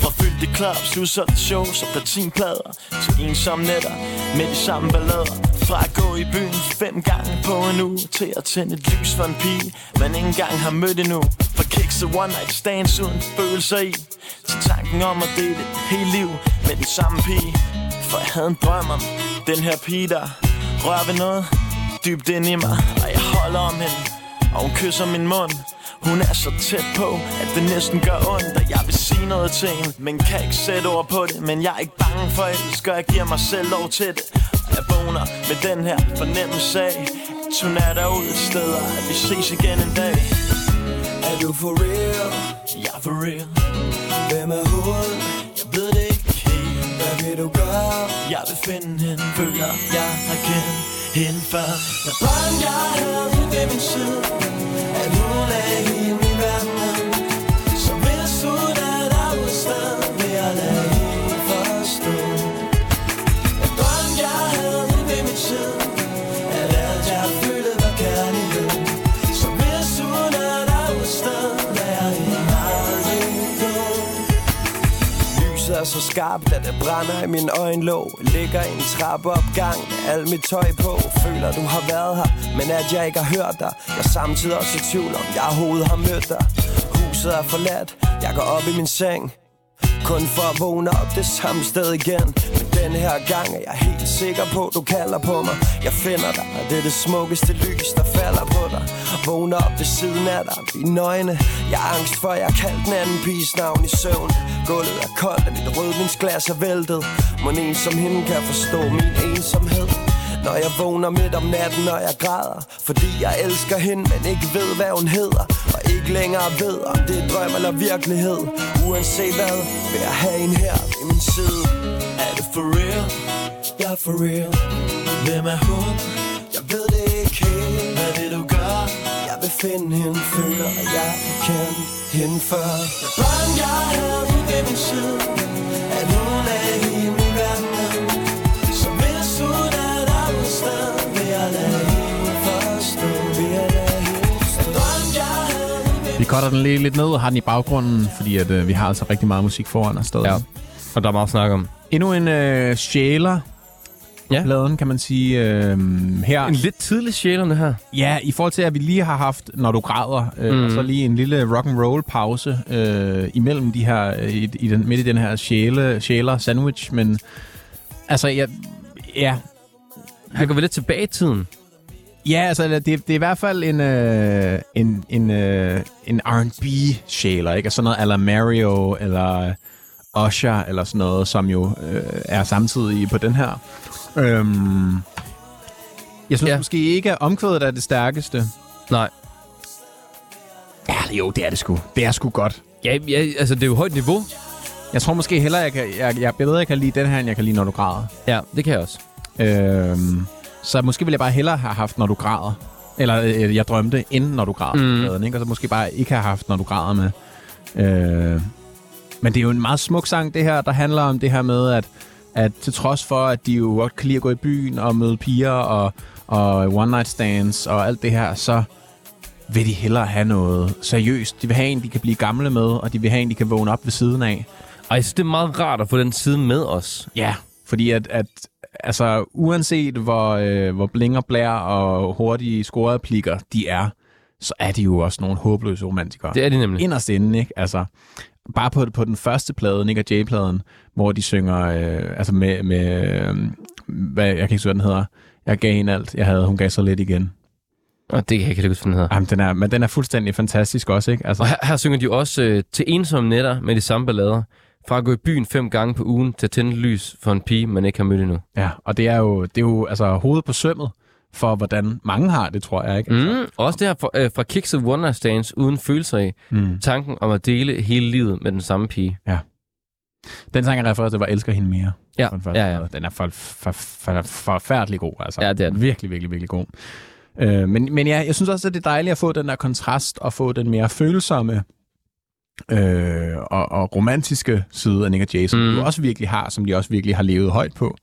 Fra fyldte clubs, udsolgte shows og platinplader. Til ensomme nætter med de samme ballader. Fra at gå i byen fem gange på en uge Til at tænde et lys for en pige, man ikke engang har mødt endnu. Fra kicks og one night stands uden følelser i. Til tanken om at dele et helt liv med den samme pige. For jeg havde en drøm om den her pige, der rører ved noget dybt ind i mig. Og jeg holder om hende. Og hun kysser min mund. Hun er så tæt på, at det næsten gør ondt Og jeg vil sige noget til hende. Men kan ikke sætte ord på det Men jeg er ikke bange for elsker. Jeg giver mig selv lov til det. Jeg vågner med den her fornemmelse af At hun er derude et sted Og at vi ses igen en dag. Er du for real? Ja, for real. Hvem er hun? Jeg ved det ikke helt. Hvad vil du gøre? Jeg vil finde hende. Føler jeg har kendt hende før. Jeg brændte, jeg havde ved min side hun så skarpt, at det brænder i min øjenlåg. Ligger i en trappeopgang med alt mit tøj på. Føler du har været her, men at jeg ikke har hørt dig. Jeg er samtidig også i tvivl om, jeg overhovedet har mødt dig. Huset er forladt, jeg går op i min seng kun for at vågne op det samme sted igen. Men den her gang er jeg helt sikker på, du kalder på mig. Jeg finder dig, og det er det smukkeste lys, der falder på dig. Vågner op ved siden af dig, vi nøgne Jeg er angst for, jeg har kaldt den anden piges navn i søvn. Gulvet er koldt, og mit rødvinsglas er væltet. Må en som hende kan forstå min ensomhed? Når jeg vågner midt om natten, når jeg græder. Fordi jeg elsker hende, men ikke ved, hvad hun hedder. Og ikke længere ved, om det er drøm eller virkelighed. Uanset hvad, vil jeg have en her ved min side. Er det for real? Jeg er for real. Hvem er hun? Jeg ved det ikke helt. Hvad vil du gøre? Jeg vil finde hende, føler jeg kan hende før. Jeg brændte, jeg havde hende ved min side. Er hele cutter den lige lidt ned og har den i baggrunden, fordi at, øh, vi har altså rigtig meget musik foran os stadig. Ja. Og der er meget at snakke om. Endnu en øh, sjæler Ja. pladen, kan man sige. Øh, her. En lidt tidlig sjælerne her. Ja, i forhold til, at vi lige har haft, når du græder, øh, mm. og så lige en lille rock and roll pause øh, imellem de her, øh, i, i den, midt i den her sjæle, sjæler sandwich, men altså, ja, ja, Her går vi lidt tilbage i tiden. Ja altså, det, det er i hvert fald en, øh, en, en, øh, en R&B sjæler, ikke? Altså sådan noget ala Mario, eller Usher, eller sådan noget, som jo øh, er samtidig på den her. Øhm, jeg synes Ja. måske ikke, at omkvædet er det stærkeste. Nej. Ja, jo, det er det sgu. Det er sgu godt. Ja, ja, altså det er jo højt niveau. Jeg tror måske hellere, jeg kan, jeg, jeg bedre, jeg kan lide den her, end jeg kan lide, når du græder. Ja, det kan jeg også. Øhm, så måske ville jeg bare hellere have haft, når du græder. Eller øh, jeg drømte, inden når du græder. Mm. Ikke? Og så måske bare ikke have haft, når du græder med. Øh, men det er jo en meget smuk sang, det her, der handler om det her med, at, at til trods for, at de jo godt kan lide at gå i byen og møde piger og, og one night stands og alt det her, så vil de hellere have noget seriøst. De vil have en, de kan blive gamle med, og de vil have en, de kan vågne op ved siden af. Og jeg synes, det er meget rart at få den side med os. Ja, fordi at, at altså, uanset hvor, øh, hvor bling og blær og hurtige scoreplikker de er, så er de jo også nogle håbløse romantikere. Det er de nemlig. Inderst inde, ikke? Altså, bare på, på den første plade, Nick og Jay-pladen, hvor de synger, øh, altså med, med øh, hvad, jeg kan ikke huske, hvad den hedder. Jeg gav hende alt, jeg havde, hun gav så lidt igen. Og det kan jeg ikke huske, den hedder. Jamen, den er, men den er fuldstændig fantastisk også, ikke? Altså, Og her, her synger de også øh, til ensomme nætter med de samme ballader. Fra at gå i byen fem gange på ugen til at tænde lys for en pige, man ikke har mødt endnu. ja, og det er jo, det er jo altså, hovedet på sømmet for, hvordan mange har det, tror jeg, ikke? Altså, Mm, også det her fra, øh, fra Kicks of One Night Stands uden følelser i. mm. Tanken om at dele hele livet med den samme pige. Den sang, jeg refererer til, var Elsker hende mere. Ja, den ja, ja. Den er for, for, for, forfærdelig god, altså. Ja, det er den. Virkelig, virkelig, virkelig god. Øh, men, men ja, jeg synes også, at det er dejligt at få den der kontrast, og få den mere følsomme øh, og, og romantiske side af Nick og Jay, som Mm. de også virkelig har, som de også virkelig har levet højt på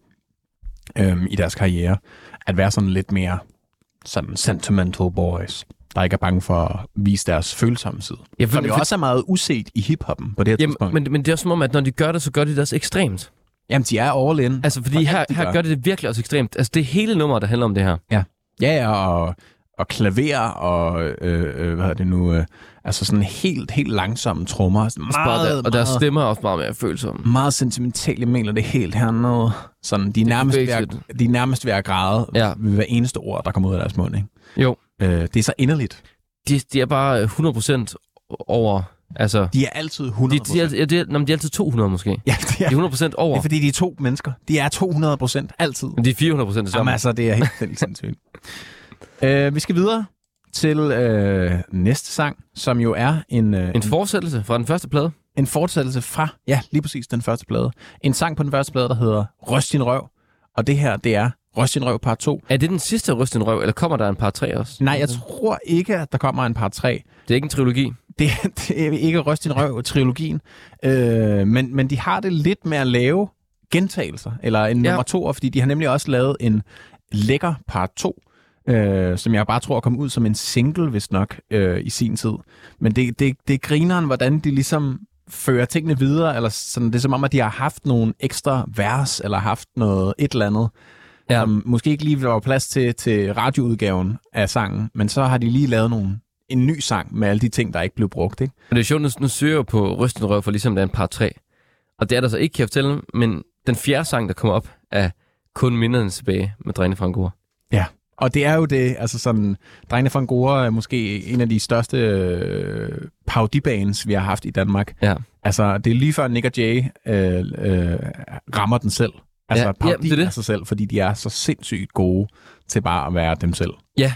øh, i deres karriere. At være sådan lidt mere sådan sentimental boys, der ikke er bange for at vise deres følsomme side. Ja, Som jo også er meget uset i hiphoppen på det her Jamen, tidspunkt. men, men det er også som om, at når de gør det, så gør de det også ekstremt. Jamen, de er all in. Altså, fordi For her, alt, de her gør. gør det det virkelig også ekstremt. Altså, det er hele nummeret, der handler om det her. Ja, ja, og, og klaver og, øh, øh, hvad hedder det nu, øh, altså sådan helt, helt langsomme trommer. Sådan Meget, der, og deres meget, stemmer er også meget mere følsomme. meget sentimentale, mener det helt hernede. Sådan, de er nærmest, ved at, de er nærmest ved at græde Ja. ved hver eneste ord, der kommer ud af deres mund. Ikke? Jo. Øh, det er så inderligt. de, de er bare øh, 100% over... Altså, De er altid 100%. de, de, er, ja, de, er, de er altid 200 måske. ja, de er, De er 100% over. det er fordi, de er to mennesker. De er 200 procent altid. Men de er 400% det Jamen samme. altså, det er helt, sindssygt. Uh, vi skal videre til uh, næste sang, som jo er en, uh, En fortsættelse fra den første plade. en fortsættelse fra, ja, lige præcis den første plade. En sang på den første plade, der hedder Røst din røv. Og det her, det er Røst din røv part 2. Er det den sidste Ryst en røv, eller kommer der en par tre også? Nej, jeg tror ikke, at der kommer en part 3. Det er ikke en trilogi. Det, det er ikke Røst din røv-trilogien. Øh, men, men de har det lidt med at lave gentagelser, eller en Ja. nummer to, fordi de har nemlig også lavet en lækker part 2, øh, som jeg bare tror kom ud som en single, hvis nok, øh, i sin tid. Men det, det, det er grineren, hvordan de ligesom fører tingene videre, eller sådan, det er som om, at de har haft nogle ekstra vers, eller haft noget et eller andet, Ja. som måske ikke lige var plads til, til radioudgaven af sangen, men så har de lige lavet nogle, en ny sang med alle de ting, der ikke blev brugt. Ikke? Men det er sjovt, nu, nu søger jeg på Ryst en røv, for ligesom der er en par tre. Og det er der så ikke, kan jeg fortælle, men den fjerde sang, der kommer op, er kun minderne tilbage med Drene fra Angora. Ja. Og det er jo det, altså sådan, Drengene fra Angora er måske en af de største øh, parodibands, vi har haft i Danmark. Ja. Altså, det er lige før Nick og Jay øh, øh, rammer den selv. Altså, Ja, ja, ja, parodi det er det. af sig selv, fordi de er så sindssygt gode til bare at være dem selv. Ja,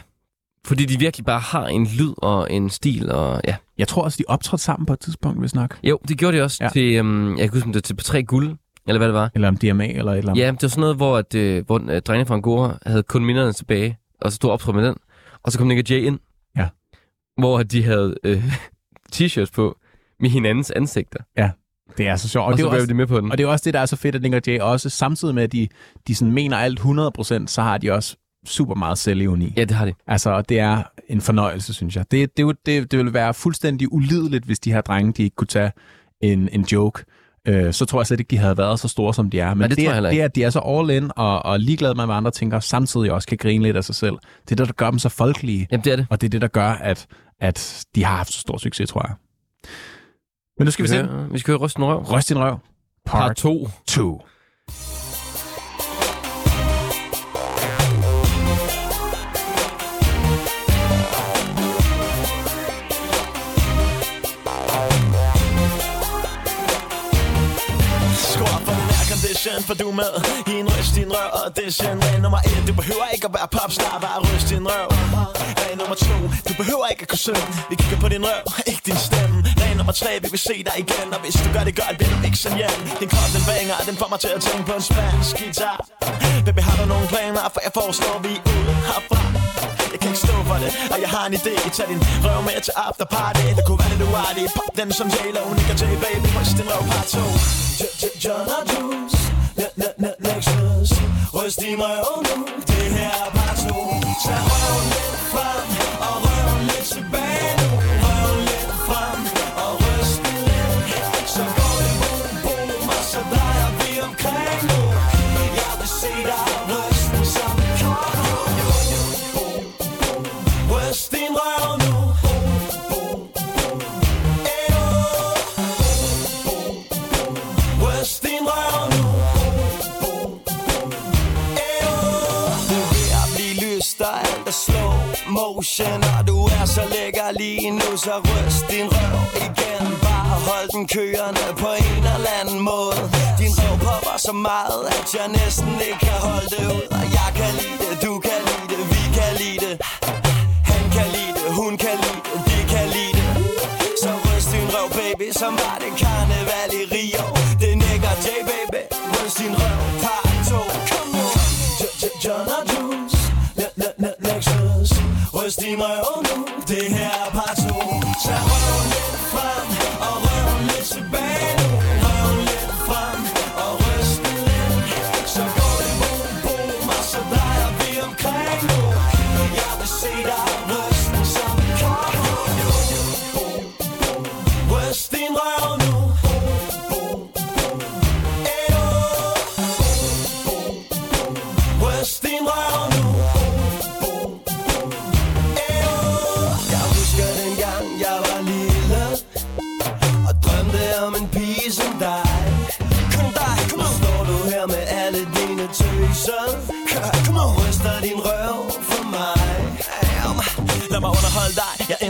fordi de virkelig bare har en lyd og en stil, og ja. Jeg tror også, de optrådte sammen på et tidspunkt, hvis nok. Jo, det gjorde de også ja. Til, um, jeg kan huske, det til på tre guld, eller hvad det var. Eller om DMA eller et eller andet. Ja, det var sådan noget, hvor, at, øh, hvor uh, Drenge fra Angora havde kun minderne tilbage, og så stod optrådt med den. Og så kom Nick og Jay ind, Ja. hvor de havde øh, t-shirts på med hinandens ansigter. Det er så sjovt. Og, og det så var også, de med på den. Og det er også det, der er så fedt, at Nick og Jay også, samtidig med, at de, de sådan mener alt 100%, så har de også super meget selvironi. Ja, det har de. Altså, og det er en fornøjelse, synes jeg. Det, det, det, det, det ville være fuldstændig ulideligt, hvis de her drenge, de ikke kunne tage en, en joke. Øh, så tror jeg slet ikke, de havde været så store, som de er. Men Nej, det tror jeg heller det, er, at de er så all in og, og ligeglade med, hvad andre tænker, og samtidig også kan grine lidt af sig selv. Det er det, der gør dem så folkelige. Jamen, det er det. Og det er det, der gør, at, at de har haft så stor succes, tror jeg. Men nu skal vi se. vi skal høre Rysten Røv. Røst din røv. Part Part 2. 2. for du er med i en ryst din røv Og det er sådan Regel nummer 1, du behøver ikke at være popstar, bare ryst din røv. Regel nummer 2, du behøver ikke at kunne synge. Vi kigger på din røv, ikke din stemme. Regel nummer 3, vi vil se dig igen Og hvis du gør det godt, Vil du ikke sende hjem. Din krop, den banger, den får mig til at tænke på en spansk guitar. Baby, har du nogle planer, for jeg forestår, vi er ude herfra. Jeg kan ikke stå for det, og jeg har en idé. Tag din røv med til after party Det kunne være det du lidt det Pop den som J-Lo Nick og J, baby. Ryst din røv part 2 John og Juice. Nexus Ryst i mig og nu. Det her er bare 2 Tag røven lidt frem Og røven lidt tilbage. Motion Og du er så lækker lige nu Så ryst din røv igen. Bare hold den kørende på en eller anden måde. Din røv popper så meget At jeg næsten ikke kan holde det ud. Og jeg kan lide det, du kan lide det, vi kan lide det. Han kan lide det, hun kan lide det, de kan lide det. Så ryst din røv, baby, som var det karneval i Rio. Det nikker J, baby, ryst din røv, Ryst din røv nu, det her er part 2 Tag røven lidt frem, og røven lidt tilbage. Nu Røven lidt frem, og ryst den lidt. Så går det boom, boom, og så drejer vi omkring nu. Jeg vil se dig ryste.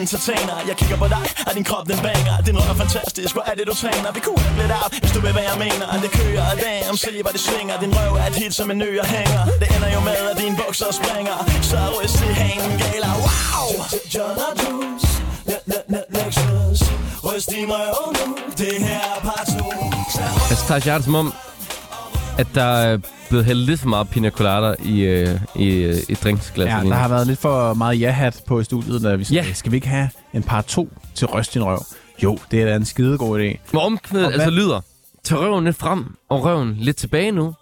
Entertainer, jeg kigger på dig, og din krop den banger Din røg er fantastisk, hvor er det du træner? Vi kunne have lidt af, hvis du ved hvad jeg mener. Det kører damn, se hvor det svinger. Din røv er et hit som en ø og hænger. Det ender jo med, at dine bukser springer. Så ryst i hanen gala, wow! John og Juice, Lexus Ryst din røv nu, det her er part 2 Altså, Taj, jeg som om, at der er blevet hældt lidt for meget pina colada i, øh, i, øh, i drinksglasset. Ja, der har været lidt for meget ja-hat på i studiet, da vi sagde, Ja. skal vi ikke have en par to til røst din røv? Jo, det er da en skidegod idé. Hvor omkvædet hvad- altså lyder, tag røven lidt frem, og røven lidt tilbage nu.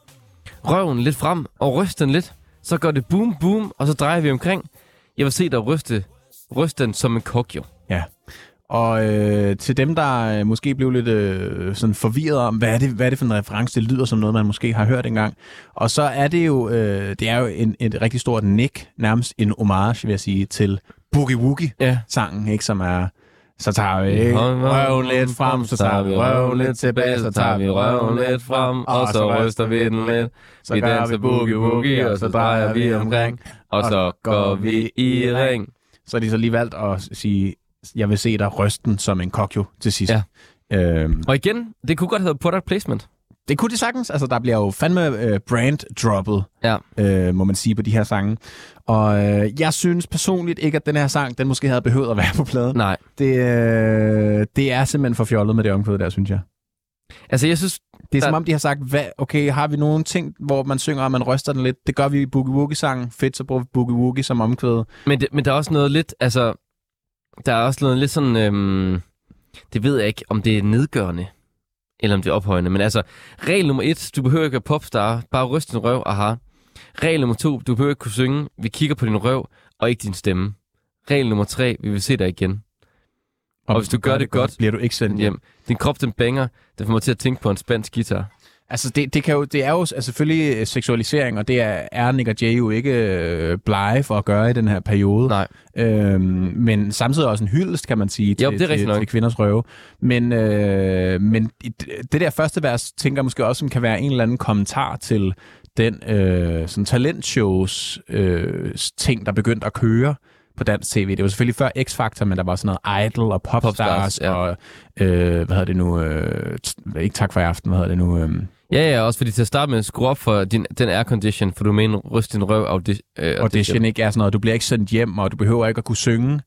Røven lidt frem, og ryst den lidt. Så går det boom, boom, og så drejer vi omkring. Jeg vil se dig ryste, ryste den som en kok, jo. Ja. Og øh, til dem, der øh, måske blev lidt øh, sådan forvirret om, hvad er, det, hvad er det for en reference? Det lyder som noget, man måske har hørt engang. Og så er det jo, øh, det er jo en, et rigtig stort nick, nærmest en homage, vil jeg sige, til Boogie Woogie-sangen, Ja. ikke? Som er, så tager vi røven lidt frem, så tager vi røven lidt tilbage, så tager vi røven lidt frem, og så ryster vi den lidt. Så Vi danser boogie woogie, og så drejer vi omkring, og så går vi i ring. Så har de så lige valgt at sige, jeg vil se dig rysten som en kokjo til sidst. Ja. Øhm, Og igen, det kunne godt hedde product placement. Det kunne de sagtens. Altså, der bliver jo fandme øh, brand-droppet, Ja. øh, må man sige, på de her sange. Og øh, jeg synes personligt ikke, at den her sang, den måske havde behøvet at være på pladen. Nej. Det, øh, det er simpelthen for fjollet med det omkvæd der, synes jeg. Altså, jeg synes, Det er Der- som om, de har sagt, hvad, okay, har vi nogle ting, hvor man synger, og man ryster den lidt? Det gør vi i Boogie Woogie-sangen. Fedt, så bruger vi Boogie Woogie som omkvæd. Men, det, men der er også noget lidt, altså, der er også noget lidt sådan, øhm, det ved jeg ikke, om det er nedgørende, eller om det er ophøjende, men altså, regel nummer et, du behøver ikke være popstar, bare ryst din røv, aha. Regel nummer to, du behøver ikke kunne synge, vi kigger på din røv, og ikke din stemme. Regel nummer tre, vi vil se dig igen. Og hvis du gør det godt, bliver du ikke sendt hjem. Din krop, den banger, den får mig til at tænke på en spansk guitar. Altså, det, det, kan jo, det er jo altså, selvfølgelig øh, seksualisering, og det er, er Nick og Jay jo ikke øh, blege for at gøre i den her periode. Nej. Øhm, men samtidig også en hyldest, kan man sige, til, Jo, det er til, nok. til kvinders røve. Men, øh, men det der første vers, tænker jeg måske også, som kan være en eller anden kommentar til den øh, sådan talentshows øh, ting, der begyndte at køre på dansk tv. Det var selvfølgelig før X-Factor, men der var sådan noget Idol og Popstars, Popstars, ja. og øh, hvad hedder det nu? Øh, ikke tak for i aften, hvad hedder det nu? Øh, Ja, ja, også fordi til at starte med, skru op for din, den aircondition, for du mener, ryst din røv audi, øh, audition. Ikke er sådan noget, du bliver ikke sendt hjem, og du behøver ikke at kunne synge,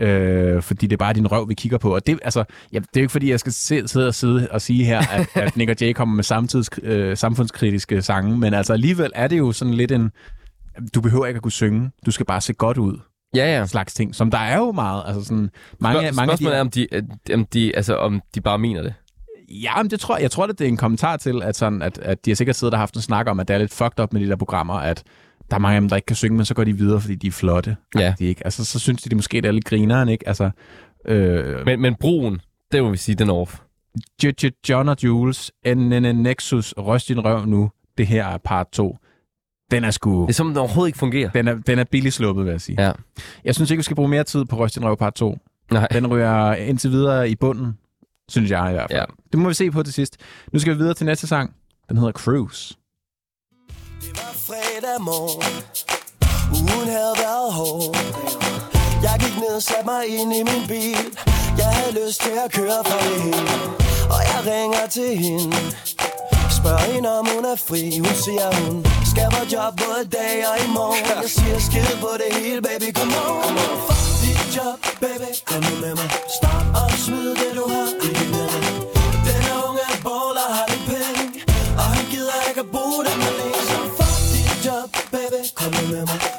øh, fordi det er bare din røv, vi kigger på. Og det, altså, ja, det er jo ikke fordi, jeg skal sidde og, sidde og sige her, at, at Nick og Jay kommer med samtids, øh, samfundskritiske sange, men altså alligevel er det jo sådan lidt en, du behøver ikke at kunne synge, du skal bare se godt ud, Ja, ja. slags ting, som der er jo meget, altså sådan, mange, Spørg- mange af de, Spørgsmålet er, om de, at- om, de, altså, om de bare mener det. Ja, men det tror jeg, tror, det er en kommentar til, at, sådan, at, at de har sikkert siddet og haft en snak om, at det er lidt fucked up med de der programmer, at der er mange af dem, der ikke kan synge, men så går de videre, fordi de er flotte. Ja. De ikke? Altså, så synes de, de måske det er lidt grineren, ikke? Altså, øh, Men, men broen, det må vi sige, den er off. John og Jules, NN Nexus, Røst din røv nu, det her er part 2. Den er sgu... Det er som, den overhovedet ikke fungerer. Den er, den er billigt sluppet, vil jeg sige. Ja. Jeg synes ikke, vi skal bruge mere tid på Røst din røv part 2. Nej. Den ryger indtil videre i bunden, synes jeg i hvert fald. Ja. Det må vi se på til sidst. Nu skal vi videre til næste sang. Den hedder Cruise. Det var fredag morgen Ugen havde været hård Jeg gik ned og satte mig ind i min bil Jeg havde lyst til at køre fra det hele Og jeg ringer til hende Spørger hende om hun er fri Hun siger hun skal på job både dag og i morgen Jeg siger skid på det hele baby come on Fuck dit job baby. Kom nu med mig. Stop og smid det du har i hænderne Den unge baller har lidt penge Og han gider ikke at bruge dem alene. Så fuck dit job baby. Kom nu med mig.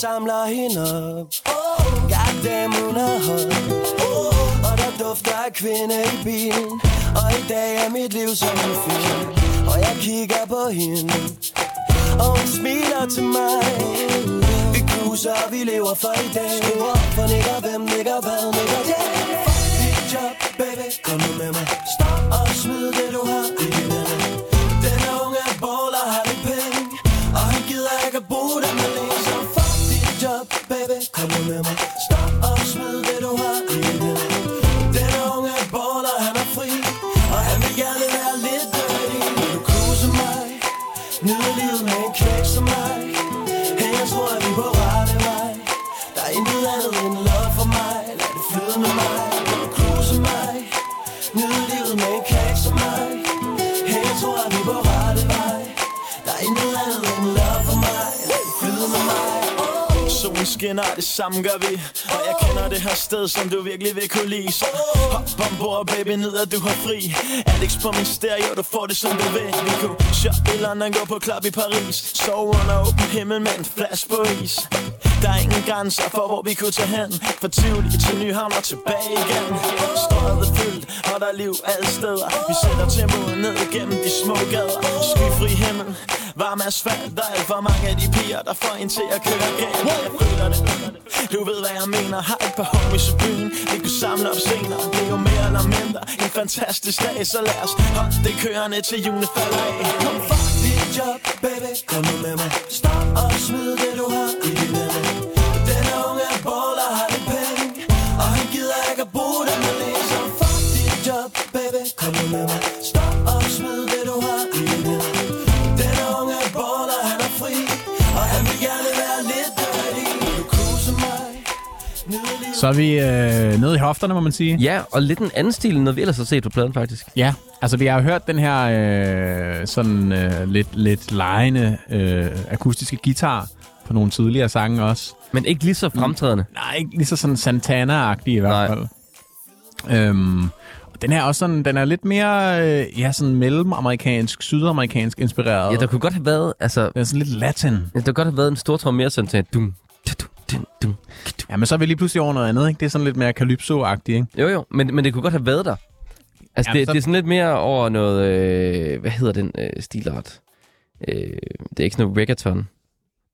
Samler hende op. Goddamn, hun er hot Og der dufter af kvinde i bilen. Og i dag er mit liv som en film. Og jeg kigger på hende. Og hun smiler til mig. Vi cruiser, og vi lever for i dag. Skru op for nigger, hvem nigger, hvad, nigger, ja job, baby, kom nu med mig. Stop og smid det du har i dine hænder Den unge baller har det penge. Og han gider ikke at bruge dem kom nu med mig. Stop og smid det du har i det. Den unge baller, han er fri Og han vil gerne være lidt dirty. Vil du kruse mig? Nyde livet med en knæk som mig. Hey, jeg tror, at vi er på rette vej. Der er intet andet end love for mig. Lad det flyde med mig. Vil du kruse mig? Nyde livet med en knæk som mig. Hey, jeg tror, at vi er på rette vej. Der er intet andet end love for mig. Lad det flyde med mig. Solen skinner, det samme gør vi. Og jeg kender det her sted, som du virkelig vil kunne lide. Så hop ombord, baby, ned at du har fri. Alex på min stereo, du får det som du vil. Vi kunne shoppe i London, gå på klap i Paris. Sove under åben himmel med en flash på is. Der er ingen grænser for, hvor vi kunne tage hen. For tvivl til Nyhavn og tilbage igen. Strøget er fyldt, og der er liv alle steder. Vi sætter tempoet ned igennem de små gader. Skyfri himmel, varm asfalt Der er alt for mange af de piger, der får en til at køre galt. Jeg føler det, du ved hvad jeg mener. Har et par homies i byen, vi kunne samle op senere. Det er jo mere eller mindre en fantastisk dag Så lad os holde det kørende til juni falder af. Kom fuck dit job, baby, kom nu med mig. Stop og smid det med mig Stop og smid det du har i hænder Den unge baller, han er fri Og han vil gerne være lidt dirty du mig? Livet Så er vi øh, nede i hofterne, må man sige. Ja, og lidt en anden stil, end noget vi ellers har set på pladen, faktisk. Ja, altså vi har jo hørt den her øh, sådan øh, lidt, lidt lejende øh, akustiske guitar på nogle tidligere sange også. Men ikke lige så fremtrædende. Nej, ikke lige så sådan Santana-agtig i hvert Nej. fald. Øhm, og den er også sådan, den er lidt mere, øh, ja, sådan mellemamerikansk, sydamerikansk inspireret. Ja, der kunne godt have været, altså, Den er sådan lidt latin. ja, der kunne godt have været en stor trum mere sådan til, dum, dum, dum. Ja, men så er vi lige pludselig over noget andet, ikke? Det er sådan lidt mere calypso-agtigt, ikke? Jo, jo, men, men det kunne godt have været der. Altså, Jamen, det, så- det er sådan lidt mere over noget, øh, hvad hedder den øh, stilart? Øh, det er ikke sådan noget reggaeton.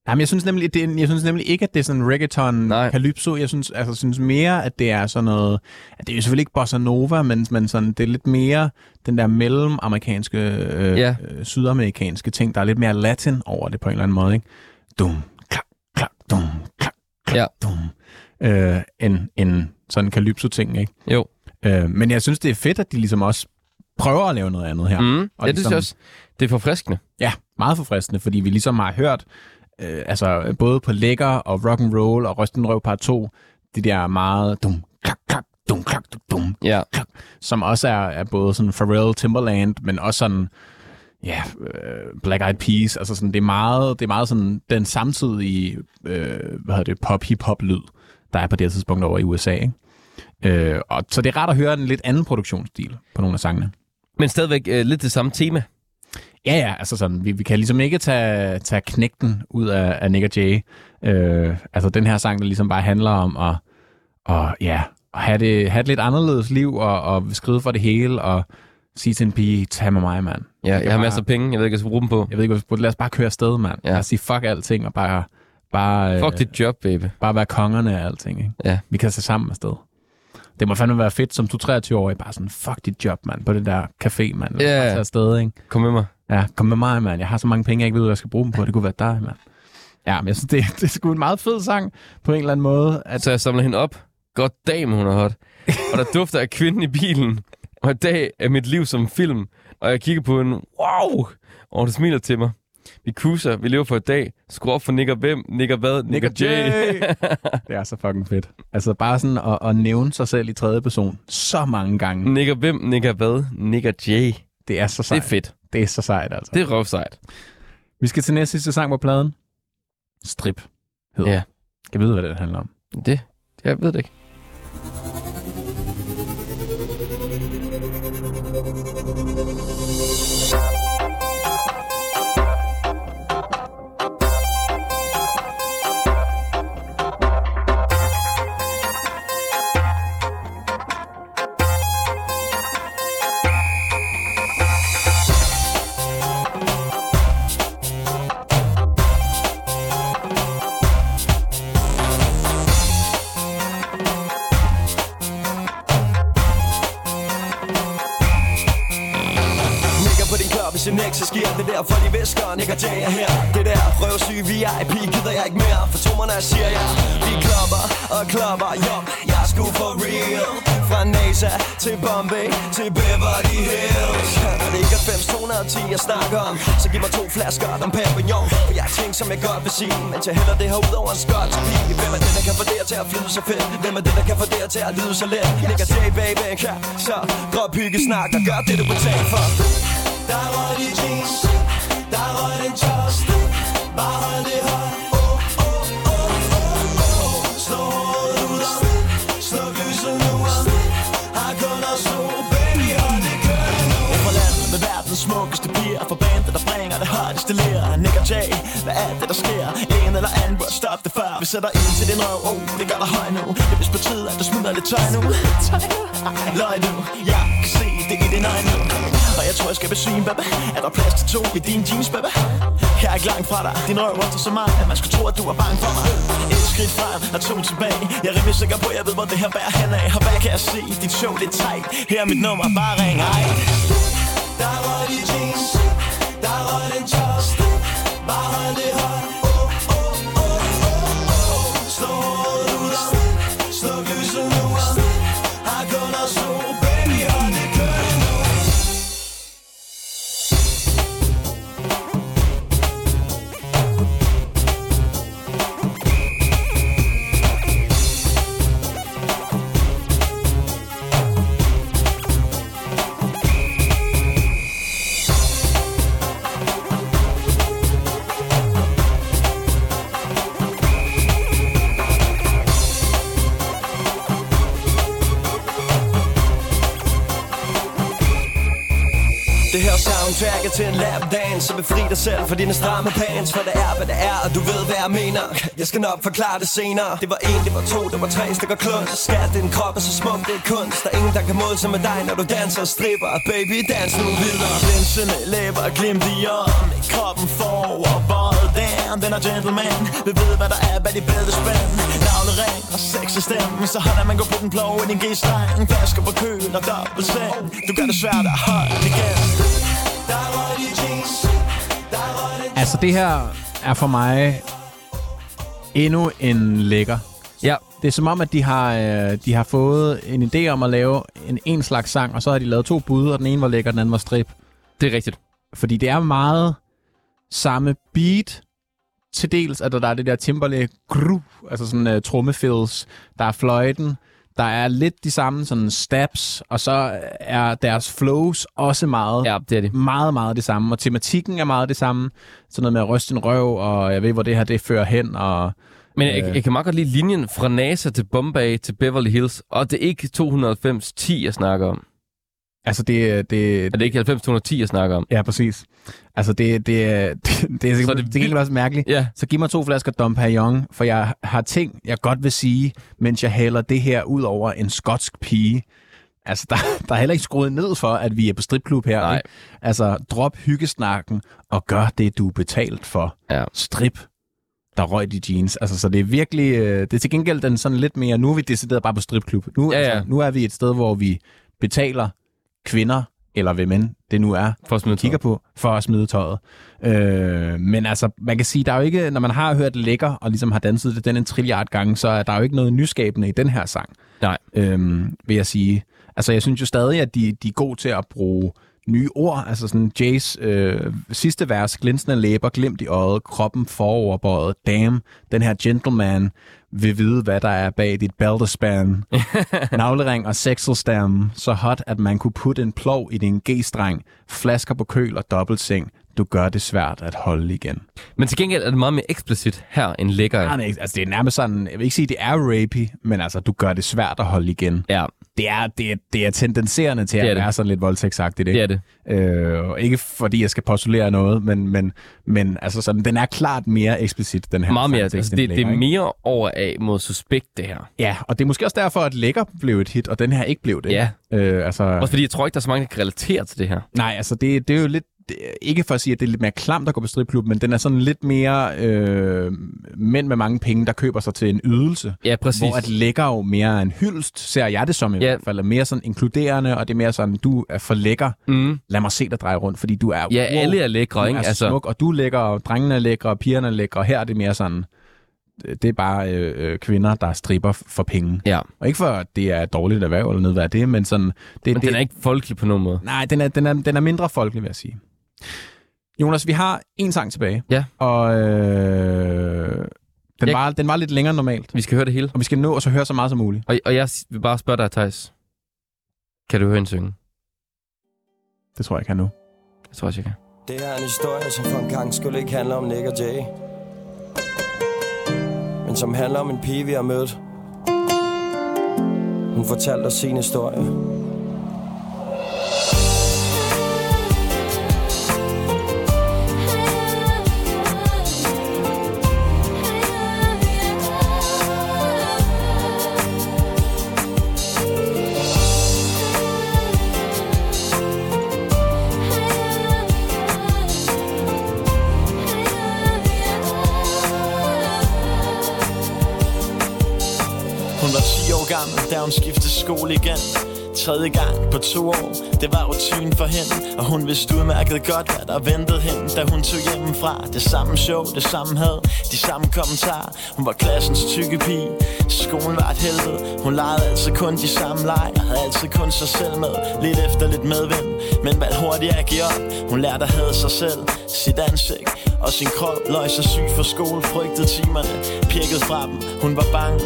Jamen, jeg synes nemlig, det, er- jeg synes nemlig ikke, at det er sådan reggaeton, Nej. calypso. Jeg synes, altså, synes mere, at det er sådan noget... At det er jo selvfølgelig ikke bossa nova, men, men sådan, det er lidt mere den der mellemamerikanske, øh, Ja. øh, sydamerikanske ting. Der er lidt mere latin over det på en eller anden måde, ikke? Dum, klak, klak, dum, klak, klak, Ja. dum. Øh, en, en sådan calypso-ting, ikke? Jo. Øh, men jeg synes, det er fedt, at de ligesom også prøver at lave noget andet her. Mm. Og Ja, det synes ligesom- jeg også. Det er forfriskende. Ja, meget forfriskende, fordi vi ligesom har hørt, øh, altså både på Lækker og Rock and Roll og Røsten Røv Part 2, det der meget dum, klak, klak, dum, klak, dum, dum, Ja. klak, som også er, er både sådan Pharrell, Timberland, men også sådan, ja, øh, Black Eyed Peas, altså sådan, det er meget, det er meget sådan den samtidige, øh, hvad hedder det, pop-hip-hop-lyd, der er på det her tidspunkt over i USA, ikke? Øh, og, så det er rart at høre en lidt anden produktionsstil på nogle af sangene. Men stadigvæk øh, lidt det samme tema. Ja, ja, altså sådan, vi, vi kan ligesom ikke tage, tage knægten ud af, af Nick og Jay. Øh, altså den her sang, der ligesom bare handler om at, og, ja, at have, det, have et lidt anderledes liv, og, og skrive for det hele, og sige til en pige, tag med mig, mand. Ja, jeg har bare- masser af penge. Jeg ved ikke, hvad jeg skal bruge dem på. Jeg ved ikke, hvad vi skal- lad os bare køre afsted, mand. Ja. Lad os sige fuck alting, og bare, bare, Fuck øh, dit job, baby. bare være kongerne af alting. Ikke? Ja. Vi kan se sammen afsted. Det må fandme være fedt som du 23-årig, bare sådan, fuck dit job, mand, på det der café, mand. Ja. bare tage afsted, ikke? Kom med mig. Ja, kom med mig, mand. Jeg har så mange penge, jeg ikke ved, hvad jeg skal bruge dem på. Det kunne være dig, mand. Ja, men jeg synes, det, det er sgu en meget fed sang på en eller anden måde. At, Så jeg samler hende op. God damn, hun er hot. Og der dufter af kvinden i bilen. Og i dag er mit liv som film. Og jeg kigger på en wow. Og hun smiler til mig. Vi cruiser, vi lever for et dag. Skru op for Nick og hvem, Nick og hvad, Nick, og Jay. det er så fucking fedt. Altså bare sådan at, at nævne sig selv i tredje person så mange gange. Nick og hvem, Nick og hvad, Nick og Jay. Det er så Det sejt. er fedt. Det er så sejt, altså. Det er røvsejt. Vi skal til næste sidste sang på pladen. Strip hedder Ja. ja. Jeg ved, hvad det handler om. Det, jeg ved det ikke. Visker, Nick er her. Det der røvsyge VIP gider jeg ikke mere For tommerne siger jeg Vi klopper og klopper, jo. Jeg er sgu for real. Fra NASA til Bombay til Beverly Hills. Og det ikke 510 jeg snakker om? Så giv mig to flasker Dom Perignon For jeg har ting som jeg godt vil sige Men jeg hælder det her ud over en skotsk pige Hvem er det der kan få det til at flyde så fedt? Hvem er det der kan få det til at lyde så let? Nick og baby, ja Så drop hyggesnak og gør det du betaler for. Der var de jeans, der røg den just Bare hold det højt, oh, oh, oh, smukkeste piger For bandet, der bringer det hardeste lir Nick og Jay, hvad er det, der sker? En eller anden burde stoppe det før Vi sætter ind til din røv, oh, det gør dig høj nu Det er vist på tide, at du smider lidt tøj nu Løg nu, jeg kan se det i din øjne nu jeg tror, jeg skal besvime, baby. Er der plads til to i din jeans, baby? Jeg er ikke langt fra dig. Din røv ryster så meget, at man skulle tro, at du er bange for mig. Et skridt frem og to tilbage. Jeg er rimelig sikker på, at jeg ved, hvor det her bærer henad Og hvad kan jeg se? Dit show, det er tight. Her er mit nummer, bare ring, ej Der røg de jeans. Der røg den just Bare hold det højt til en lapdance Så befri dig selv for dine stramme pants. For det er, hvad det er, og du ved, hvad jeg mener. Jeg skal nok forklare det senere. Det var en, det var to, det var tre stykker klunds. Skat, din krop er så smuk, det er kunst. Der er ingen, der kan måle sig med dig, når du danser og stripper. Baby, dans nu videre. Glinsende læber, glimt i om Kroppen forover, bøjet down Den er gentleman, vi ved hvad der er bag de bæltespænd Navlering og sex i stemmen. Så holder man går på den blå i din g-streng Flasker på køl og dobbelt seng Du gør det svært at holde igen. Der Altså, det her er for mig endnu en lækker. Ja, Det er som om, at de har, øh, de har fået en idé om at lave en en slags sang, og så har de lavet to bud, og den ene var lækker, den anden var strip. det er rigtigt. Fordi det er meget samme beat, til dels, at der er det der Timberlake gru, altså sådan uh, trommefills, der er fløjten, der er lidt de samme sådan stabs, og så er deres flows også meget, Ja, det er det. meget, meget det samme, og tematikken er meget det samme, sådan noget med at ryste en røv, og jeg ved, hvor det her det fører hen, og Men jeg, jeg kan meget godt lide linjen fra NASA til Bombay til Beverly Hills, og det er ikke 290-10, jeg snakker om. Altså det, det, Er det ikke 90-210, jeg snakker om? Ja, præcis. Altså, det, det, det, det, det, er, Så det, det vildt. også mærkeligt. Ja. Så giv mig to flasker Dom Perignon, for jeg har ting, jeg godt vil sige, mens jeg hælder det her ud over en skotsk pige. Altså, der, der er heller ikke skruet ned for, at vi er på stripklub her. Nej. Ikke? Altså, drop hyggesnakken og gør det, du er betalt for. Ja. Strip, der røg de jeans. Altså, så det er virkelig... Øh, det er til gengæld den sådan lidt mere... Nu er vi decideret bare på stripklub. Nu, Ja, ja. Altså, nu er vi et sted, hvor vi betaler kvinder, eller hvem end det nu er, For at smide kigger på for at smide tøjet. Øh, men altså, man kan sige, der er jo ikke, når man har hørt lækker, og ligesom har danset det den en trilliard gange, så er der jo ikke noget nyskabende i den her sang, Nej. øh, vil jeg sige. Altså, jeg synes jo stadig, at de, de er gode til at bruge nye ord. Altså sådan Jays øh, sidste vers, glinsende læber, glimt i øjet, kroppen foroverbøjet, damn, den her gentleman vil vide, hvad der er bag dit bæltespan. Navlering og sexelstam, så hot, at man kunne putte en plov i din G-streng, flasker på køl og dobbeltseng. Du gør det svært at holde igen. Men til gengæld er det meget mere eksplicit her end lækker. Nej, nej, altså det er nærmest sådan, jeg vil ikke sige, det er rapey, men altså, du gør det svært at holde igen. Ja, Det er, det er, det er tendenserende til Det er at det. være sådan lidt voldtægtsagtigt, det ikke? er det. Øh, ikke fordi jeg skal postulere noget, men, men, men altså sådan, den er klart mere eksplicit, den her. Meget mere. Altså, det, det er ikke? mere over af mod suspekt, det her. Ja, og det er måske også derfor, at Lækker blev et hit, og den her ikke blev det. Ja. Øh, altså, Også fordi jeg tror ikke, der er så mange, der kan relatere til det her. nej, altså det, det er jo lidt det, ikke for at sige, at det er lidt mere klamt at gå på stripklub, men den er sådan lidt mere øh, mænd med mange penge, der køber sig til en ydelse. Ja, præcis. Hvor at lækker jo mere en hyldest, ser jeg det som i Ja. hvert fald. Er mere sådan inkluderende, og det er mere sådan, du er for lækker. Mm. Lad mig se dig dreje rundt, fordi du er... Ja, alle er lækre, du ikke? er Altså- smuk, og du er lækker, og drengene er lækre, og pigerne er lækre, og her er det mere sådan... Det er bare øh, øh, kvinder, der stripper for penge. Ja, Og ikke for, at det er et dårligt erhverv eller noget, hvad det er, men sådan... Det, men det, den er ikke folkelig på nogen måde. Nej, den er, den, er, den er mindre folkelig, vil jeg sige. Jonas, vi har en sang tilbage. Ja. Og øh, den, Jeg- var, den var lidt længere end normalt. Vi skal høre det hele. Og vi skal nå at så høre så meget som muligt. Og, og jeg vil bare spørge dig, Thijs. Kan du høre en synge? Det tror jeg, jeg kan nu. Jeg tror også, jeg kan. Det her er en historie, som for en gang skulle ikke handle om Nick og Jay. Men som handler om en pige, vi har mødt. Hun fortalte os sin historie. 10 da hun skiftede skole igen. Tredje gang på to år, det var rutin for hende. Og hun vidste udmærket godt, hvad der ventede hende Da hun tog hjemmefra, det samme show, det samme had De samme kommentarer, hun var klassens tykke pige. Skolen var et helvede, hun legede altid kun de samme leg. Og havde altid kun sig selv med, lidt efter lidt medvind. Men valgte hurtigt at give op, hun lærte at hade sig selv Sit ansigt og sin krop. Løg sig syg for skole Frygtede timerne, pirkede fra dem. Hun var bange,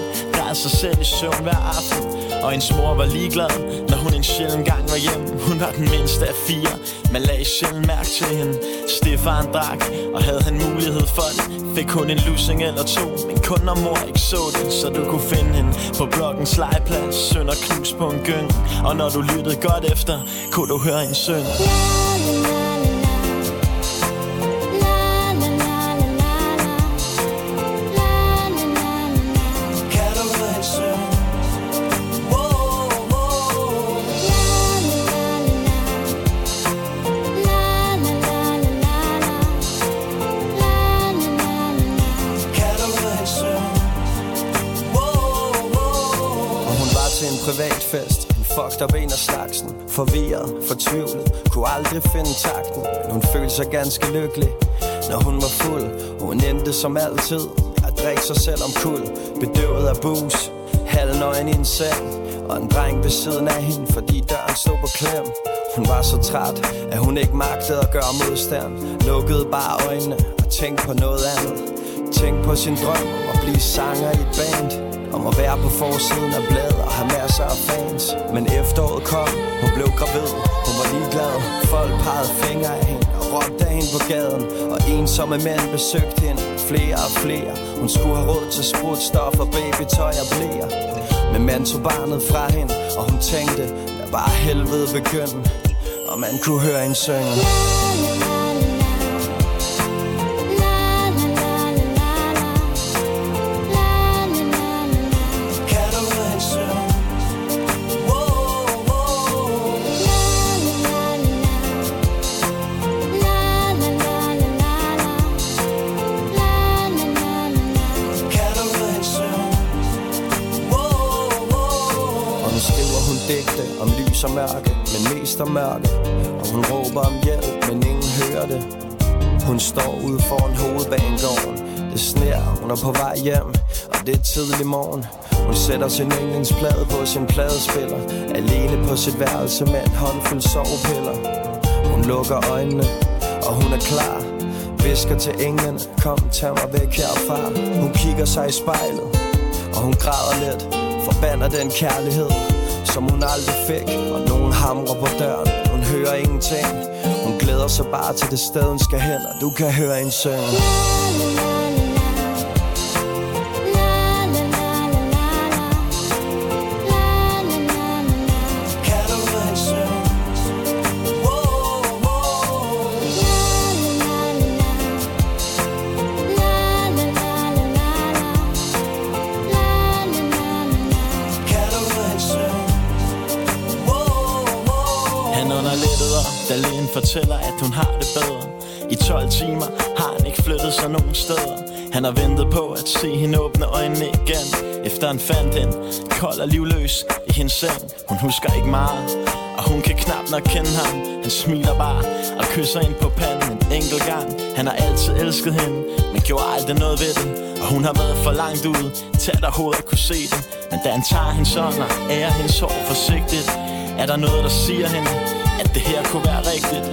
græd sig selv i søvn hver aften. Og hendes mor var ligeglad, når hun en sjælden gang var hjem. Hun var den mindste af fire, man lagde sjældent mærke til hende. Stefan drak, og havde han mulighed for det Fik hun en lusing eller to, men kun når mor ikke så det Så du kunne finde hende på blokkens legeplads. Sønder knus på en gyng. Og når du lyttede godt efter, kunne du høre en synge yeah. Fucked up en af slagsen. Forvirret, fortvivlet Kunne aldrig finde takten. Men hun følte sig ganske lykkelig Når hun var fuld. Hun endte som altid At drikke sig selv om kul. Bedøvet af bus Halvnøgen i en seng Og en dreng ved siden af hende Fordi døren stod på klem. Hun var så træt At hun ikke magtede at gøre modstand. Lukkede bare øjnene Og tænkte på noget andet. Tænk på sin drøm om at blive sanger i et band. Om at være på forsiden af bladet og have masser af fans. Men efteråret kom, hun blev gravid, hun var ligeglad. Folk pegede fingre af hende og råbte af hende på gaden. Og ensomme mænd besøgte hende, flere og flere. Hun skulle have råd til sprutstoffer, babytøj og blæer Men man tog barnet fra hende, og hun tænkte, der var helvede begyndt Og man kunne høre hende synge. Lys og mørke Men mest om mørke Og hun råber om hjælp, men ingen hører det. Hun står ude foran hovedbanegården. Det sner, hun er på vej hjem Og det er tidlig morgen. Hun sætter sin yndlingsplade på sin pladespiller. Alene på sit værelse med en håndfuld sovepiller. Hun lukker øjnene, og hun er klar. Visker til englen, kom tag mig væk herfra. Hun kigger sig i spejlet, og hun græder lidt Forbander den kærlighed, som hun aldrig fik. Og nogen hamrer på døren, hun hører ingenting. Hun glæder sig bare til det sted, hun skal hen Og du kan høre en synge mange steder. Han har ventet på at se hende åbne øjnene igen. Efter han fandt hende kold og livløs i hendes seng. Hun husker ikke meget og hun kan knap nok kende ham. Han smiler bare og kysser ind på panden en enkelt gang. Han har altid elsket hende, men gjorde aldrig noget ved det. Og hun har været for langt ude til at hovedet kunne se det. Men da han tager hendes hånd og ærer hendes hår forsigtigt Er der noget, der siger hende, at det her kunne være rigtigt.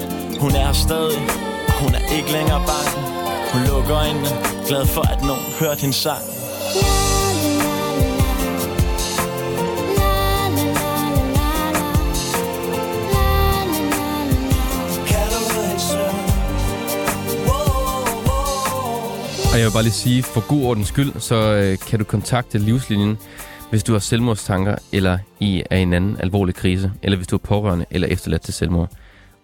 Hun er her stadig, og hun er ikke længere bange. Hun lukker øjnene, glad for at nogen hørte hendes sang Og jeg vil bare lige sige, for god ordens skyld, så øh, kan du kontakte Livslinjen, hvis du har selvmordstanker, eller i er i en anden alvorlig krise, eller hvis du er pårørende eller efterladt til selvmord.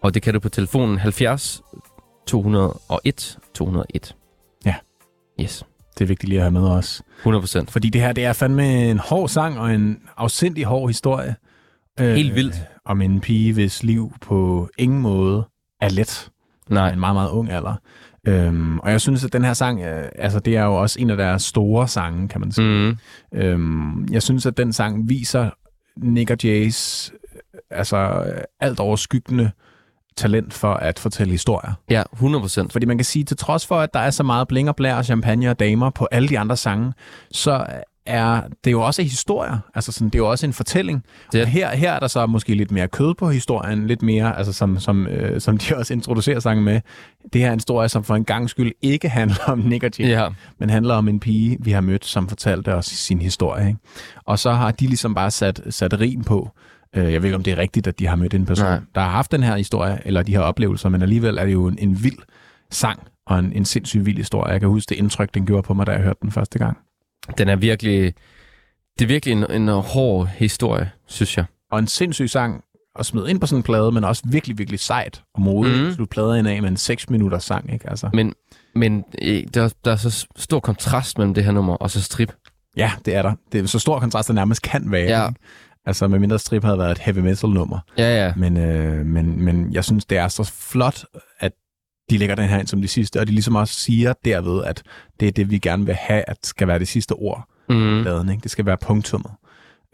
Og det kan du på telefonen 70 201 201. Ja. Yes. Det er vigtigt lige at have med os. 100 procent. Fordi det her, det er fandme en hård sang og en afsindig hård historie. Øh, Helt vildt. Om en pige, hvis liv på ingen måde er let. Nej. En meget, meget ung alder. Øhm, og jeg synes, at den her sang, øh, altså det er jo også en af deres store sange, kan man sige. Mm. Øhm, jeg synes, at den sang viser Nick og Jays øh, altså alt overskyggende talent for at fortælle historier. Ja, 100 procent. Fordi man kan sige, til trods for, at der er så meget bling og blær, champagne og damer på alle de andre sange, så er det jo også historier. Altså sådan, det er jo også en fortælling. Det Og her, her er der så måske lidt mere kød på historien, lidt mere, altså som, som, øh, som de også introducerer sangen med. Det her er en historie, som for en gang skyld ikke handler om Nick og Jay, Ja. men handler om en pige, vi har mødt, som fortalte os sin historie. Ikke? Og så har de ligesom bare sat, sat rim på. Øh, Jeg ved ikke, om det er rigtigt, at de har mødt en person, Nej. der har haft den her historie, eller de her oplevelser, men alligevel er det jo en, en vild sang og en, en sindssygt vild historie. Jeg kan huske det indtryk, den gjorde på mig, da jeg hørte den første gang. Den er virkelig... Det er virkelig en, en hård historie, synes jeg. Og en sindssyg sang at smide ind på sådan en plade, men også virkelig, virkelig sejt og modigt. Mm. Slut plader ind af med en 6 minutters sang, ikke? Altså, Men, men der, der er så stor kontrast mellem det her nummer og så strip. ja, det er der. Det er så stor kontrast, der nærmest kan være. Ja. Ikke? Altså, med mindre strip havde været et heavy metal nummer. Ja, ja. Men, øh, men, men jeg synes, det er så flot, at de lægger den her ind som det sidste, og de ligesom også siger derved, at det er det, vi gerne vil have, at skal være det sidste ord Mm. pladen, ikke? Det skal være punktummet.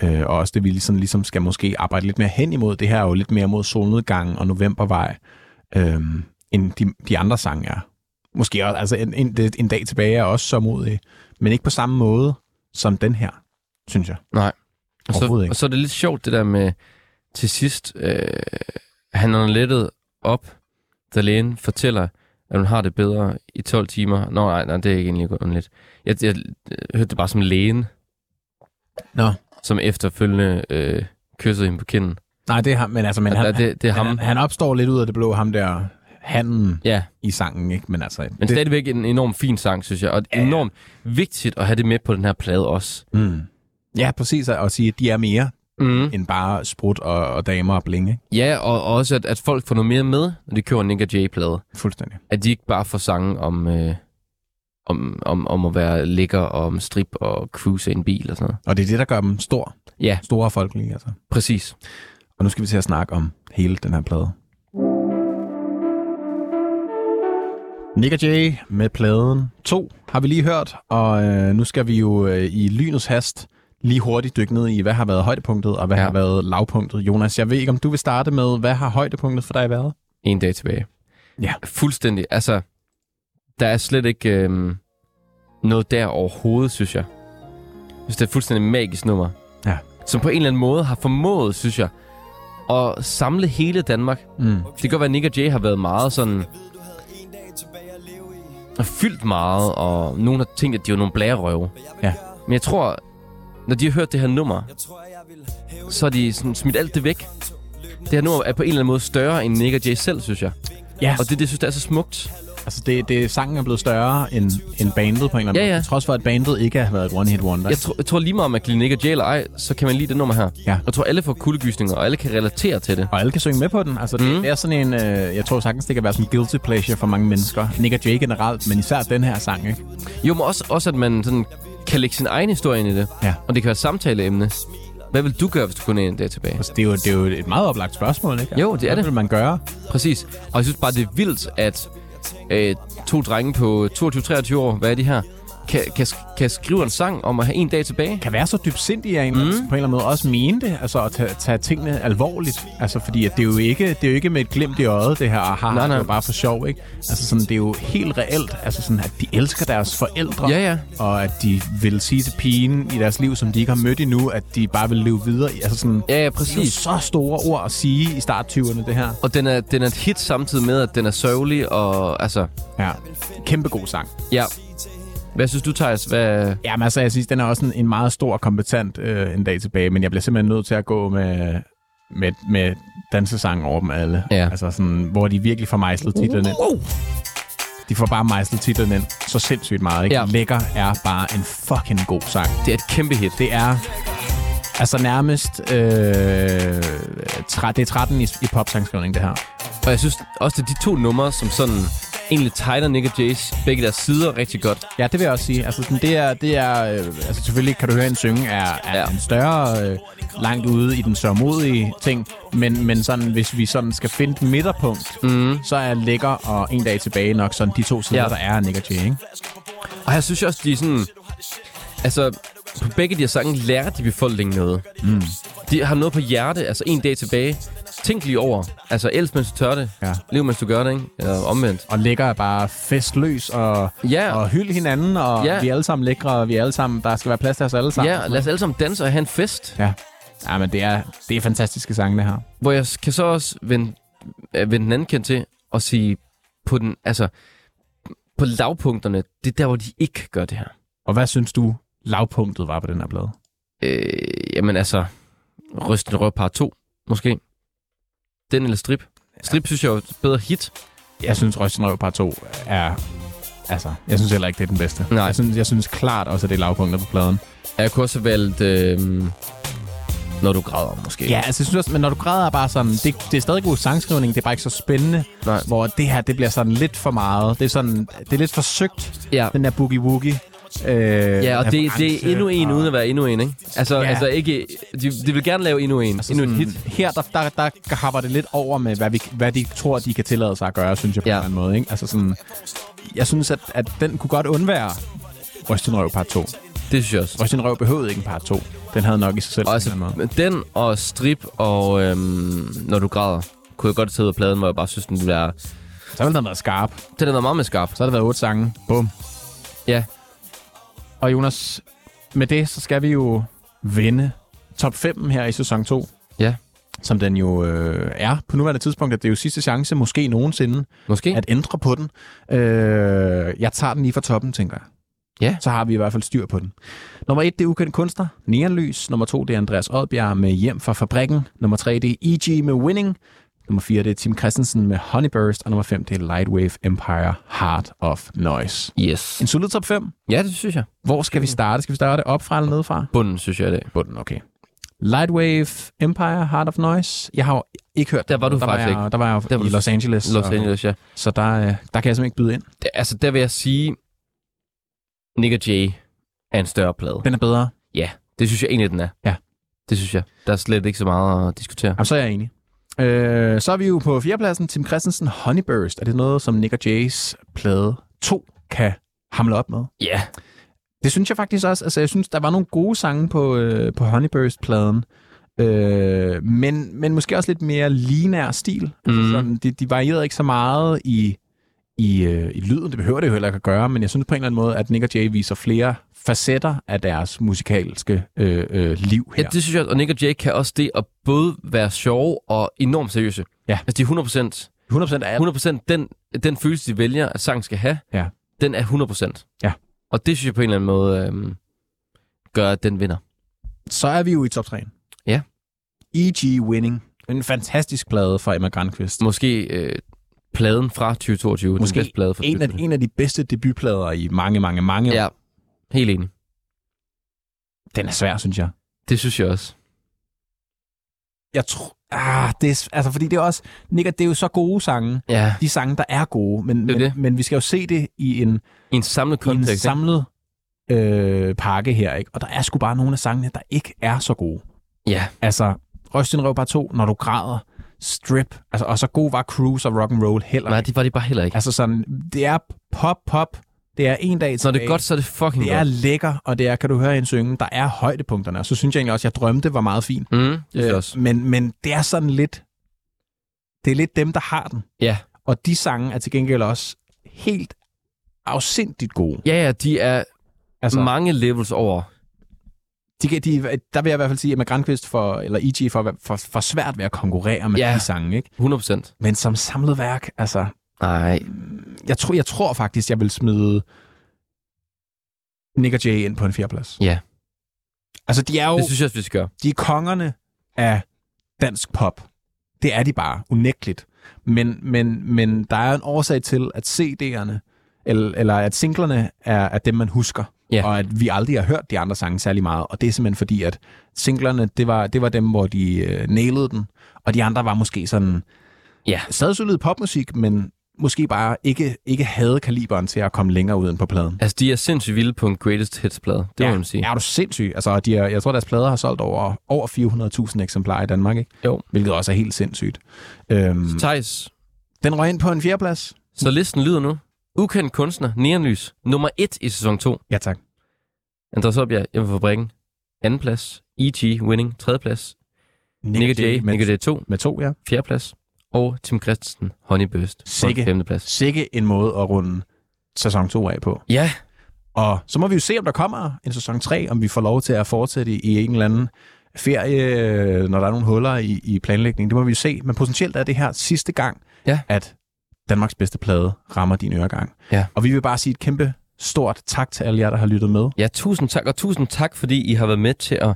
Øh, og også det, vi ligesom, ligesom skal måske arbejde lidt mere hen imod. Det her er jo lidt mere mod solnedgang og novembervej, øh, end de, de andre sange er. Måske også, altså en, en, en dag tilbage er også så modig, men ikke på samme måde som den her, synes jeg. Nej. Og så, ikke. og så er det lidt sjovt, det der med til sidst, øh, han har lettet op, da lægen fortæller, at hun har det bedre i 12 timer. Nå, nej, nej det er ikke egentlig underligt. Jeg, jeg, jeg hørte det bare som lægen, Nå. som efterfølgende øh, kyssede hende på kinden. Nej, det er ham, men altså, men han, der- det- det er ham. Han, han opstår lidt ud af det blå, ham der handen Ja, i sangen, ikke? Men altså, men det, stadigvæk en enormt fin sang, synes jeg. Og Ja. enormt vigtigt at have det med på den her plade også. mm. Ja, præcis, at sige, at de er mere Mm. end bare sprut og, og damer og bling, ikke? Ja, og og også, at, at folk får noget mere med, når de kører en Nick J-plade. Fuldstændig. At de ikke bare får sange om, øh, om, om, om at være lækker og om strip og cruise i en bil og sådan noget. Og det er det, der gør dem stor. Ja, Store og folkelige, altså. præcis. Og nu skal vi til at snakke om hele den her plade. Nick og Jay med pladen 2 har vi lige hørt, og øh, nu skal vi jo øh, i lynets hast lige hurtigt dykke ned i, hvad har været højdepunktet, og hvad Ja. har været lavpunktet. Jonas, jeg ved ikke, om du vil starte med, hvad har højdepunktet for dig været? En dag tilbage. Ja. Fuldstændig. Altså, der er slet ikke øh, noget der overhovedet, synes jeg. Hvis det er et fuldstændig magisk nummer. Ja. Som på en eller anden måde har formået, synes jeg, at samle hele Danmark. Mm. Det kan godt være, at Nick og Jay har været meget sådan... Og fyldt meget, og nogen har tænkt, at de var nogle blærerøve. Ja. Men jeg tror, når de har hørt det her nummer, så er de sådan smidt alt det væk. Det her nummer er på en eller anden måde større end Nick og Jay selv, synes jeg. Ja, Og det, det synes jeg er så smukt. altså det, det, sangen er blevet større end, end bandet på en eller anden Ja, måde. ja. Trods for, at bandet ikke har været et one-hit wonder. Jeg, tro, jeg tror lige meget, om lide Nick og Jay eller ej, så kan man lide det nummer her. Ja. Jeg tror, alle får kuldegysninger, og alle kan relatere til det. Og alle kan synge med på den. Altså, det, Mm. mm. det er sådan en, øh, jeg tror sagtens, det kan være sådan en guilty pleasure for mange mennesker. Nick og Jay generelt, men især den her sang, ikke? Jo, men også, også at man sådan kan lægge sin egen historie ind i det. Ja. Og det kan være et samtaleemne. Hvad vil du gøre, hvis du kun er en dag tilbage? Altså, det, er jo, det er jo et meget oplagt spørgsmål, ikke? Jo, det er Hvad det. vil man gøre? Præcis. Og jeg synes bare, det er vildt, at øh, to drenge på 22-23 år, hvad er de her, kan, kan, kan skrive en sang om at have en dag tilbage. kan være så dybsindig af en, mm. på en eller anden måde også mene det, altså at tage, tage tingene alvorligt. Altså fordi at det er jo ikke det er jo ikke med et glimt i øjet det her aha, Nej, nej. det er bare for sjov, ikke? Altså sådan det er jo helt reelt, altså sådan at de elsker deres forældre. Ja, ja. Og at de vil sige til pigen i deres liv, som de ikke har mødt endnu, at de bare vil leve videre. Altså sådan, Ja, ja, det er præcis. så store ord at sige i start 20'erne, det her. Og den er, den er et hit samtidig med, at den er sørgelig, og altså, Ja, kæmpe god sang. ja. Hvad synes du, Thijs? Hvad... Jamen altså, jeg synes, den er også en, en meget stor kompetent øh, en dag tilbage, men jeg bliver simpelthen nødt til at gå med, med, med dansesang over dem alle. Ja. Altså sådan, hvor de virkelig får mejslet titlerne ind. De får bare mejslet titlerne ind så sindssygt meget. Ikke? Ja. Lækker er bare en fucking god sang. Det er et kæmpe hit. Det er altså nærmest... Øh, tre, det er 13 i, i popsangskrivning, det her. Og jeg synes også, det er de to numre, som sådan egentlig tegner Nick og Jace begge deres sider rigtig godt. Ja, det vil jeg også sige. Altså, sådan, det er, det er øh, altså selvfølgelig kan du høre en synge er, er Ja. en større øh, langt ude i den sørmodige ting, men, men sådan, hvis vi sådan skal finde et midterpunkt, mm. så er Lækker og En dag tilbage nok sådan de to sider, Ja. der er af Nick og Jay, ikke? Og her synes jeg også, de er sådan... Altså, på begge de her sange lærer de befolkningen noget. Mm. De har noget på hjerte, altså en dag tilbage. Tænk lige over. Altså, elsk mens du tør det. Ja. Lev mens du gør det, ikke? Eller omvendt. Og Lækker er bare festløs og, Ja. og hylde hinanden, og Ja. vi er alle sammen lækre, og vi er alle sammen, der skal være plads til os alle sammen. Ja, lad os alle sammen danse og have en fest. Ja. Ja, men det er, det er fantastiske sange, det her. Hvor jeg kan så også vende, øh, vende den anden kendt til og sige, på den, altså, på lavpunkterne, det er der, hvor de ikke gør det her. Og hvad synes du, lavpunktet var på den her plade? Øh, jamen altså, Rysten Røv par 2, måske. Den eller Strip. Strip synes jeg er et bedre hit. Jeg synes, Røsten Røv Part 2 er... Altså, jeg synes heller ikke, det er den bedste. Nej. Jeg synes, jeg synes klart også, at det er lavpunkter på pladen. Jeg kunne også have valgt, øh, når du græder, måske. Ja, altså, jeg synes også, men når du græder er bare sådan... Det, det er stadig god sangskrivning, det er bare ikke så spændende. Nej. Hvor det her, det bliver sådan lidt for meget. Det er sådan... Det er lidt for søgt, Ja. den der boogie-woogie. Øh, Ja, og det, det er endnu en, og- uden at være endnu en, ikke? Altså, ja. Altså ikke... De, de vil gerne lave endnu en. Altså endnu sådan, hit. Her, der, der, der hopper det lidt over med, hvad, vi, hvad de tror, de kan tillade sig at gøre, synes jeg på Ja. en eller anden måde. Ikke? Altså sådan, jeg synes, at, at den kunne godt undvære Røsten Røv part 2. Det synes jeg også. Røsten Røv behøvede ikke en part 2. Den havde nok i sig selv. Og altså, en måde. den og Strip og øhm, Når du græder, kunne jeg godt tage ud af pladen, hvor jeg bare synes, den ville være... Så ville den været skarp. Den har været meget mere skarp. Så har det været otte sange. Bum. Ja. Og Jonas, med det, så skal vi jo vinde top 5 her i sæson 2. Ja. Som den jo øh, er på nuværende tidspunkt, at det er jo sidste chance, måske nogensinde, Måske. at ændre på den. Øh, jeg tager den lige fra toppen, tænker jeg. Ja. Så har vi i hvert fald styr på den. Nummer 1, det er Ukendt Kunstner, Neonlys. Nummer 2, det er Andreas Oddbjerg med Hjem fra Fabrikken. Nummer 3, det er E.G. med Winning. Nummer 4, det er Tim Christensen med Honeyburst. Og nummer 5, det er Lightwave Empire, Heart of Noise. Yes. En solid top 5. Ja, det synes jeg. Hvor skal vi starte? Skal vi starte op fra eller nedefra? Bunden, synes jeg dag. Bunden, okay. Lightwave Empire, Heart of Noise. Jeg har jo ikke hørt Der var du der faktisk var jeg, Der var jeg Der var i Los Angeles. Los Angeles, ja. Så der, øh, der kan jeg simpelthen ikke byde ind. Det, altså, der vil jeg sige, Nick Jay er en større plade. Den er bedre. Ja, det synes jeg egentlig, den er. Ja. Det synes jeg. Der er slet ikke så meget at diskutere. Jamen, så er jeg enig. Øh, så er vi jo på fjerdepladsen. Tim Christensen, Honeyburst. Er det noget, som Nick og Jays plade 2 kan hamle op med? Ja. Det synes jeg faktisk også. Altså, jeg synes, der var nogle gode sange på, øh, på Honeyburst-pladen. Øh, men, men måske også lidt mere linær stil. Mm. Altså, Mhm. sådan, de, de varierede ikke så meget i, i, øh, i lyden. Det behøver det jo heller ikke at gøre, men jeg synes på en eller anden måde, at Nick og Jay viser flere facetter af deres musikalske øh, øh, liv her. ja, det synes jeg, og Nick og Jay kan også det at både være sjove og enormt seriøse. Ja. Altså, de er 100%, 100% er 100% den, den følelse, de vælger, at sang skal have, Ja. den er 100%. Ja. Og det synes jeg på en eller anden måde øhm, gør, at den vinder. Så er vi jo i top 3. Ja. E.G. Winning. En fantastisk plade fra Emma Grandqvist. Måske øh, pladen fra 2022, Måske den bedste plade for En af, en af de bedste debutplader i mange, mange, mange år. Helt enig. Den er svær, synes jeg. Det synes jeg også. Jeg tror... Ah, det er, altså, fordi det er også... Nick, det er jo så gode sange. Ja, De sange, der er gode. Men, Det er men, det. men vi skal jo se det i en, i en samlet i en kontekst. samlet øh, pakke her. Ikke? Og der er sgu bare nogle af sangene, der ikke er så gode. Ja, Altså, Røst din røv bare to, når du græder, strip. Altså, og så god var cruise og rock and roll heller. nej, ikke. det var de bare heller ikke. Altså sådan, det er pop, pop. Det er en dag Når tilbage. det er godt, så er det fucking det er godt. lækker, og det er, kan du høre en synge, der er højdepunkterne. Og så synes jeg egentlig også, at jeg drømte var meget fint. Mm, det Øh, også. Men, men det er sådan lidt... Det er lidt dem, der har den. Ja. Og de sange er til gengæld også helt afsindigt gode. ja, ja, de er Altså, mange levels over. de, kan- de, der vil jeg i hvert fald sige, at Grandquist for, eller E.G. for, for, for svært ved at konkurrere med Ja. de sange, ikke? 100%. Men som samlet værk, altså... Nej, Jeg tror, jeg tror faktisk, jeg vil smide Nick og Jay ind på en fjerdeplads. Ja. Altså, de er jo det synes jeg også, vi skal gøre. de er kongerne af dansk pop. Det er de bare, unægteligt. Men, men, men der er en årsag til, at CD'erne, eller, eller at singlerne er, er dem, man husker. Ja. Og at vi aldrig har hørt de andre sange særlig meget. Og det er simpelthen fordi, at singlerne, det var, det var dem, hvor de øh, nailede den. Og de andre var måske sådan Ja. stadig solid popmusik, men måske bare ikke, ikke havde kaliberen til at komme længere ud end på pladen. Altså, de er sindssygt vilde på en greatest hits-plade. Det ja, må man sige. Ja, er du sindssyg. Altså, de er, jeg tror, deres plader har solgt over, over 400.000 eksemplarer i Danmark, ikke? Jo. Hvilket også er helt sindssygt. Øhm, Thijs, den røg ind på en fjerdeplads. så listen lyder nu. Ukendt kunstner, Neonlys, nummer 1 i sæson 2. Ja, tak. Andreas Opbjerg, hjemme fra fabrikken. Anden plads. E.G. Winning, tredje plads. Nick J. med, Nick J. 2, med to, ja. fjerde plads. Og Tim Christensen, Honeyburst, på Sikke. femte plads. Sikke en måde at runde sæson 2 af på. Ja, Og så må vi jo se, om der kommer en sæson 3, om vi får lov til at fortsætte i, i en eller anden ferie, når der er nogle huller i, i planlægningen. Det må vi jo se. Men potentielt er det her sidste gang, Ja. at Danmarks bedste plade rammer din øregang. Ja. Og vi vil bare sige et kæmpe stort tak til alle jer, der har lyttet med. ja, tusind tak, og tusind tak, fordi I har været med til at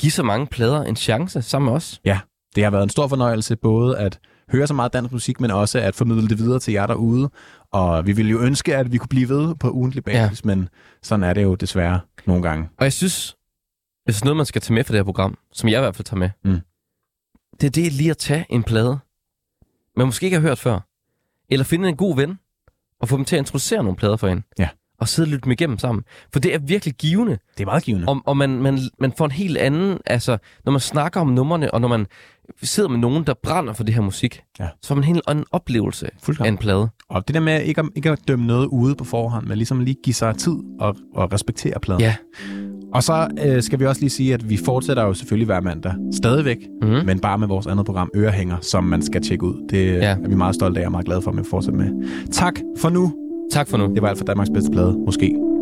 give så mange plader en chance sammen med os. Ja, det har været en stor fornøjelse både at høre så meget dansk musik, men også at formidle det videre til jer derude. Og vi ville jo ønske, at vi kunne blive ved på ugentlig basis, ja. men sådan er det jo desværre nogle gange. Og jeg synes, hvis der er noget, man skal tage med for det her program, som jeg i hvert fald tager med, Mm. det er det lige at tage en plade, man måske ikke har hørt før. Eller finde en god ven, og få dem til at introducere nogle plader for en. Ja. Og sidde og lytte dem igennem sammen. For det er virkelig givende. Det er meget givende. Og, og man, man, man får en helt anden, altså, når man snakker om numrene, og når man sidder med nogen, der brænder for det her musik, Ja. så får man en helt anden oplevelse af en plade. Og det der med ikke at, ikke at dømme noget ude på forhånd, men ligesom lige give sig tid og, og respektere pladen. Ja. Og så øh, skal vi også lige sige, at vi fortsætter jo selvfølgelig hver mandag stadigvæk, Mhm. men bare med vores andet program, Ørehænger, som man skal tjekke ud. Det ja. er vi meget stolte af og meget glade for, at vi fortsætter med. Tak for nu. Tak for nu. Det var alt for Danmarks bedste plade, måske.